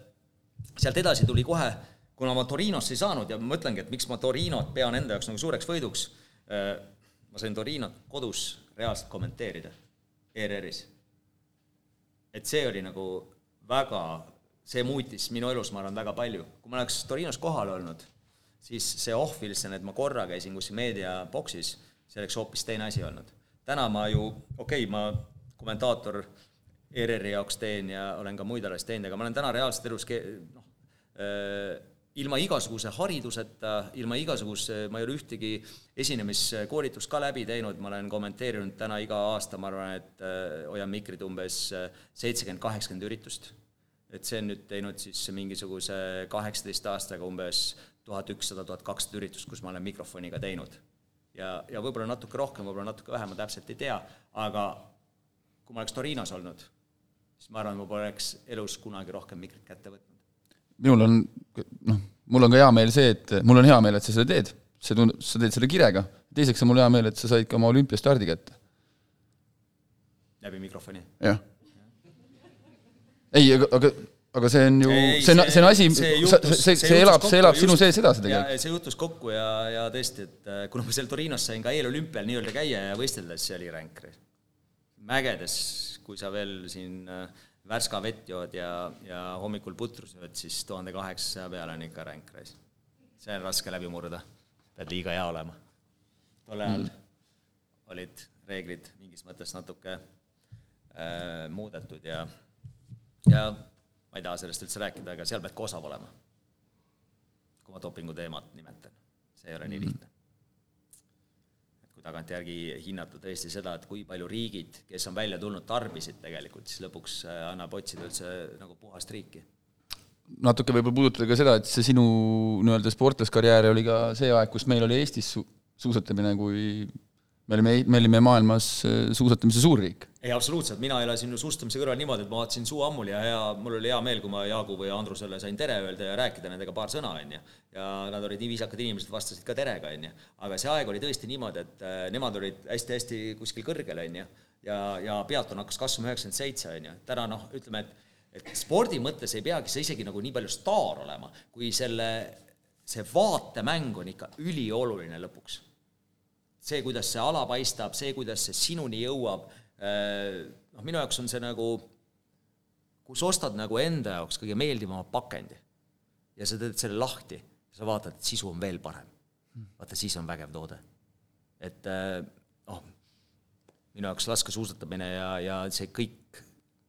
[SPEAKER 4] sealt edasi tuli kohe, kuna ma Torinosse ei saanud ja ma mõtlengi, et miks ma Torinot pean enda jaoks nagu suureks võiduks, äh, ma sain Torinot kodus reaalselt kommenteerida ERR-is. et see oli nagu väga, see muutis minu elus, ma arvan, väga palju. kui ma oleks Torinos kohal olnud siis see ohviliselt, et ma korra käisin kuskil meediaboksis, see oleks hoopis teine asi olnud. täna ma ju, okei okay,, ma kommentaator ERR-i jaoks teen ja olen ka muid asju teinud, aga ma olen täna reaalselt elus noh, äh, ilma igasuguse hariduseta, ilma igasuguse, ma ei ole ühtegi esinemiskoolitust ka läbi teinud, ma olen kommenteerinud täna iga aasta, ma arvan, et äh, hoian mikrit umbes äh, seitsekümmend, kaheksakümmend üritust. et see on nüüd teinud siis mingisuguse kaheksateist aastaga umbes tuhat ükssada, tuhat kakssada üritust, kus ma olen mikrofoniga teinud. ja, ja võib-olla natuke rohkem, võib-olla natuke vähem, ma täpselt ei tea, aga kui ma oleks Torinos olnud, siis ma arvan, ma poleks elus kunagi rohkem mikrit kätte võtnud.
[SPEAKER 1] Minul on, noh, mul on ka hea meel see, et mul on hea meel, et sa seda teed, see tundub, sa teed selle kirega, teiseks on mul hea meel, et sa said ka oma olümpiastardi kätte.
[SPEAKER 4] läbi mikrofoni?
[SPEAKER 1] jah. ei, aga, aga aga see on ju, see on, see on asi, see, see, see, see elab, see elab sinu sees edasi tegelikult.
[SPEAKER 4] see juhtus kokku ja, ja tõesti, et äh, kuna ma seal Torinos sain ka eelolümpial nii-öelda käia ja võistelda, siis see oli ränk. mägedes, kui sa veel siin äh, värska vett jood ja, ja hommikul putru sööd, siis tuhande kaheksasaja peale on ikka ränk reis. see on raske läbi murda, pead liiga hea olema. tol ajal mm. olid reeglid mingis mõttes natuke äh, muudetud ja, ja ma ei taha sellest üldse rääkida, aga seal pead ka osav olema. kui ma dopingu teemat nimetan, see ei ole nii mhm. lihtne. Tagantjärgi hinnata tõesti seda, et kui palju riigid, kes on välja tulnud, tarbisid tegelikult, siis lõpuks äh, annab otsida üldse nagu puhast riiki.
[SPEAKER 1] Natuke võib-olla puudutada ka seda, et see sinu nii-öelda sportlaskarjäär oli ka see aeg, kus meil oli Eestis su-, suusatamine kui me olime, me olime maailmas äh, suusatamise suurriik.
[SPEAKER 4] ei, absoluutselt, mina elasin ju suusatamise kõrval niimoodi, et ma vaatasin suu ammuli ja hea, mul oli hea meel, kui ma Jaagu või Andrusele sain tere öelda ja rääkida nendega paar sõna, on ju. ja nad olid nii viisakad inimesed, vastasid ka terega, on ju. aga see aeg oli tõesti niimoodi, et äh, nemad olid hästi-hästi kuskil kõrgel, on ju. ja, ja peaton hakkas kasvama üheksakümmend seitse, on ju. täna noh, ütleme, et et spordi mõttes ei peagi sa isegi nagu nii palju staar olema, kui selle, see vaatemäng on ikka ülioluline lõpuks see, kuidas see ala paistab, see, kuidas see sinuni jõuab, äh, noh, minu jaoks on see nagu, kus ostad nagu enda jaoks kõige meeldivama pakendi ja sa teed selle lahti, sa vaatad, et sisu on veel parem. vaata, siis on vägev toode. et noh, minu jaoks laskesuusatamine ja, ja see kõik,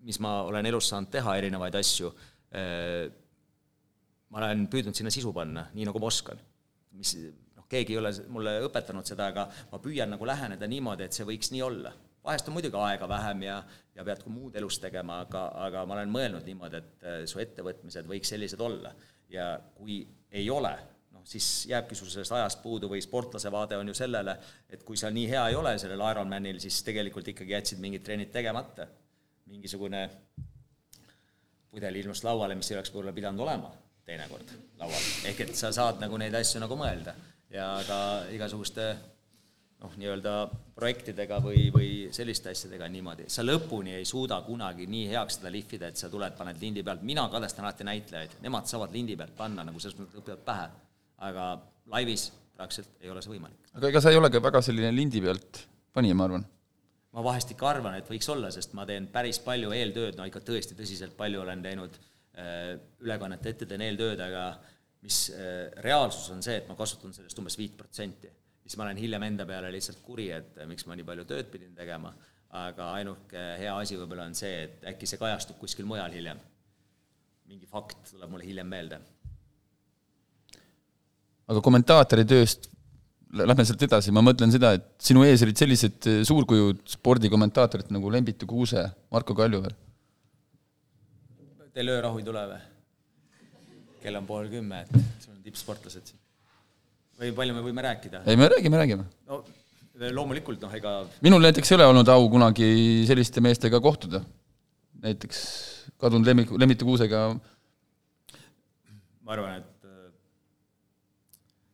[SPEAKER 4] mis ma olen elus saanud teha, erinevaid asju, äh, ma olen püüdnud sinna sisu panna, nii nagu ma oskan. mis keegi ei ole mulle õpetanud seda, aga ma püüan nagu läheneda niimoodi, et see võiks nii olla. vahest on muidugi aega vähem ja, ja pead ka muud elus tegema, aga, aga ma olen mõelnud niimoodi, et äh, su ettevõtmised võiks sellised olla. ja kui ei ole, noh, siis jääbki sul sellest ajast puudu või sportlase vaade on ju sellele, et kui sa nii hea ei ole sellel Ironmanil, siis tegelikult ikkagi jätsid mingid trennid tegemata. mingisugune pudel ilmus lauale, mis ei oleks võib-olla pidanud olema teinekord laual. ehk et sa saad nagu neid asju nagu mõelda ja ka igasuguste noh, nii-öelda projektidega või, või selliste asjadega niimoodi, sa lõpuni ei suuda kunagi nii heaks seda lihvida, et sa tuled, paned lindi pealt, mina kadestan alati näitlejaid, nemad saavad lindi pealt panna nagu selles mõttes, õpivad pähe, aga laivis praktiliselt ei ole see võimalik.
[SPEAKER 1] aga ega sa ei ole ka väga selline lindi pealt panija, ma arvan?
[SPEAKER 4] ma vahest ikka arvan, et võiks olla, sest ma teen päris palju eeltööd, no ikka tõesti tõsiselt palju olen teinud äh, ülekannete ette teen eeltööd, aga äh, mis äh, reaalsus on see, et ma kasutan sellest umbes viit protsenti. siis ma olen hiljem enda peale lihtsalt kuri, et äh, miks ma nii palju tööd pidin tegema, aga ainuke hea asi võib-olla on see, et äkki see kajastub kuskil mujal hiljem. mingi fakt tuleb mulle hiljem meelde.
[SPEAKER 1] aga kommentaatori tööst lähme sealt edasi, ma mõtlen seda, et sinu ees olid sellised äh, suurkujud spordikommentaatorid nagu Lembitu Kuuse, Marko Kaljuveer.
[SPEAKER 4] Teil öörahu ei tule või? Kell on pool kümme, et sul on tippsportlased siin. või palju me võime rääkida?
[SPEAKER 1] ei, me räägime, räägime.
[SPEAKER 4] no loomulikult, noh, ega
[SPEAKER 1] minul näiteks ei ole olnud au kunagi selliste meestega kohtuda. näiteks kadunud Lemmiku, Lemmitu Kuusega.
[SPEAKER 4] ma arvan, et äh,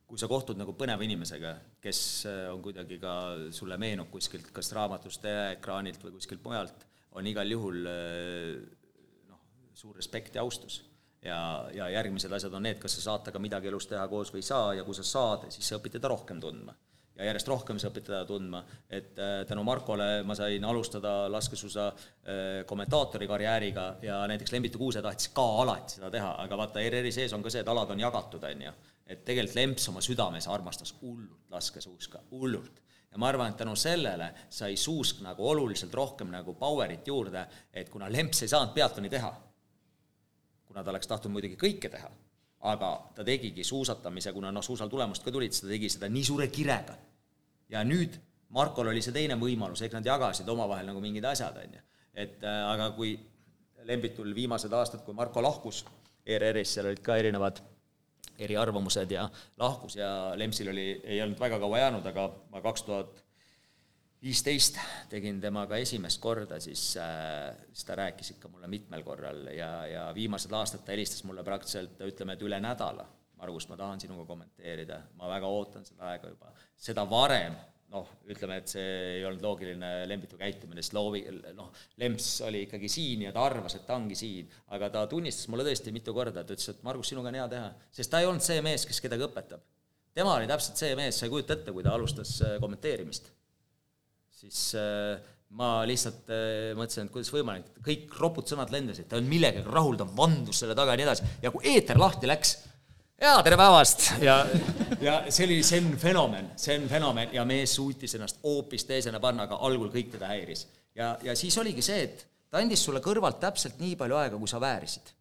[SPEAKER 4] kui sa kohtud nagu põneva inimesega, kes äh, on kuidagi ka, sulle meenub kuskilt kas raamatust, ekraanilt või kuskilt mujalt, on igal juhul äh, noh, suur respekt ja austus ja, ja järgmised asjad on need, kas sa saad temaga midagi elus teha koos või ei saa ja kui sa saad, siis sa õpid teda rohkem tundma. ja järjest rohkem sa õpid teda tundma, et äh, tänu Markole ma sain alustada laskesuusa äh, kommentaatori karjääriga ja näiteks Lembitu Kuuse tahtis ka alati seda teha, aga vaata, ERR-i sees on ka see, et alad on jagatud, on ju. et tegelikult Lemps oma südames armastas hullult laskesuuska, hullult ja ma arvan, et tänu sellele sai Suusk nagu oluliselt rohkem nagu power'it juurde, et kuna Lemps ei saanud peatoni teha kuna ta oleks tahtnud muidugi kõike teha, aga ta tegigi suusatamise, kuna noh, suusal tulemust ka tulid, siis ta tegi seda nii suure kirega. ja nüüd Markol oli see teine võimalus, ehk nad jagasid omavahel nagu mingid asjad, on ju. et äh, aga kui Lembitul viimased aastad, kui Marko lahkus ERR-is, seal olid ka erinevad eriarvamused ja lahkus ja Lempsil oli, ei olnud väga kaua jäänud, aga ma kaks tuhat viisteist tegin temaga esimest korda, siis äh,, siis ta rääkis ikka mulle mitmel korral ja, ja viimased aastad ta helistas mulle praktiliselt ütleme, et üle nädala. Margus, ma tahan sinuga kommenteerida, ma väga ootan seda aega juba. seda varem noh, ütleme, et see ei olnud loogiline Lembitu käitumine, sest loovi-, noh, Lemps oli ikkagi siin ja ta arvas, et ta ongi siin. aga ta tunnistas mulle tõesti mitu korda, ta ütles, et Margus, sinuga on hea teha. sest ta ei olnud see mees, kes kedagi õpetab. tema oli täpselt see mees, sa ei kujuta ette, kui ta alustas äh, kommenteerimist. Siis äh, ma lihtsalt äh, mõtlesin, et kuidas võimalik, kõik ropud sõnad lendasid, ta ei olnud millegagi rahul, ta vandus selle taga ja nii edasi, ja kui eeter lahti läks, jaa, tere päevast ja, ja see oli, see on fenomen, see on fenomen ja mees suutis ennast hoopis teisena panna, aga algul kõik teda häiris. ja, ja siis oligi see, et ta andis sulle kõrvalt täpselt nii palju aega, kui sa väärisid.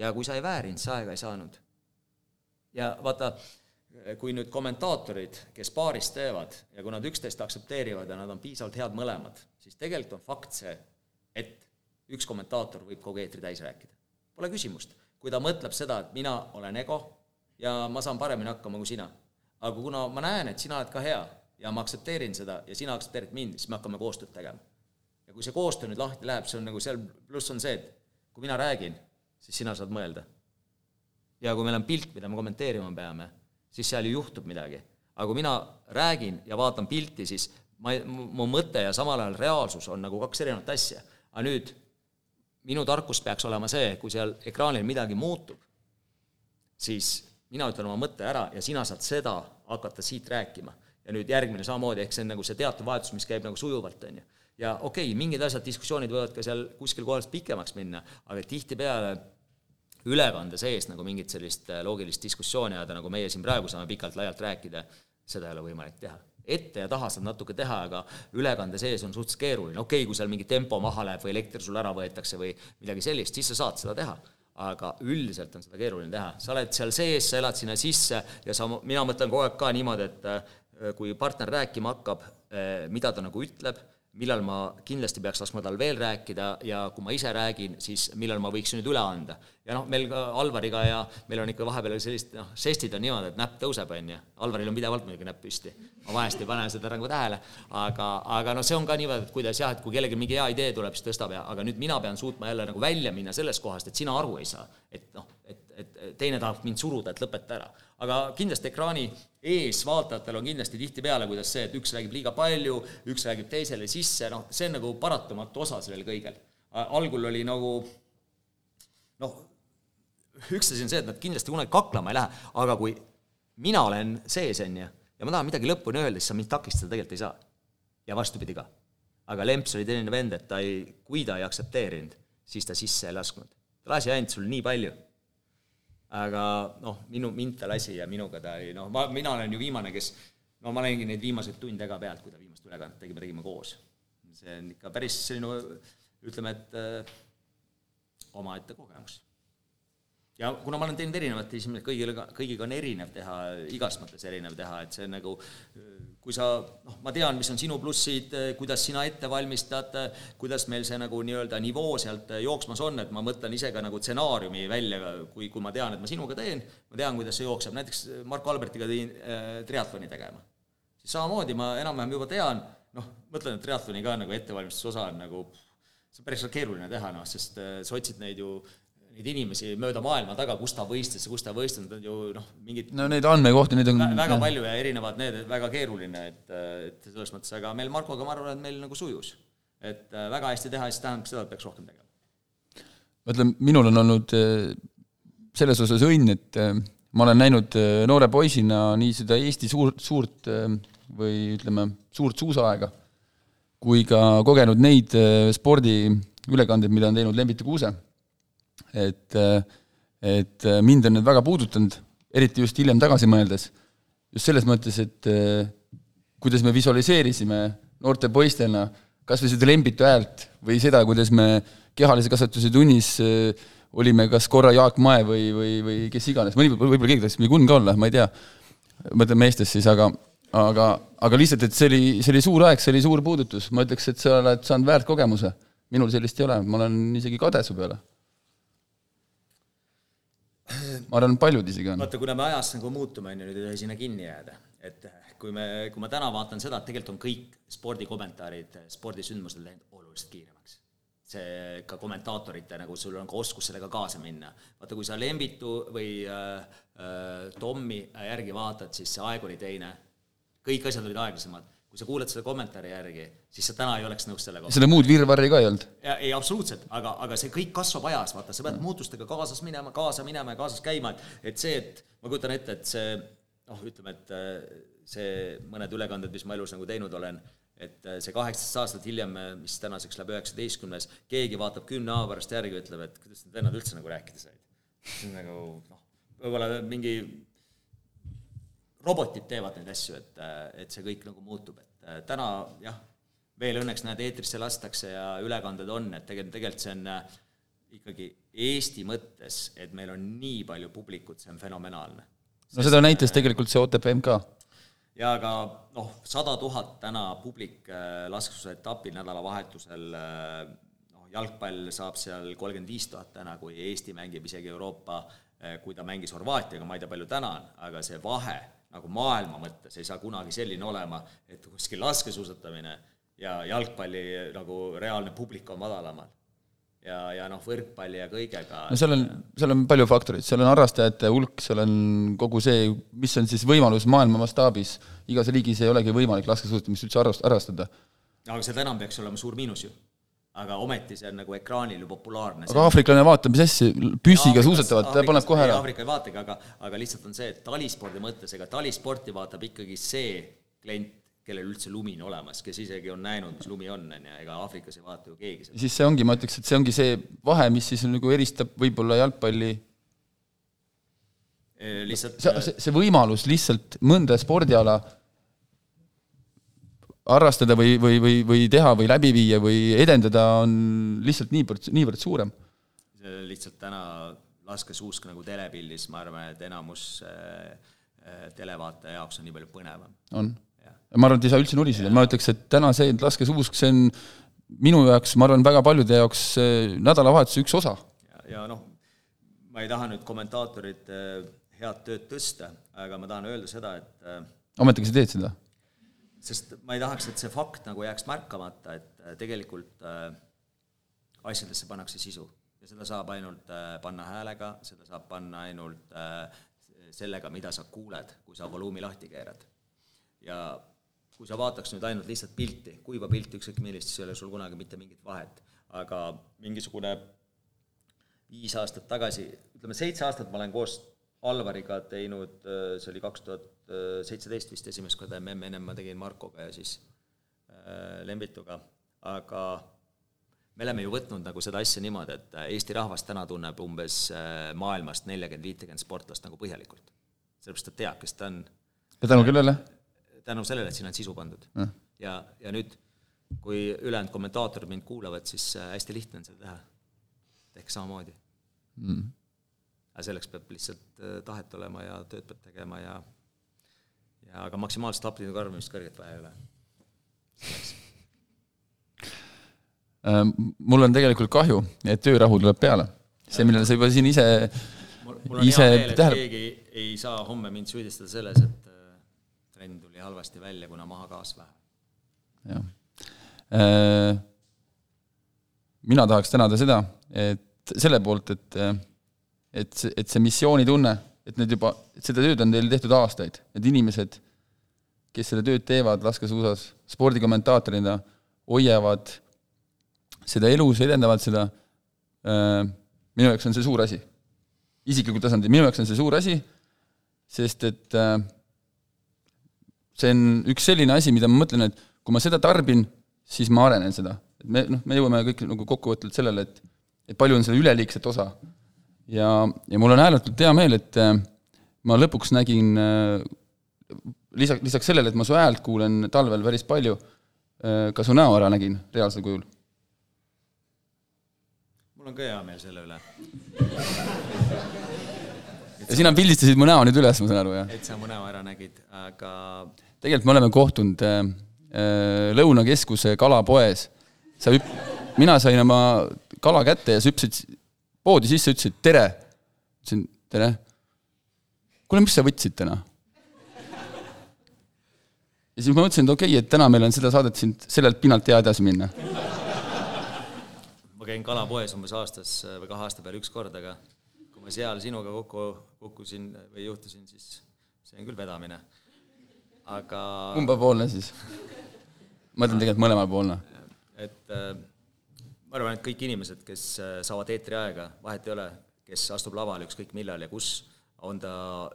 [SPEAKER 4] ja kui sa ei väärinud, sa aega ei saanud. ja vaata, kui nüüd kommentaatorid, kes paaris teevad ja kui nad üksteist aktsepteerivad ja nad on piisavalt head mõlemad, siis tegelikult on fakt see, et üks kommentaator võib kogu eetri täis rääkida. Pole küsimust. kui ta mõtleb seda, et mina olen ego, ja ma saan paremini hakkama kui sina. aga kuna ma näen, et sina oled ka hea ja ma aktsepteerin seda ja sina aktsepteerid mind, siis me hakkame koostööd tegema. ja kui see koostöö nüüd lahti läheb, see on nagu seal, pluss on see, et kui mina räägin, siis sina saad mõelda. ja kui meil on pilt, mida me kommenteerima peame, siis seal ju juhtub midagi. aga kui mina räägin ja vaatan pilti, siis ma, mu mõte ja samal ajal reaalsus on nagu kaks erinevat asja. aga nüüd minu tarkus peaks olema see, kui seal ekraanil midagi muutub, siis mina ütlen oma mõtte ära ja sina saad seda hakata siit rääkima. ja nüüd järgmine samamoodi, ehk see on nagu see teatevahetus, mis käib nagu sujuvalt, on ju. ja okei okay,, mingid asjad, diskussioonid võivad ka seal kuskil kohas pikemaks minna, aga tihtipeale ülekande sees nagu mingit sellist äh, loogilist diskussiooni ajada, nagu meie siin praegu saame pikalt-laialt rääkida, seda ei ole võimalik teha. Ette ja taha saad natuke teha, aga ülekande sees on suhteliselt keeruline, okei okay,, kui seal mingi tempo maha läheb või elekter sul ära võetakse või midagi sellist, siis sa saad seda teha. Aga üldiselt on seda keeruline teha. sa oled seal sees, sa elad sinna sisse ja sa, mina mõtlen kogu aeg ka niimoodi, et äh, kui partner rääkima hakkab, äh, mida ta nagu ütleb, millal ma kindlasti peaks laskma tal veel rääkida ja kui ma ise räägin, siis millal ma võiks nüüd üle anda. ja noh, meil ka Alvariga ja meil on ikka vahepeal sellist, noh, žestid on niimoodi, et näpp tõuseb, on ju, Alvaril on pidevalt muidugi näpp püsti. ma vahest ei pane seda nagu tähele, aga, aga noh, see on ka niimoodi, et kuidas jah, et kui kellelgi mingi hea idee tuleb, siis tõstab ja, aga nüüd mina pean suutma jälle nagu välja minna sellest kohast, et sina aru ei saa. et noh, et, teine tahab mind suruda, et lõpeta ära aga kindlasti ekraani ees vaatajatel on kindlasti tihtipeale, kuidas see, et üks räägib liiga palju, üks räägib teisele sisse, noh, see on nagu paratamatu osa sellel kõigel. algul oli nagu noh, üks asi on see, et nad kindlasti kunagi kaklema ei lähe, aga kui mina olen sees, on ju, ja ma tahan midagi lõpuni öelda, siis sa mind takistada tegelikult ei saa. ja vastupidi ka. aga Lemps oli selline vend, et ta ei, kui ta ei aktsepteerinud, siis ta sisse ei lasknud. ta lasi ainult sul nii palju aga noh, minu, mind ta lasi ja minuga ta oli noh, ma, mina olen ju viimane, kes no ma nägin neid viimaseid tunde ka pealt, kui ta viimast ülekannet tegi, me tegime koos. see on ikka päris selline ütleme, et äh, omaette kogemus ja kuna ma olen teinud erinevate esimene, kõigil, kõigiga on erinev teha, igas mõttes erinev teha, et see on nagu kui sa, noh, ma tean, mis on sinu plussid, kuidas sina ette valmistad, kuidas meil see nagu nii-öelda nivoo sealt jooksmas on, et ma mõtlen ise ka nagu stsenaariumi välja, kui, kui ma tean, et ma sinuga teen, ma tean, kuidas see jookseb, näiteks Marko Albertiga tõin äh, triatloni tegema. siis samamoodi ma enam-vähem juba tean, noh, mõtlen, et triatloni ka nagu ettevalmistuse osa on nagu see on päris keeruline teha, noh, sest äh, sa otsid neid ju neid inimesi mööda maailma taga, kus ta võistles ja kus ta ei võistelnud, on ju noh, mingid
[SPEAKER 1] no neid andmekohti, neid on
[SPEAKER 4] väga palju ja erinevad need, väga keeruline, et, et selles mõttes, aga meil Markoga ma arvan, et meil nagu sujus. et äh, väga hästi teha, siis tähendab seda, et peaks rohkem tegema.
[SPEAKER 1] ma ütlen, minul on olnud äh, selles osas õnn, et äh, ma olen näinud noore poisina nii seda Eesti suurt, suurt või ütleme, suurt suusaaega, kui ka kogenud neid spordiülekandeid, mida on teinud Lembit ja Kuuse et, et mind on need väga puudutanud, eriti just hiljem tagasi mõeldes, just selles mõttes, et kuidas me visualiseerisime noorte poistena kas või seda lembitu häält või seda, kuidas me kehalise kasvatuse tunnis olime kas korra Jaak Mae või, või, või kes iganes, mõni, võib-olla keegi tahtis mingi Gunn ka olla, ma ei tea, mõtlen meestest siis, aga aga, aga lihtsalt, et see oli, see oli suur aeg, see oli suur puudutus, ma ütleks, et sa oled saanud väärt kogemuse. minul sellist ei ole, ma olen isegi kade su peale ma arvan, paljud isegi on.
[SPEAKER 4] vaata, kuna me ajas nagu muutume, on ju, nüüd ei tohi sinna kinni jääda. et kui me, kui ma täna vaatan seda, et tegelikult on kõik spordikommentaarid spordisündmustel läinud oluliselt kiiremaks. see ka kommentaatorite nagu sul on ka oskus sellega kaasa minna. vaata, kui sa Lembitu või äh, äh, Tommi järgi vaatad, siis see aeg oli teine, kõik asjad olid aeglasemad kui sa kuulad seda kommentaari järgi, siis sa täna ei oleks nõus sellega.
[SPEAKER 1] seda muud virvarri ka ei olnud?
[SPEAKER 4] ei, absoluutselt, aga, aga see kõik kasvab ajas, vaata, sa pead muutustega kaasas minema, kaasa minema ja kaasas käima, et et see, et ma kujutan ette, et see noh, ütleme, et äh, see mõned ülekanded, mis ma elus nagu teinud olen, et äh, see kaheksateist aastat hiljem, mis tänaseks läheb üheksateistkümnes, keegi vaatab kümne aasta pärast järgi ja ütleb, et kuidas need vennad üldse nagu rääkida said. nagu noh, võib-olla mingi robotid teevad neid asju, et, et see kõik nagu muutub, et äh, täna jah, veel õnneks näed, eetrisse lastakse ja ülekanded on, et tegelikult, tegelikult see on äh, ikkagi Eesti mõttes, et meil on nii palju publikut, see on fenomenaalne.
[SPEAKER 1] no seda näitas tegelikult see OTP MK.
[SPEAKER 4] ja aga noh, sada tuhat täna publik äh, laskuse etapil nädalavahetusel, noh, jalgpall saab seal kolmkümmend viis tuhat täna, kui Eesti mängib isegi Euroopa, kui ta mängis Horvaatiaga, ma ei tea, palju täna on, aga see vahe nagu maailma mõttes ei saa kunagi selline olema, et kuskil laskesuusatamine ja jalgpalli nagu reaalne publik on madalamal. ja, ja noh, võrkpalli ja kõigega.
[SPEAKER 1] no seal on, seal on palju faktoreid, seal on harrastajate hulk, seal on kogu see, mis on siis võimalus maailma mastaabis, igas riigis ei olegi võimalik laskesuusatamist üldse harrast-, harrastada.
[SPEAKER 4] aga seda enam peaks olema suur miinus ju aga ometi see on nagu ekraanil ju populaarne.
[SPEAKER 1] aga aafriklane vaatab, mis asja, püssiga suusatavad, ta paneb kohe ära.
[SPEAKER 4] Aafrika ei vaatagi, aga, aga lihtsalt on see, et talispordi mõttes, ega talisporti vaatab ikkagi see klient, kellel üldse lumi on olemas, kes isegi on näinud, mis lumi on, on ju, ega Aafrikas ei vaata ju keegi
[SPEAKER 1] seda. siis see ongi, ma ütleks, et see ongi see vahe, mis siis nagu eristab võib-olla jalgpalli
[SPEAKER 4] lihtsalt
[SPEAKER 1] see, see, see võimalus lihtsalt mõnda spordiala harrastada või, või, või, või teha või läbi viia või edendada on lihtsalt niivõrd, niivõrd suurem.
[SPEAKER 4] lihtsalt täna laskesuusk nagu telepildis, ma arvan, et enamus äh, äh, televaataja jaoks on nii palju põnevam.
[SPEAKER 1] on. ma arvan, et ei saa üldse nuriseda, ma ütleks, et täna see laskesuusk, see on minu jaoks, ma arvan, väga paljude jaoks nädalavahetuse üks osa.
[SPEAKER 4] ja, ja noh, ma ei taha nüüd kommentaatorite head tööd tõsta, aga ma tahan öelda seda, et äh,
[SPEAKER 1] ometigi sa teed seda
[SPEAKER 4] sest ma ei tahaks, et see fakt nagu jääks märkamata, et äh, tegelikult äh, asjadesse pannakse sisu ja seda saab ainult äh, panna häälega, seda saab panna ainult äh, sellega, mida sa kuuled, kui sa volüümi lahti keerad. ja kui sa vaataks nüüd ainult lihtsalt pilti, kuiva pilti, ükskõik millist, siis ei ole sul kunagi mitte mingit vahet. aga mingisugune viis aastat tagasi, ütleme seitse aastat ma olen koos Alvariga teinud, äh, see oli kaks tuhat seitseteist vist esimest korda MM, ennem ma tegin Markoga ja siis äh, Lembituga, aga me oleme ju võtnud nagu seda asja niimoodi, et äh, Eesti rahvas täna tunneb umbes maailmast neljakümmend, viitekümmet sportlast nagu põhjalikult. sellepärast ta teab, kes ta on.
[SPEAKER 1] ja tänu kellele?
[SPEAKER 4] tänu sellele, et siin on sisu pandud mm.. ja, ja nüüd, kui ülejäänud kommentaatorid mind kuulavad, siis hästi lihtne on seda teha. tehke samamoodi mm aga selleks peab lihtsalt äh, tahet olema ja tööd peab tegema ja ja aga maksimaalselt hapnide karbamist kõrget vaja ei ole.
[SPEAKER 1] Äh, mul on tegelikult kahju, et töörahu tuleb peale. see, millele sa juba siin ise
[SPEAKER 4] mul, mul on ise hea meel, et tähele... keegi ei saa homme mind süüdistada selles, et äh, trenn tuli halvasti välja, kuna maha gaas vähe.
[SPEAKER 1] jah. mina tahaks tänada seda, et selle poolt, et et see, et see missioonitunne, et need juba, seda tööd on teil tehtud aastaid, need inimesed, kes seda tööd teevad laskesuusas spordikommentaatorina, hoiavad seda elus, edendavad seda, äh, minu jaoks on see suur asi. isiklikul tasandil, minu jaoks on see suur asi, sest et äh, see on üks selline asi, mida ma mõtlen, et kui ma seda tarbin, siis ma arenen seda. et me, noh, me jõuame kõik nagu kokkuvõtvalt sellele, et et palju on seda üleliigset osa ja, ja mul on ääretult hea meel, et äh, ma lõpuks nägin lisaks, lisaks sellele, et ma su häält kuulen talvel päris palju, äh, ka su näo ära nägin reaalsel kujul.
[SPEAKER 4] mul on ka hea meel selle üle
[SPEAKER 1] ja sina pildistasid mu näo nüüd üles, ma saan aru, jah?
[SPEAKER 4] et sa mu näo ära nägid, aga
[SPEAKER 1] tegelikult me oleme kohtunud äh, Lõunakeskuse kalapoes. sa hüpp-, mina sain oma kala kätte ja sa hüppasid poodi sisse, ütlesid tere. ütlesin tere. kuule, mis sa võtsid täna? Ja siis ma mõtlesin, et okei okay,, et täna meil on seda saadet siin sellelt pinnalt hea edasi minna.
[SPEAKER 4] ma käin kalapoes umbes aastas või kahe aasta peale üks kord, aga kui ma seal sinuga kokku kukkusin või juhtusin, siis see on küll vedamine. aga
[SPEAKER 1] kumbapoolne siis? ma ütlen tegelikult mõlemapoolne.
[SPEAKER 4] et äh, ma arvan, et kõik inimesed, kes äh, saavad eetriaega, vahet ei ole, kes astub lavale ükskõik millal ja kus on ta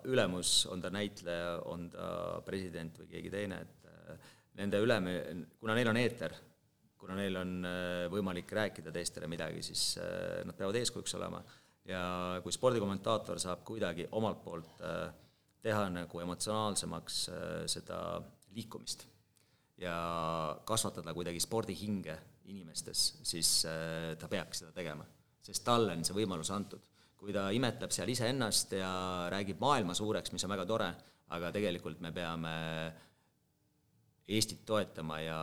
[SPEAKER 4] ülemus, on ta näitleja, on ta president või keegi teine, et äh, nende ülem-, kuna neil on eeter, kuna neil on äh, võimalik rääkida teistele midagi, siis äh, nad peavad eeskujuks olema. ja kui spordikommentaator saab kuidagi omalt poolt teha nagu emotsionaalsemaks seda liikumist ja kasvatada kuidagi spordihinge inimestes, siis ta peaks seda tegema, sest talle on see võimalus antud kui ta imetleb seal iseennast ja räägib maailma suureks, mis on väga tore, aga tegelikult me peame Eestit toetama ja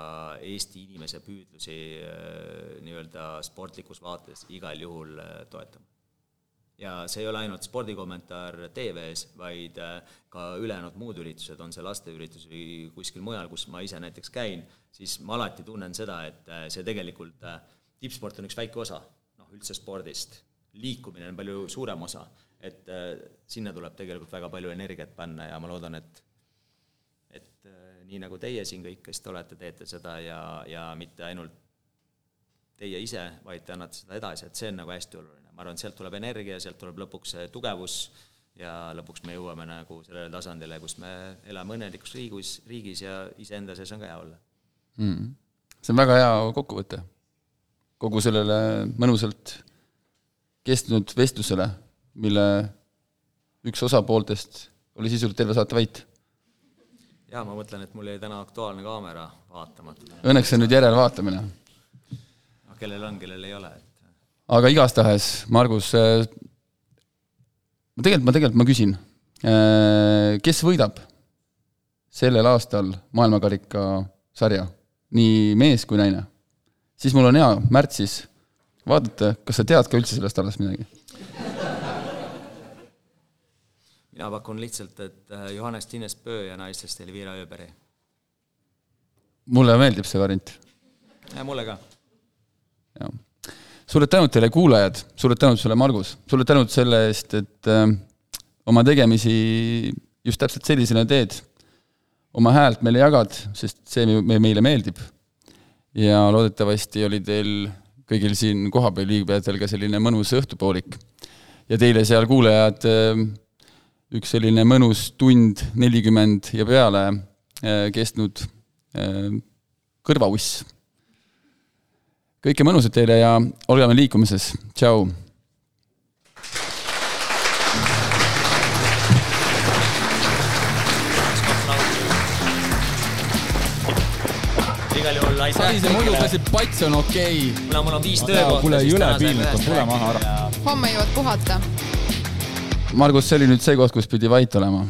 [SPEAKER 4] Eesti inimese püüdlusi äh, nii-öelda sportlikus vaates igal juhul äh, toetama. ja see ei ole ainult spordikommentaar TV-s, vaid äh, ka ülejäänud muud üritused, on see lasteüritus või kuskil mujal, kus ma ise näiteks käin, siis ma alati tunnen seda, et see tegelikult, tippsport on üks väike osa, noh, üldse spordist liikumine on palju suurem osa, et äh, sinna tuleb tegelikult väga palju energiat panna ja ma loodan, et et äh, nii nagu teie siin kõik, kes te olete, teete seda ja, ja mitte ainult teie ise, vaid te annate seda edasi, et see on nagu hästi oluline. ma arvan, et sealt tuleb energia, sealt tuleb lõpuks see tugevus ja lõpuks me jõuame nagu sellele tasandile, kus me elame õnnelikus riigis, riigis ja iseenda sees on ka hea olla.
[SPEAKER 1] Mm.. see on väga hea kokkuvõte. Kogu sellele mõnusalt kestnud vestlusele, mille üks osapooltest oli sisuliselt terve saate vait.
[SPEAKER 4] jaa, ma mõtlen, et mul jäi täna Aktuaalne kaamera vaatamata.
[SPEAKER 1] Õnneks see on nüüd järelvaatamine.
[SPEAKER 4] noh, kellel on, kellel ei ole, et
[SPEAKER 1] aga igastahes, Margus, äh, ma tegelikult, ma tegelikult, ma küsin, äh, kes võidab sellel aastal maailmakarika sarja, nii mees kui naine? siis mul on hea märtsis vaadata, kas sa tead ka üldse sellest alles midagi?
[SPEAKER 4] mina pakun lihtsalt, et äh, Johannes Tines Pöö ja naistest Elvira Ööberi.
[SPEAKER 1] mulle meeldib see variant.
[SPEAKER 4] mulle ka.
[SPEAKER 1] jah. suured tänud teile, kuulajad, suured tänud sulle, Margus, suured tänud selle eest, et äh, oma tegemisi just täpselt sellisena teed, oma häält meile jagad, sest see me, meile meeldib. ja loodetavasti oli teil kõigil siin kohapeal viibijatel ka selline mõnus õhtupoolik. ja teile seal, kuulajad, äh, üks selline mõnus tund nelikümmend ja peale äh, kestnud äh, kõrvauss. kõike mõnusat teile ja olgeme liikumises, tšau!
[SPEAKER 4] Aitäh.
[SPEAKER 1] Sarise muidupäsi pats on okei okay..
[SPEAKER 4] kuna mul on viis töökohta.
[SPEAKER 5] kuule, jõle piinlik on, tule maha ära.
[SPEAKER 3] homme jõuad puhata.
[SPEAKER 1] Margus, see oli nüüd see koht, kus pidi vait olema